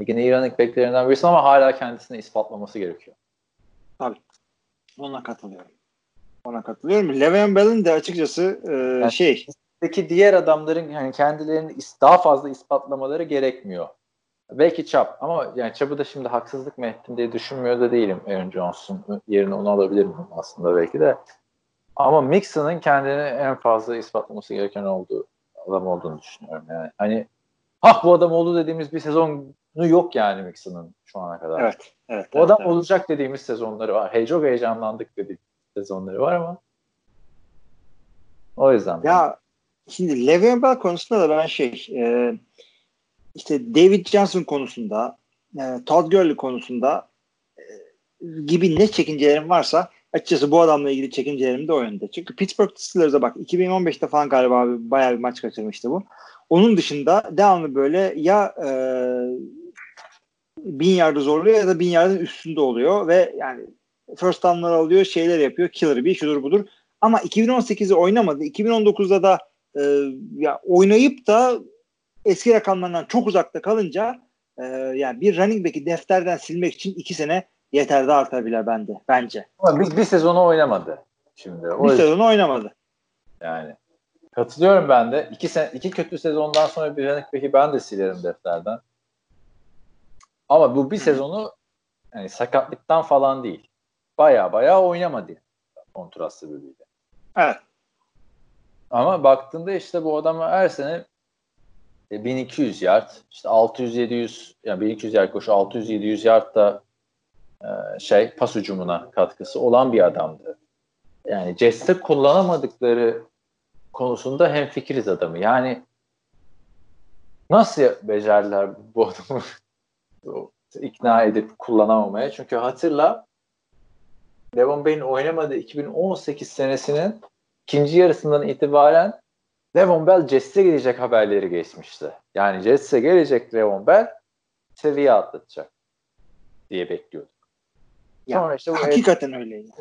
Yine İran beklerinden birisi ama hala kendisini ispatlaması gerekiyor.
Tabii. Ona katılıyorum. Ona katılıyorum. Le'Veon Bell'in de açıkçası e, yani, şey.
Peki diğer adamların yani kendilerini daha fazla ispatlamaları gerekmiyor. Belki Çap ama yani Çap'ı da şimdi haksızlık mı ettim diye düşünmüyor da değilim Aaron Johnson yerine onu alabilirim aslında belki de. Ama Mixon'ın kendini en fazla ispatlaması gereken olduğu adam olduğunu düşünüyorum. Yani hani ah bu adam oldu dediğimiz bir sezonu yok yani Mixon'ın şu ana kadar.
Evet. evet
bu adam evet. olacak dediğimiz sezonları var. Hey çok heyecanlandık dediğimiz sezonları var ama o yüzden.
Ya şimdi Le'Veon Bell konusunda da ben şey e, işte David Johnson konusunda e, Todd Gurley konusunda e, gibi ne çekincelerim varsa açıkçası bu adamla ilgili çekincelerim de o yönde. Çünkü Pittsburgh Steelers'a bak 2015'te falan galiba bir, bayağı bir maç kaçırmıştı bu. Onun dışında devamlı böyle ya e, bin yardı zorluyor ya da bin yardın üstünde oluyor ve yani first down'lar alıyor, şeyler yapıyor, killer bir şudur budur. Ama 2018'i oynamadı. 2019'da da e, ya oynayıp da eski rakamlarından çok uzakta kalınca e, yani bir running back'i defterden silmek için iki sene yeter de artabilir bende bence.
Ama bir, bir sezonu oynamadı şimdi.
O bir sezonu oynamadı.
Yani katılıyorum ben de. İki, sen, iki kötü sezondan sonra bir running back'i ben de silerim defterden. Ama bu bir sezonu yani sakatlıktan falan değil. Baya baya oynamadı kontrat sebebiyle.
Evet.
Ama baktığında işte bu adam her sene 1200 e, yard, işte 600-700 yani 1200 yard koşu 600-700 yard da e, şey pas ucumuna katkısı olan bir adamdı. Yani Jets'te kullanamadıkları konusunda hem fikiriz adamı. Yani nasıl becerdiler bu adamı ikna edip kullanamamaya? Çünkü hatırla Devon Bey'in oynamadığı 2018 senesinin ikinci yarısından itibaren Devon Bell Jets'e gelecek haberleri geçmişti. Yani Jets'e gelecek Devon Bell seviye atlatacak diye bekliyorduk.
Ya, Sonra işte bu hakikaten öyleydi.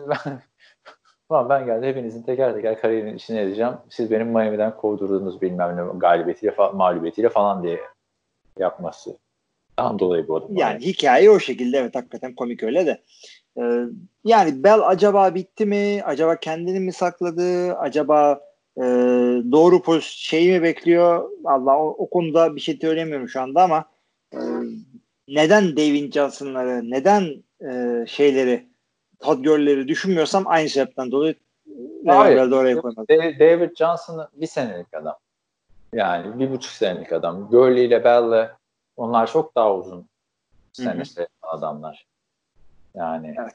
Tamam ben geldi hepinizin teker teker kariyerin içine edeceğim. Siz benim Miami'den kovdurduğunuz bilmem ne galibiyetiyle fa- mağlubiyetiyle falan diye yapması. Tam dolayı bu adam.
Yani hikaye o şekilde evet hakikaten komik öyle de. Ee, yani Bell acaba bitti mi? Acaba kendini mi sakladı? Acaba e, doğru poz şeyi mi bekliyor? Allah o, o konuda bir şey söylemiyorum şu anda ama e, neden David Johnson'ları, neden e, şeyleri, Todd Gurley'leri düşünmüyorsam aynı sebepten dolayı
Hayır, oraya koymadım. David Johnson bir senelik adam. Yani bir buçuk senelik adam. Gurley ile Bell'le onlar çok daha uzun senesi adamlar. Yani
evet.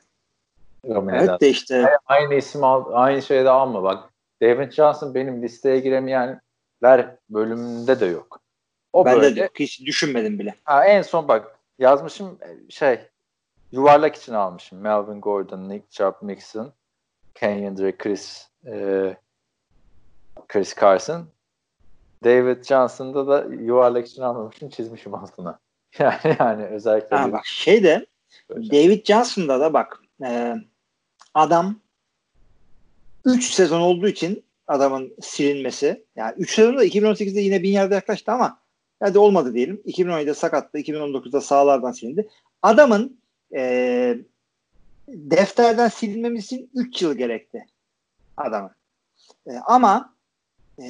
Evet de işte.
Aynı isim al, aynı şeyde alma bak. David Johnson benim listeye giremeyen örnekler bölümünde de yok.
O ben böyle, de hiç düşünmedim bile.
Ha, en son bak yazmışım şey yuvarlak için almışım. Melvin Gordon, Nick Chubb, Mixon, Kenyon Chris e, Chris Carson. David Johnson'da da yuvarlak için almamışım çizmişim altına. Yani yani özellikle.
Ha, bak şey de David Johnson'da da bak e, adam 3 sezon olduğu için adamın silinmesi. Yani 3 sezonda 2018'de yine bin yerde yaklaştı ama hadi olmadı diyelim. 2017'de sakattı. 2019'da sağlardan silindi. Adamın e, defterden silinmemiz için 3 yıl gerekti adamın. E, ama e,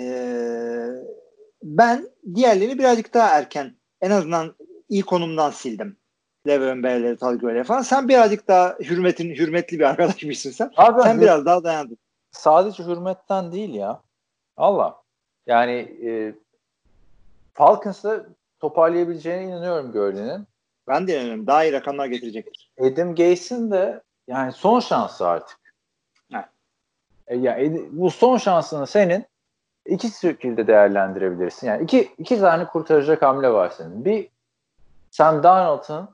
ben diğerlerini birazcık daha erken en azından iyi konumdan sildim. Levent Bey'leri, Talgö'yle falan. Sen birazcık daha hürmetin hürmetli bir arkadaşmışsın sen. Abi, sen biraz daha dayandın.
Sadece hürmetten değil ya. Allah. Yani e, Falcons'ı toparlayabileceğine inanıyorum Gurley'nin.
Ben de inanıyorum. Daha iyi rakamlar getirecektir.
Adam Gase'in de yani son şansı artık. E, ya bu son şansını senin iki şekilde değerlendirebilirsin. Yani iki, iki tane kurtaracak hamle var senin. Bir Sam Darnold'un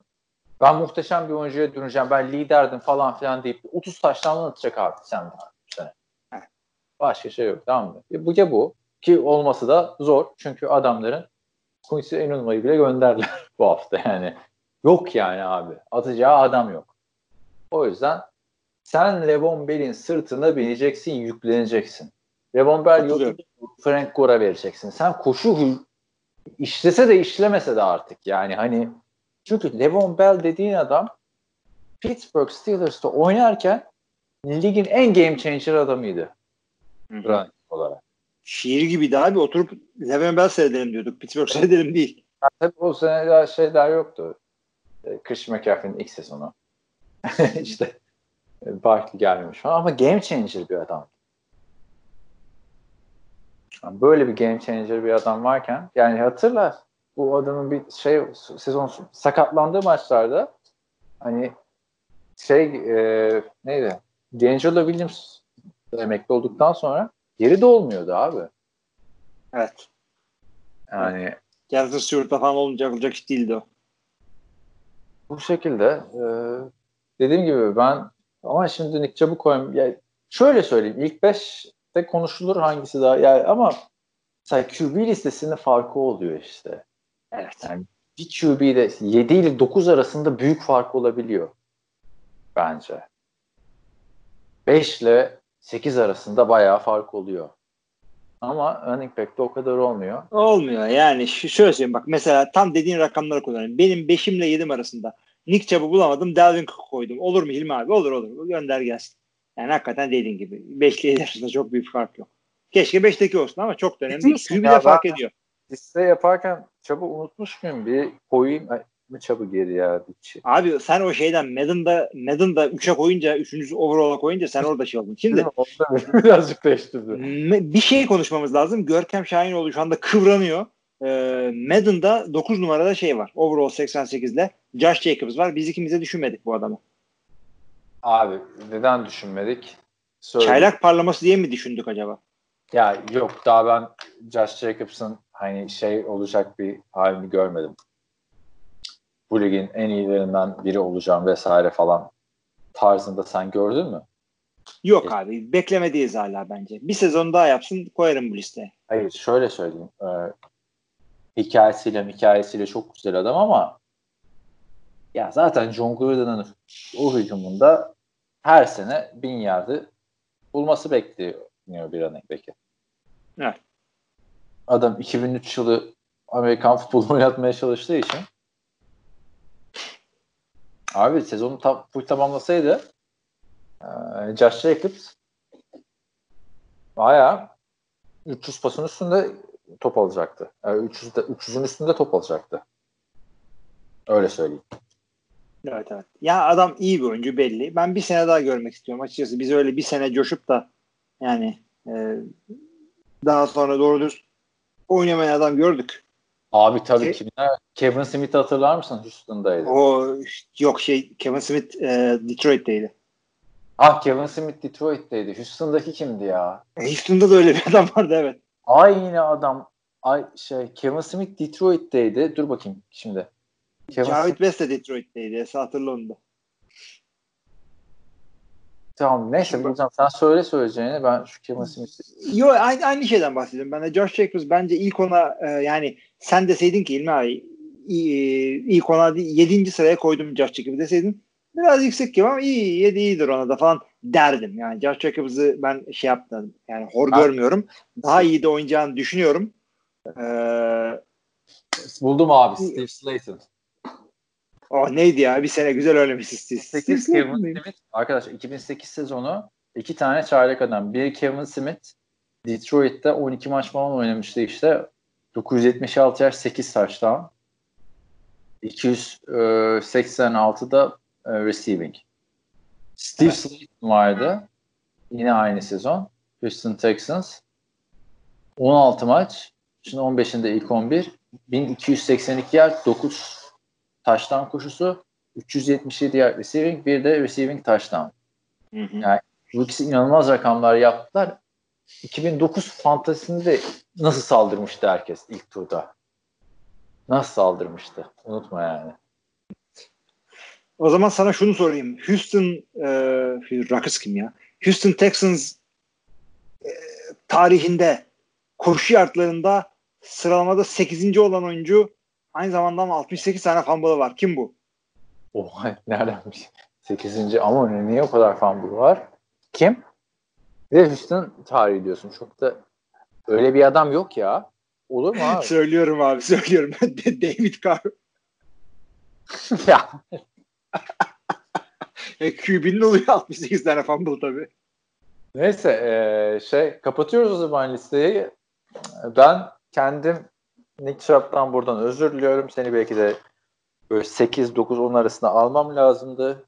ben muhteşem bir oyuncuya döneceğim, ben liderdim falan filan deyip 30 taştan atacak abi Sam sene. Başka şey yok tamam mı? E, bu ya bu. Ki olması da zor. Çünkü adamların Quincy Enunwa'yı bile gönderdiler bu hafta yani. Yok yani abi. Atacağı adam yok. O yüzden sen Levon Bell'in sırtına bineceksin, yükleneceksin. Levon Bell yok, Frank Gore'a vereceksin. Sen koşu işlese de işlemese de artık yani hani çünkü Levon Bell dediğin adam Pittsburgh Steelers'ta oynarken ligin en game changer adamıydı. Running olarak.
Şiir gibiydi abi. Oturup Levon Bell seyredelim diyorduk. Pittsburgh seyredelim değil.
Yani tabii o sene daha şeyler yoktu. E, Chris McCaffrey'nin ilk sezonu. işte e, Barkley gelmemiş falan ama game changer bir adam. Yani böyle bir game changer bir adam varken yani hatırlar bu adamın bir şey sezon sakatlandığı maçlarda hani şey e, neydi? D'Angelo Williams emekli olduktan sonra geri de olmuyordu abi.
Evet.
Yani
Jonathan Stewart'la falan olunca olacak iş değildi o.
Bu şekilde e, dediğim gibi ben ama şimdi Nick Chubb'u koyayım. Ya şöyle söyleyeyim. ilk 5'te konuşulur hangisi daha. Yani ama mesela QB listesinde farkı oluyor işte.
Evet.
Yani bir QB'de 7 ile 9 arasında büyük fark olabiliyor. Bence. 5 ile 8 arasında bayağı fark oluyor. Ama running back'te o kadar olmuyor.
Olmuyor yani. Şu, şöyle söyleyeyim bak mesela tam dediğin rakamları kullanayım. Benim 5'im ile 7'm arasında Nick Chubb'ı bulamadım. Dalvin Cook koydum. Olur mu Hilmi abi? Olur olur. Gönder gelsin. Yani hakikaten dediğin gibi. 5 ile 7 arasında çok büyük fark yok. Keşke 5'teki olsun ama çok da önemli. Bir de fark ediyor.
Liste yaparken Chubb'ı unutmuş muyum? Bir koyayım mı Chubb'ı geri ya? Bir
Abi sen o şeyden Madden'da Madden'da 3'e koyunca 3. overall'a koyunca sen orada şey oldun. Şimdi
birazcık değiştirdi.
Bir şey konuşmamız lazım. Görkem Şahinoğlu şu anda kıvranıyor. Ee, Madden'da 9 numarada şey var. Overall 88'de Josh Jacobs var. Biz ikimiz düşünmedik bu adamı.
Abi neden düşünmedik?
Söyle. Çaylak parlaması diye mi düşündük acaba?
Ya yok daha ben Josh Jacobs'ın hani şey olacak bir halini görmedim. Bu ligin en iyilerinden biri olacağım vesaire falan tarzında sen gördün mü?
Yok abi beklemedeyiz hala bence. Bir sezon daha yapsın koyarım bu listeye.
Hayır şöyle söyleyeyim. Ee, hikayesiyle hikayesiyle çok güzel adam ama ya zaten John Gruden'ın o hücumunda her sene bin yardı bulması bekleniyor bir running back'i.
Evet.
Adam 2003 yılı Amerikan futbolu oynatmaya çalıştığı için abi sezonu tam, full tamamlasaydı e, Josh Jacobs bayağı 300 pasın üstünde top alacaktı. Yani 300 de, 300'ün üstünde top alacaktı. Öyle söyleyeyim.
Evet evet. Ya adam iyi bir oyuncu belli. Ben bir sene daha görmek istiyorum açıkçası. Biz öyle bir sene coşup da yani e, daha sonra doğru düz oynamayan adam gördük.
Abi tabii ki. Kevin Smith'i hatırlar mısın? Houston'daydı.
O yok şey Kevin Smith e, Detroit'teydi.
Ah Kevin Smith Detroit'teydi. Houston'daki kimdi ya?
E, Houston'da da öyle bir adam vardı evet.
Aynı adam ay şey Kevin Smith Detroit'teydi. Dur bakayım şimdi.
Kevin Smith... West de Detroit'teydi. Hatırla onu da.
Tamam neyse Şimdi, buradan sen söyle söyleyeceğini ben şu Kevin Smith'i.
Yo aynı, aynı şeyden bahsediyorum. Ben de Josh Jacobs bence ilk ona e, yani sen deseydin ki İlmi abi e, ilk ona 7. sıraya koydum Josh Jacobs'ı deseydin biraz yüksek gibi ama iyi 7 iyidir ona da falan derdim. Yani Josh Jacobs'ı ben şey yaptım yani hor abi, görmüyorum. Daha iyi de oynayacağını düşünüyorum. Ee,
Buldum abi Steve Slayton.
Oh neydi ya bir sene güzel oynamış Steve.
8 Kevin Smith. Arkadaş 2008 sezonu iki tane çaylak adam. Bir Kevin Smith Detroit'te 12 maç falan oynamıştı işte. 976 yaş 8 taştan. 286'da e, receiving. Steve evet. Slayton vardı. Yine aynı sezon. Houston Texans. 16 maç. Şimdi 15'inde ilk 11. 1282 yer 9 taştan koşusu. 377 yer receiving. Bir de receiving taştan. Yani bu ikisi inanılmaz rakamlar yaptılar. 2009 fantazisinde de nasıl saldırmıştı herkes ilk turda. Nasıl saldırmıştı? Unutma yani.
O zaman sana şunu sorayım. Houston e, Rockets kim ya? Houston Texans e, tarihinde koşu yardlarında sıralamada 8. olan oyuncu aynı zamanda 68 tane fumble'ı var. Kim bu?
Oha nereden 8. ama niye o kadar fumble var? Kim? Ve Houston tarihi diyorsun. Çok da öyle bir adam yok ya. Olur mu abi?
söylüyorum abi söylüyorum. David Carr.
ya.
e, QB'nin oluyor 68 tane fumble tabii.
Neyse e, şey kapatıyoruz o zaman listeyi. Ben kendim Nick Chubb'dan buradan özür diliyorum. Seni belki de böyle 8-9-10 arasında almam lazımdı.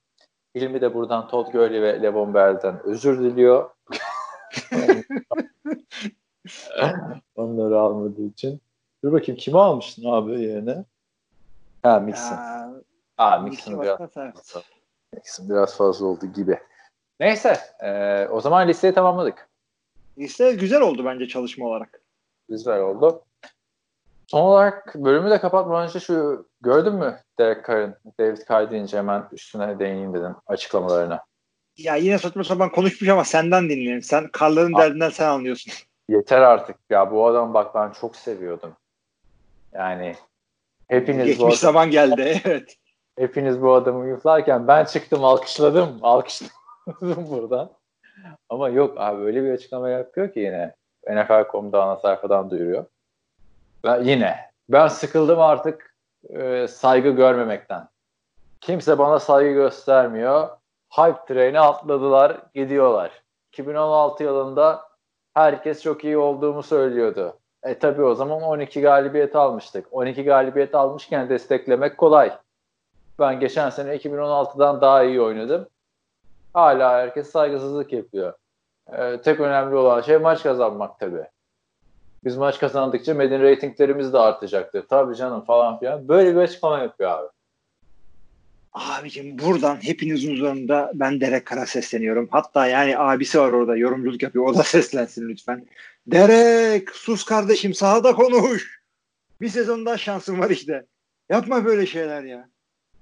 Hilmi de buradan Todd Gurley ve Levon Bell'den özür diliyor. Onları almadığı için. Dur bakayım kimi almıştın abi yerine? Ha Mixon. Aa Mixon biraz, Mixon biraz fazla oldu gibi. Neyse e, o zaman listeyi tamamladık.
Liste güzel oldu bence çalışma olarak.
Güzel oldu. Son olarak bölümü de kapatmadan önce şu gördün mü Derek Carr'ın David Carr deyince hemen üstüne değineyim dedim açıklamalarına.
Ya yine saçma sapan konuşmuş ama senden dinleyelim. Sen Carr'ların derdinden sen anlıyorsun.
Yeter artık ya bu adam bak ben çok seviyordum. Yani hepiniz
Geçmiş bu adam, zaman geldi evet.
Hepiniz bu adamı yuflarken ben çıktım alkışladım. Alkışladım buradan. Ama yok abi öyle bir açıklama yapıyor ki yine. NFL.com'da ana sayfadan duyuruyor. Ben yine ben sıkıldım artık e, saygı görmemekten. Kimse bana saygı göstermiyor. Hype treni atladılar, gidiyorlar. 2016 yılında herkes çok iyi olduğumu söylüyordu. E tabi o zaman 12 galibiyet almıştık. 12 galibiyet almışken desteklemek kolay. Ben geçen sene 2016'dan daha iyi oynadım. Hala herkes saygısızlık yapıyor. Ee, tek önemli olan şey maç kazanmak tabii. Biz maç kazandıkça medin reytinglerimiz de artacaktır. Tabii canım falan filan. Böyle bir açıklama yapıyor abi.
Abicim buradan hepinizin huzurunda ben Derek Kara sesleniyorum. Hatta yani abisi var orada yorumculuk yapıyor. O da seslensin lütfen. Derek sus kardeşim sahada konuş. Bir sezon daha şansın var işte. Yapma böyle şeyler ya.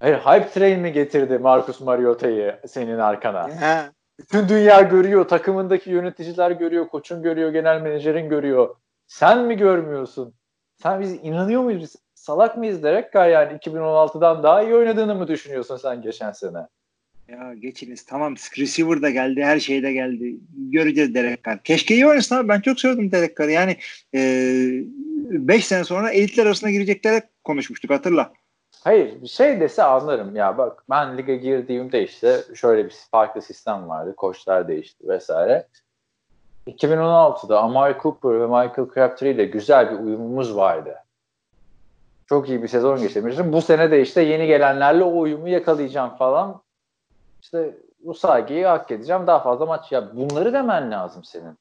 Hayır hype train mi getirdi Marcus Mariota'yı senin arkana? He. Bütün dünya görüyor, takımındaki yöneticiler görüyor, koçun görüyor, genel menajerin görüyor. Sen mi görmüyorsun? Sen biz inanıyor muyuz? Biz salak mıyız Derek Carr yani 2016'dan daha iyi oynadığını mı düşünüyorsun sen geçen sene?
Ya geçiniz tamam receiver da geldi her şey de geldi. Göreceğiz Derek Carr. Keşke iyi oynasın abi ben çok sevdim Derek Carr'ı. Yani 5 e, sene sonra elitler arasına girecekler konuşmuştuk hatırla.
Hayır bir şey dese anlarım ya bak ben lige girdiğimde işte şöyle bir farklı sistem vardı koçlar değişti vesaire. 2016'da Amari Cooper ve Michael Crabtree ile güzel bir uyumumuz vardı. Çok iyi bir sezon geçirmiştim. Bu sene de işte yeni gelenlerle o uyumu yakalayacağım falan. İşte bu saygıyı hak edeceğim. Daha fazla maç. Ya bunları demen lazım senin.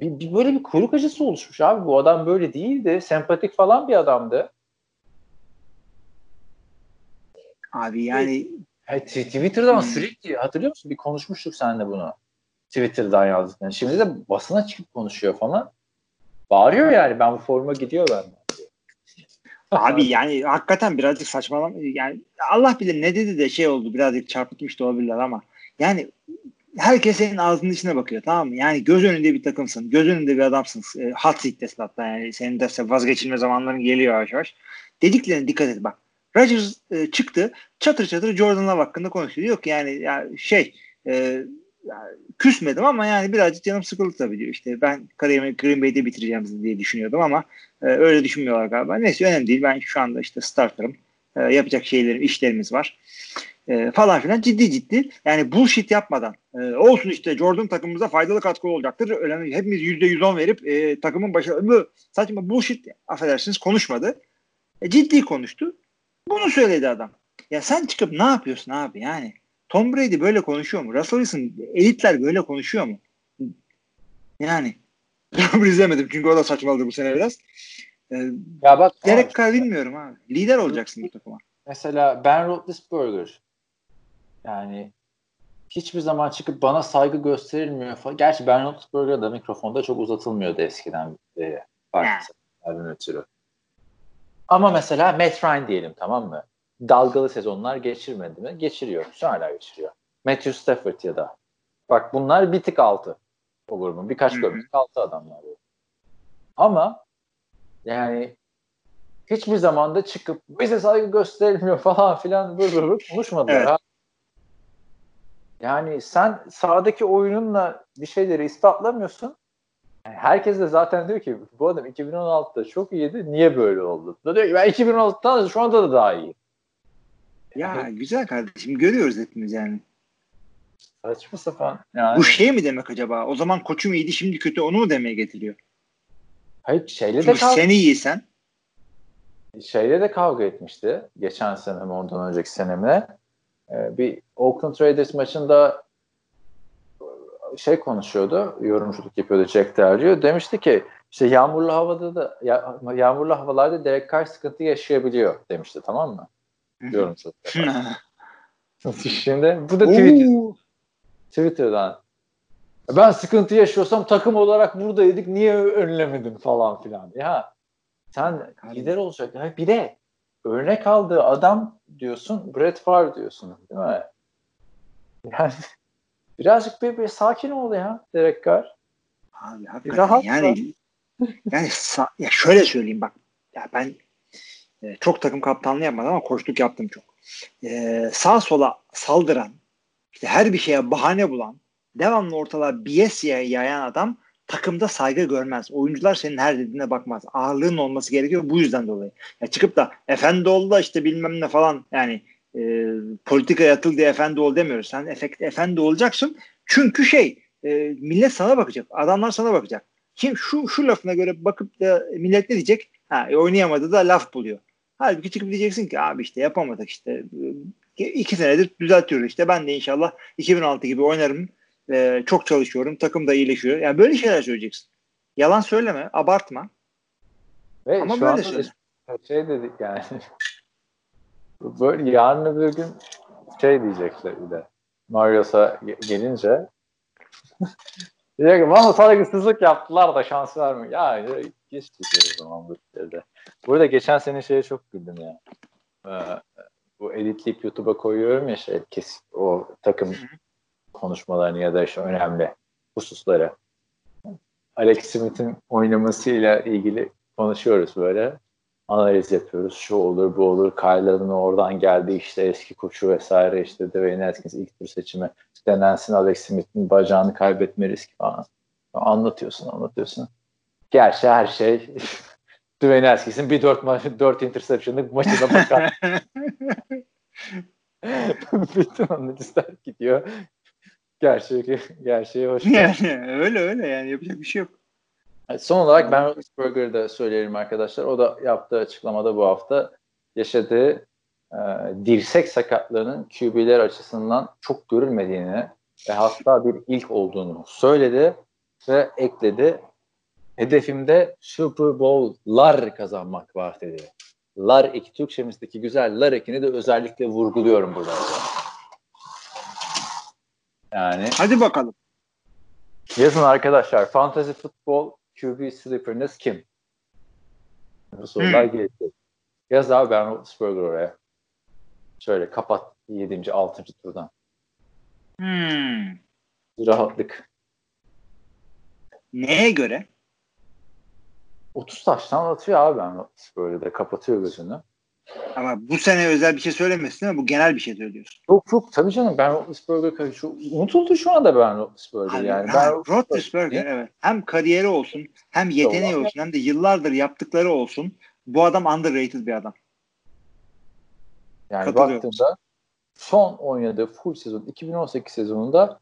Bir, bir böyle bir kuyruk acısı oluşmuş abi. Bu adam böyle değildi. Sempatik falan bir adamdı.
Abi yani
evet, Twitter'dan hmm. sürekli hatırlıyor musun? Bir konuşmuştuk seninle bunu. Twitter'dan yazdıklarını. Şimdi de basına çıkıp konuşuyor falan. Bağırıyor yani ben bu forma gidiyor ben.
Abi yani hakikaten birazcık saçmalama. Yani Allah bilir ne dedi de şey oldu birazcık çarpıtmış da olabilirler ama yani herkes senin ağzının içine bakıyor tamam mı? Yani göz önünde bir takımsın. Göz önünde bir adamsın. E, hot seat'tesin hatta yani senin de vazgeçilme zamanların geliyor yavaş yavaş. Dediklerine dikkat et bak. Rodgers e, çıktı çatır çatır Jordan Love hakkında konuşuyor. Ki yani ya şey e, küsmedim ama yani birazcık canım sıkıldı tabii diyor. İşte ben kariyerimi Green Bay'de bitireceğim diye düşünüyordum ama e, öyle düşünmüyorlar galiba. Neyse önemli değil. Ben şu anda işte starterım. E, yapacak şeylerim, işlerimiz var. E, falan filan ciddi ciddi. Yani bullshit yapmadan. E, olsun işte Jordan takımımıza faydalı katkı olacaktır. Önemli. Hepimiz %110 verip e, takımın başı bu saçma bullshit affedersiniz konuşmadı. E, ciddi konuştu. Bunu söyledi adam. Ya sen çıkıp ne yapıyorsun abi yani? Tom Brady böyle konuşuyor mu? Russell Wilson elitler böyle konuşuyor mu? Yani izlemedim çünkü o da saçmaladı bu sene biraz. Ee, ya bak gerek kar bilmiyorum abi. Lider olacaksın bu takıma.
Mesela Ben Roethlisberger yani hiçbir zaman çıkıp bana saygı gösterilmiyor falan. Gerçi Ben Roethlisberger da mikrofonda çok uzatılmıyordu eskiden. E, farklı ötürü. Ama mesela Matt Ryan diyelim tamam mı? Dalgalı sezonlar geçirmedi mi? Geçiriyor. Hala geçiriyor. Matthew Stafford ya da. Bak bunlar bir tık altı o grubun. Birkaç gömlek altı adamlar. Ama yani hiçbir zamanda çıkıp bize saygı gösterilmiyor falan filan böyle böyle konuşmadılar. Evet. Ha. Yani sen sahadaki oyununla bir şeyleri ispatlamıyorsun. Yani herkes de zaten diyor ki bu adam 2016'da çok iyiydi. Niye böyle oldu? Da diyor ki ben 2016'dan şu anda da daha iyi.
Ya güzel kardeşim görüyoruz hepimiz yani.
Saçma sapan. Yani.
Bu şey mi demek acaba? O zaman koçum iyiydi şimdi kötü onu mu demeye getiriyor?
Hayır şeyle Çünkü de
kavga... sen iyiysen.
Şeyle de kavga etmişti. Geçen sene mi ondan önceki senemle. Ee, bir Oakland Raiders maçında şey konuşuyordu. Yorumculuk yapıyordu Jack Del Demişti ki işte yağmurlu havada da yağmurlu havalarda Derek Carr sıkıntı yaşayabiliyor demişti tamam mı? Diyorum çok. Şimdi bu da Twitter. Twitter'dan. Ben sıkıntı yaşıyorsam takım olarak buradaydık niye önlemedin falan filan. Ya sen lider olacak. Ya bir de örnek aldığı adam diyorsun Brett Favre diyorsun değil mi? Yani birazcık bir, bir sakin ol ya Derek Carr.
Abi hakikaten yani yani sa- ya şöyle söyleyeyim bak ya ben e, çok takım kaptanlığı yapmadım ama koçluk yaptım çok. E, sağ sola saldıran, işte her bir şeye bahane bulan, devamlı ortalığa BS yayan adam takımda saygı görmez. Oyuncular senin her dediğine bakmaz. Ağırlığın olması gerekiyor bu yüzden dolayı. Ya çıkıp da efendi ol da işte bilmem ne falan yani e, politika yatıl diye efendi ol demiyoruz. Sen efekt, efendi olacaksın. Çünkü şey e, millet sana bakacak. Adamlar sana bakacak. Kim şu şu lafına göre bakıp da millet ne diyecek? Ha, oynayamadı da laf buluyor. Halbuki çıkıp diyeceksin ki abi işte yapamadık işte. İki senedir düzeltiyoruz işte. Ben de inşallah 2006 gibi oynarım. Ee, çok çalışıyorum. Takım da iyileşiyor. Yani böyle şeyler söyleyeceksin. Yalan söyleme abartma.
Ve Ama böyle söyle şey dedik yani. Böyle yarın bir gün şey diyecekler bir de. Marios'a gelince. Diyecek ki bana saygısızlık yaptılar da şans vermiyor. Ya geç gidiyor o zaman bu işlerde. Burada geçen sene şeye çok güldüm ya. Ee, bu editleyip YouTube'a koyuyorum ya şey kes o takım konuşmalarını ya da işte önemli hususları. Alex Smith'in oynamasıyla ilgili konuşuyoruz böyle. Analiz yapıyoruz. Şu olur, bu olur. Kyler'ın oradan geldi işte eski koçu vesaire işte Dwayne Haskins ilk tur seçimi denensin Alex Smith'in bacağını kaybetme riski falan. Anlatıyorsun, anlatıyorsun. Gerçi her şey Dwayne Haskins'in bir dört, maç, dört interception'lık maçına bakar. Bütün analistler gidiyor. Gerçeği, gerçeği hoş
yani, öyle öyle yani yapacak bir şey yok.
Son olarak Ben Roethlisberger'ı da söyleyelim arkadaşlar. O da yaptığı açıklamada bu hafta yaşadığı e, dirsek sakatlığının QB'ler açısından çok görülmediğini ve hatta bir ilk olduğunu söyledi ve ekledi. Hedefimde Super Bowl'lar kazanmak var dedi. Lar eki Türkçemizdeki güzel lar ekini de özellikle vurguluyorum burada.
Yani Hadi bakalım.
Yazın arkadaşlar Fantasy Football QB sleeper'ınız kim? Bu sorular hmm. gelecek. Yaz abi Ben Roethlisberger oraya. Şöyle kapat 7. 6. turdan.
Hmm.
Rahatlık.
Neye göre?
30 taştan atıyor abi Ben böyle de kapatıyor gözünü.
Ama bu sene özel bir şey söylemesin ama bu genel bir şey söylüyorsun.
Çok çok tabii canım Ben Roethlisberger şu, unutuldu şu anda Ben Roethlisberger yani.
Ben Roethlisberger evet. Hem kariyeri olsun hem yeteneği olsun hem de yıllardır yaptıkları olsun. Bu adam underrated bir adam.
Yani baktığında son oynadığı full sezon 2018 sezonunda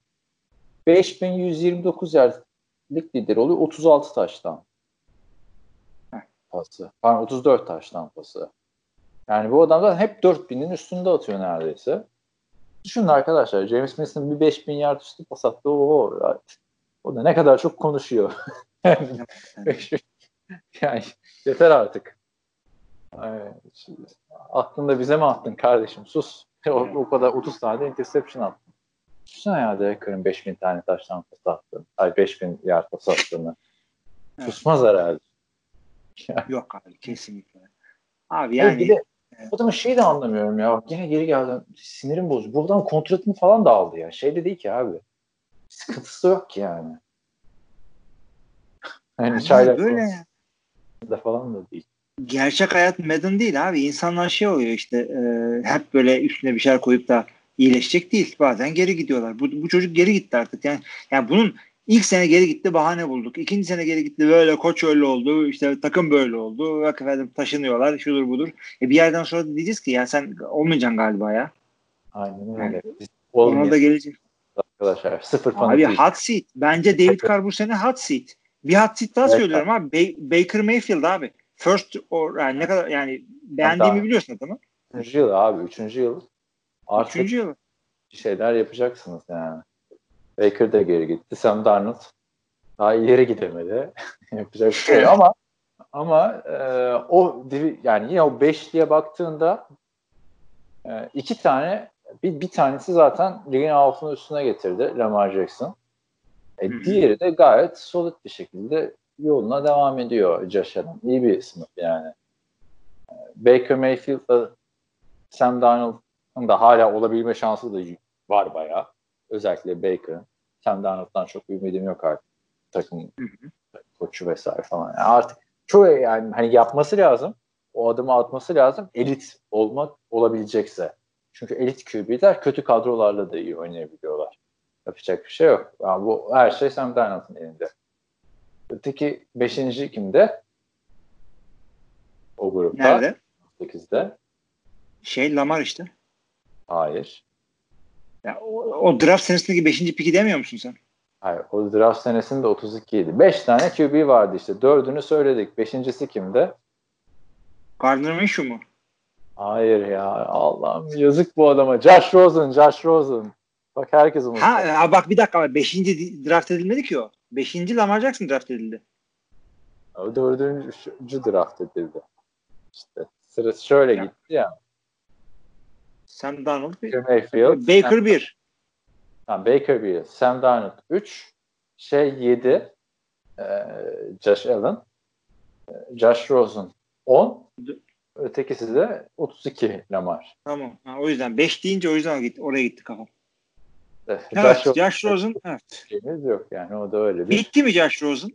5129 yardlık lider oluyor. 36 taştan pası. Pardon 34 taştan pası. Yani bu adam zaten hep 4000'in üstünde atıyor neredeyse. Düşünün arkadaşlar James Winston bir 5000 yard üstü pas attı. Oo, o da ne kadar çok konuşuyor. yani yeter artık. Şimdi, aklında bize mi attın kardeşim? Sus. o, o kadar 30 tane interception attın. Düşünsene ya Derekör'ün 5000 tane taştan pas attığını. Ay 5000 yard pas attığını. Evet. Susmaz herhalde.
Yok abi kesinlikle. Abi yani. Bir de,
evet. adamın şeyi de anlamıyorum ya. Bak yine geri geldi. Sinirim bozdu. Buradan kontratını falan da aldı ya. Şey de değil ki abi. Sıkıntısı yok ki yani.
Yani çaylar böyle ya.
Da falan da değil.
Gerçek hayat Madden değil abi. İnsanlar şey oluyor işte e, hep böyle üstüne bir şeyler koyup da iyileşecek değil. Bazen geri gidiyorlar. Bu, bu çocuk geri gitti artık. Yani, yani bunun İlk sene geri gitti bahane bulduk. İkinci sene geri gitti böyle koç öyle oldu. işte takım böyle oldu. Bak efendim taşınıyorlar şudur budur. E bir yerden sonra da diyeceğiz ki ya sen olmayacaksın galiba ya.
Aynen öyle. Yani,
ona da gelecek.
Arkadaşlar sıfır
Abi hot seat. Bence David Carr bu sene hot seat. Bir hot seat daha evet, söylüyorum abi. Ba- Baker Mayfield abi. First or yani ne kadar yani beğendiğimi biliyorsun adamı.
Üçüncü yıl abi. Üçüncü yıl.
Artık üçüncü yıl.
şeyler yapacaksınız yani. Baker de geri gitti. Sam Darnold daha ileri gidemedi. Yapacak bir şey ama ama e, o yani yine o beşliye baktığında e, iki tane bir, bir tanesi zaten ligin altını üstüne getirdi Lamar Jackson. E, diğeri de gayet solid bir şekilde yoluna devam ediyor Josh Allen. İyi bir sınıf yani. E, Baker Mayfield'la Sam Darnold'un da hala olabilme şansı da var bayağı. Özellikle Baker'ın. Sam Darnold'dan çok ümidim yok artık. Takım koçu vesaire falan. Yani artık çok yani hani yapması lazım. O adımı atması lazım. Elit olmak olabilecekse. Çünkü elit QB'ler kötü kadrolarla da iyi oynayabiliyorlar. Yapacak bir şey yok. Yani bu her şey Sam Darnold'un elinde. Öteki beşinci kimde? O grupta.
Nerede?
8'de.
Şey Lamar işte.
Hayır.
Ya, o, o draft senesindeki 5. piki demiyor musun sen?
Hayır. O draft senesinde 32 idi. 5 tane QB vardı işte. Dördünü söyledik. Beşincisi kimde?
Gardner Minshew mu?
Hayır ya. Allah'ım yazık bu adama. Josh Rosen. Josh Rosen. Bak herkes unuttu.
Ha, bak bir dakika. Beşinci draft edilmedi ki o. Beşinci Lamar Jackson draft edildi.
O dördüncü draft edildi. İşte sırası şöyle ya. gitti ya.
Sam Darnold bir.
Mayfield.
Baker Sam, 1.
Tamam, Baker 1. Sam Darnold 3. Şey 7. E, Josh Allen. E, Josh Rosen 10. Ötekisi de 32 Lamar.
Tamam. Ha, o yüzden 5 deyince o yüzden gitti, oraya gitti kafam.
Evet,
evet Josh, Josh Rosen. Evet.
yok yani o da öyle bir.
Bitti mi Josh Rosen?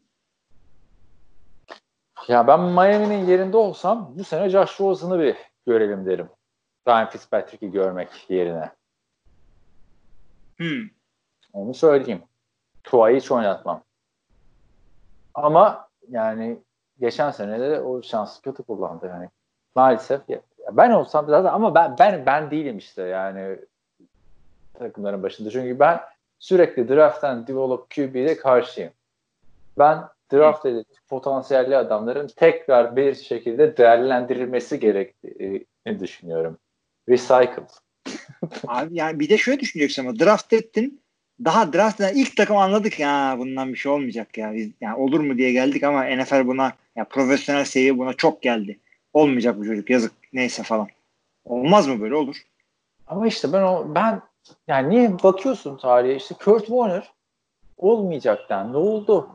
Ya ben Miami'nin yerinde olsam bu sene Josh Rosen'ı bir görelim derim. Ryan Fitzpatrick'i görmek yerine.
Hmm.
Onu söyleyeyim. Tua'yı hiç oynatmam. Ama yani geçen sene de o şansı kötü kullandı yani. Maalesef ya, ben olsam zaten ama ben ben ben değilim işte yani takımların başında. Çünkü ben sürekli draft'tan develop QB'de karşıyım. Ben draft edilmiş potansiyelli adamların tekrar bir şekilde değerlendirilmesi gerektiğini düşünüyorum. Recycle.
Abi yani bir de şöyle düşüneceksin ama draft ettin. Daha draft'tan ilk takım anladık ya bundan bir şey olmayacak ya. Biz, yani olur mu diye geldik ama NFL buna ya profesyonel seviye buna çok geldi. Olmayacak bu çocuk yazık neyse falan. Olmaz mı böyle olur?
Ama işte ben o ben yani niye bakıyorsun tarihe işte Kurt Warner olmayacak den ne oldu?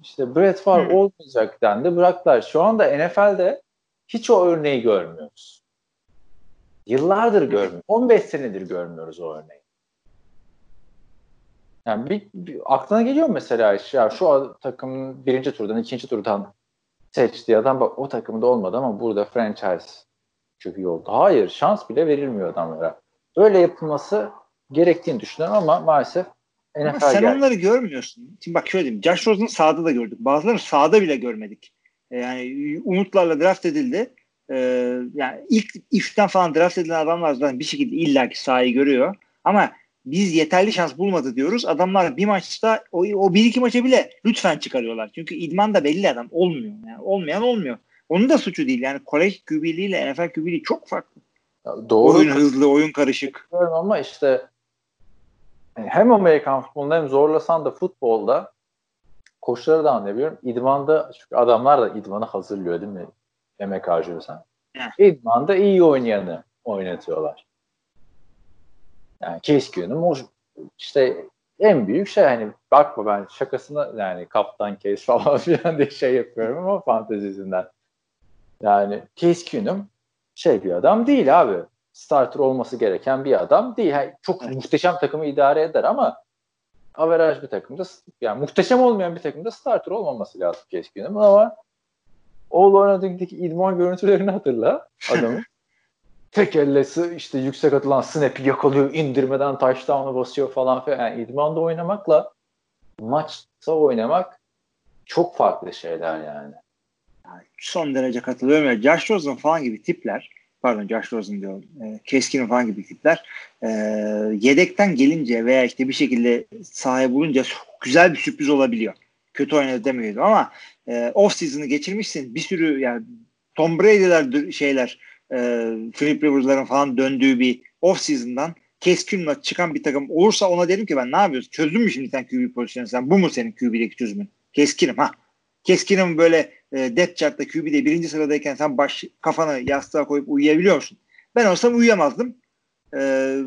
işte Brett Favre hmm. olmayacak dendi bıraktılar. Şu anda NFL'de hiç o örneği görmüyoruz. Yıllardır görmüyoruz. 15 senedir görmüyoruz o örneği. Yani bir, bir aklına geliyor mesela ya şu takımın birinci turdan ikinci turdan seçtiği adam bak o takımda olmadı ama burada franchise çok iyi oldu. Hayır şans bile verilmiyor adamlara. Öyle yapılması gerektiğini düşünüyorum ama maalesef
NFL ama sen geldi. onları görmüyorsun. Şimdi bak şöyle diyeyim. Josh Rosen'ı sahada da gördük. Bazılarını sahada bile görmedik. E, yani umutlarla draft edildi. Ee, yani ilk iften falan draft edilen adamlar zaten bir şekilde illaki sahayı görüyor. Ama biz yeterli şans bulmadı diyoruz. Adamlar bir maçta o, o bir iki maça bile lütfen çıkarıyorlar. Çünkü idman da belli adam olmuyor. Yani olmayan olmuyor. Onun da suçu değil. Yani kolej QB'liği ile NFL QB'liği çok farklı.
Ya doğru.
Oyun hızlı, oyun karışık.
Ama işte hem Amerikan futbolunda hem zorlasan da futbolda koçları da anlayabiliyorum. İdmanda çünkü adamlar da idmanı hazırlıyor değil mi? Emek harcıyorsan. İdmanda iyi oynayanı oynatıyorlar. Yani Keenum işte en büyük şey hani bakma ben şakasına yani kaptan case falan filan diye şey yapıyorum ama fantezisinden. Yani Keenum şey bir adam değil abi. Starter olması gereken bir adam değil. Yani çok evet. muhteşem takımı idare eder ama averaj bir takımda yani muhteşem olmayan bir takımda starter olmaması lazım Keenum'un ama All Oynadığındaki idman görüntülerini hatırla adamı. Tek elle işte yüksek atılan snap'i yakalıyor, indirmeden touchdown'a basıyor falan filan. Yani idmanda oynamakla maçta oynamak çok farklı şeyler yani.
yani son derece katılıyorum. Ya. Josh Rosen falan gibi tipler pardon Josh Rosen diyorum. E, Keskin'in falan gibi tipler e, yedekten gelince veya işte bir şekilde sahaya bulunca güzel bir sürpriz olabiliyor. Kötü oynadı demiyordum ama e, off season'ı geçirmişsin. Bir sürü yani Tom Brady'ler şeyler e, Philip Rivers'ların falan döndüğü bir off season'dan keskin çıkan bir takım olursa ona derim ki ben ne yapıyorsun? Çözdün mü şimdi sen QB pozisyonu sen? Bu mu senin QB'deki çözümün? Keskinim ha. Keskinim böyle e, depth chart'ta QB'de birinci sıradayken sen baş kafanı yastığa koyup uyuyabiliyor musun? Ben olsam uyuyamazdım.
Ee,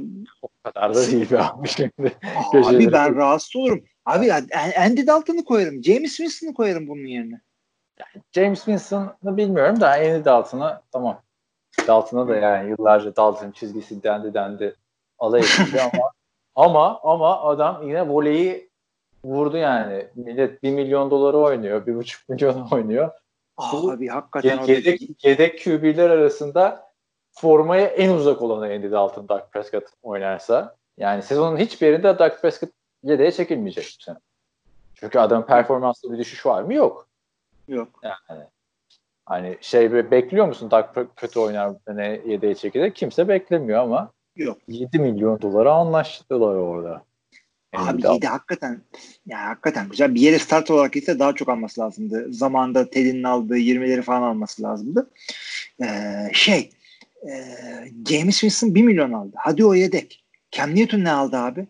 o kadar da değil be abi şimdi.
Abi ben rahatsız olurum. Abi Andy Dalton'ı koyarım. James Winston'ı koyarım bunun yerine.
James Winston'ı bilmiyorum da Andy Dalton'ı tamam. Dalton'a da yani yıllarca Dalton çizgisi dendi dendi alay edildi ama ama ama adam yine voleyi vurdu yani. Millet 1 milyon doları oynuyor. 1,5 milyon oynuyor.
Abi hakikaten
yedek, yedek QB'ler arasında formaya en uzak olanı Andy Dalton, Dak Prescott oynarsa. Yani sezonun hiçbir yerinde Dak Prescott yedeğe çekilmeyecek bu sene. Çünkü adamın performansında bir düşüş var mı? Yok.
Yok.
Yani hani şey bekliyor musun Dak kötü oynar ne yedeğe çekilir? Kimse beklemiyor ama
Yok.
7 milyon dolara anlaştılar orada.
Abi iyi de hakikaten ya hakikaten güzel. Bir yere start olarak ise daha çok alması lazımdı. Zamanında Teddy'nin aldığı 20'leri falan alması lazımdı. Ee, şey e, James Winston 1 milyon aldı. Hadi o yedek. Cam Newton ne aldı abi?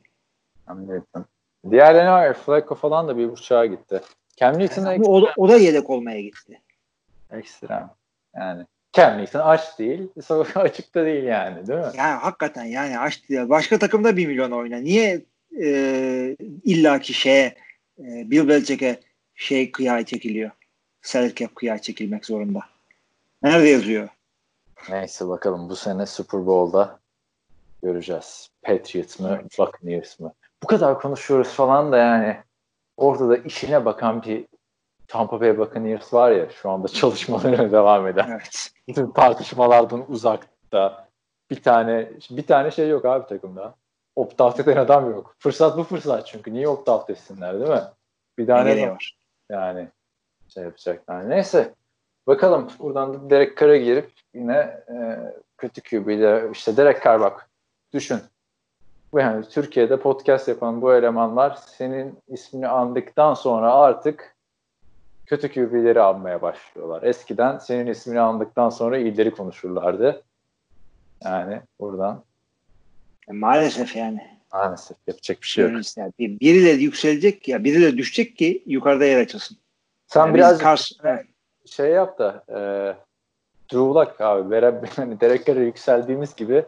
Cam Newton. Diğerlerine var. Flacco falan da bir buçuğa gitti. Cam Newton'a
yani, o, o da yedek olmaya gitti.
Ekstra. Yani Cam Newton aç değil. Açıkta değil yani değil mi?
Yani hakikaten yani aç değil. Başka takımda 1 milyon oyna. Niye e, illaki şeye e, Bill Belichick'e şey kıyağı çekiliyor. Salary cap kıyağı çekilmek zorunda. Nerede yazıyor?
Neyse bakalım bu sene Super Bowl'da göreceğiz. Patriots mı, Buccaneers mı? Bu kadar konuşuyoruz falan da yani ortada işine bakan bir Tampa Bay Buccaneers var ya şu anda çalışmalarına devam eden. Evet. Bütün tartışmalardan uzakta. Bir tane bir tane şey yok abi takımda. Opt-out eden adam yok. Fırsat bu fırsat çünkü. Niye opt-out etsinler değil mi? Bir tane ne var? Yani şey yapacaklar. Neyse. Bakalım buradan da Derek Carr'a girip yine e, kötü QB'yle işte Derek Carr bak düşün. Yani Türkiye'de podcast yapan bu elemanlar senin ismini andıktan sonra artık kötü QB'leri almaya başlıyorlar. Eskiden senin ismini andıktan sonra iyileri konuşurlardı. Yani buradan.
E, maalesef yani.
Maalesef yapacak bir şey yok.
Yani birileri yükselecek ya birileri düşecek ki yukarıda yer açılsın.
Sen yani biraz karşı, şey yap da e, Drew Luck abi. Beraber, hani Derek yükseldiğimiz gibi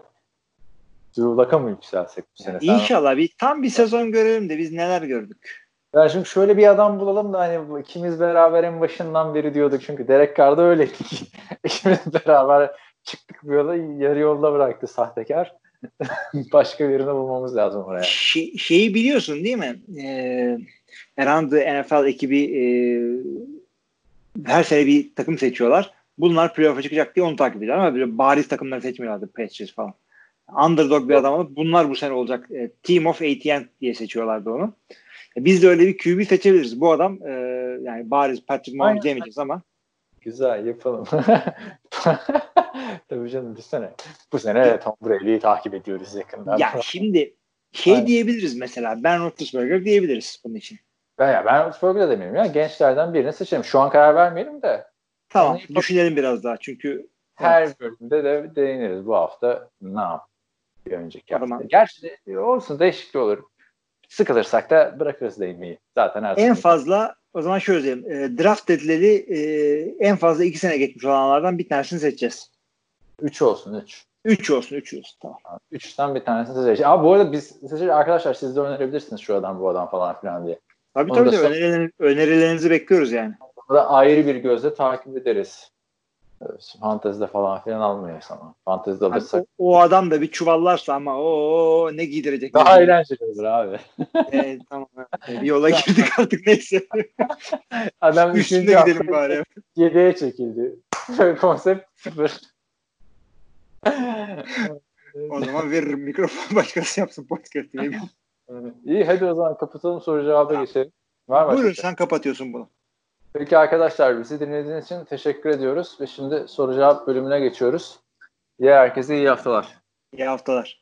Drew Luck'a mı yükselsek bu sene?
Yani inşallah bir tam bir sezon görelim de biz neler gördük.
Ya şimdi şöyle bir adam bulalım da hani ikimiz beraber en başından beri diyorduk çünkü Derek Carr'da öyleydik. ikimiz beraber çıktık bir yola yarı yolda bıraktı sahtekar. Başka birini bulmamız lazım oraya.
Şey, şeyi biliyorsun değil mi? Ee, herhalde NFL ekibi e, her sene bir takım seçiyorlar. Bunlar playoff'a çıkacak diye onu takip ediyorlar ama böyle bariz takımları seçmiyorlardı Patriots falan. Underdog bir adam alıp bunlar bu sene olacak. E, Team of ATN diye seçiyorlardı onu. E, biz de öyle bir QB seçebiliriz. Bu adam e, yani bariz Patrick Mahomes
Aynen.
demeyeceğiz ama
Güzel yapalım. Tabii canım bir sene. Bu sene Tom Brady'yi takip ediyoruz yakından.
ya şimdi şey
Aynen.
diyebiliriz mesela Ben Roethlisberger diyebiliriz bunun için.
Ben, ya ben Roethlisberger'ı da demeyeyim ya. Gençlerden birini seçelim. Şu an karar vermeyelim de
Tamam
Onu-
düşünelim biraz daha çünkü
her bölümde de değiniriz. Bu hafta ne yap? Bir önceki hafta. Gerçi de- olsun değişiklik olur. Sıkılırsak da bırakırız değinmeyi. Zaten her
en
sene-
fazla o zaman şöyle diyelim. E, draft edileri e, en fazla iki sene geçmiş olanlardan bir tanesini seçeceğiz.
Üç olsun üç.
Üç olsun, üç olsun. Tamam.
Üçten bir tanesini seçeceğiz. Abi bu arada biz seçeceğiz. Arkadaşlar siz de önerebilirsiniz şu adam bu adam falan filan diye.
Tabii
Onu
tabii de önerilerinizi, önerilerinizi bekliyoruz yani.
Bunu da ayrı bir gözle takip ederiz. Evet, Fantezide falan filan almıyoruz ama. Fantezide
Hani
alırsak
o, o adam da bir çuvallarsa ama o ne giydirecek?
daha
bizi?
eğlenceli olur abi.
Ee, tamam. evet. Bir yola girdik artık neyse.
Adam
Üstüne gidelim bari.
7'ye çekildi. Konsept sıfır.
O zaman veririm mikrofon başkası yapsın podcast'ı.
İyi hadi o zaman kapatalım soru cevaba geçelim. Var mı?
Buyurun sen kapatıyorsun bunu.
Peki arkadaşlar bizi dinlediğiniz için teşekkür ediyoruz ve şimdi soru cevap bölümüne geçiyoruz. Diğer herkese iyi haftalar.
İyi haftalar.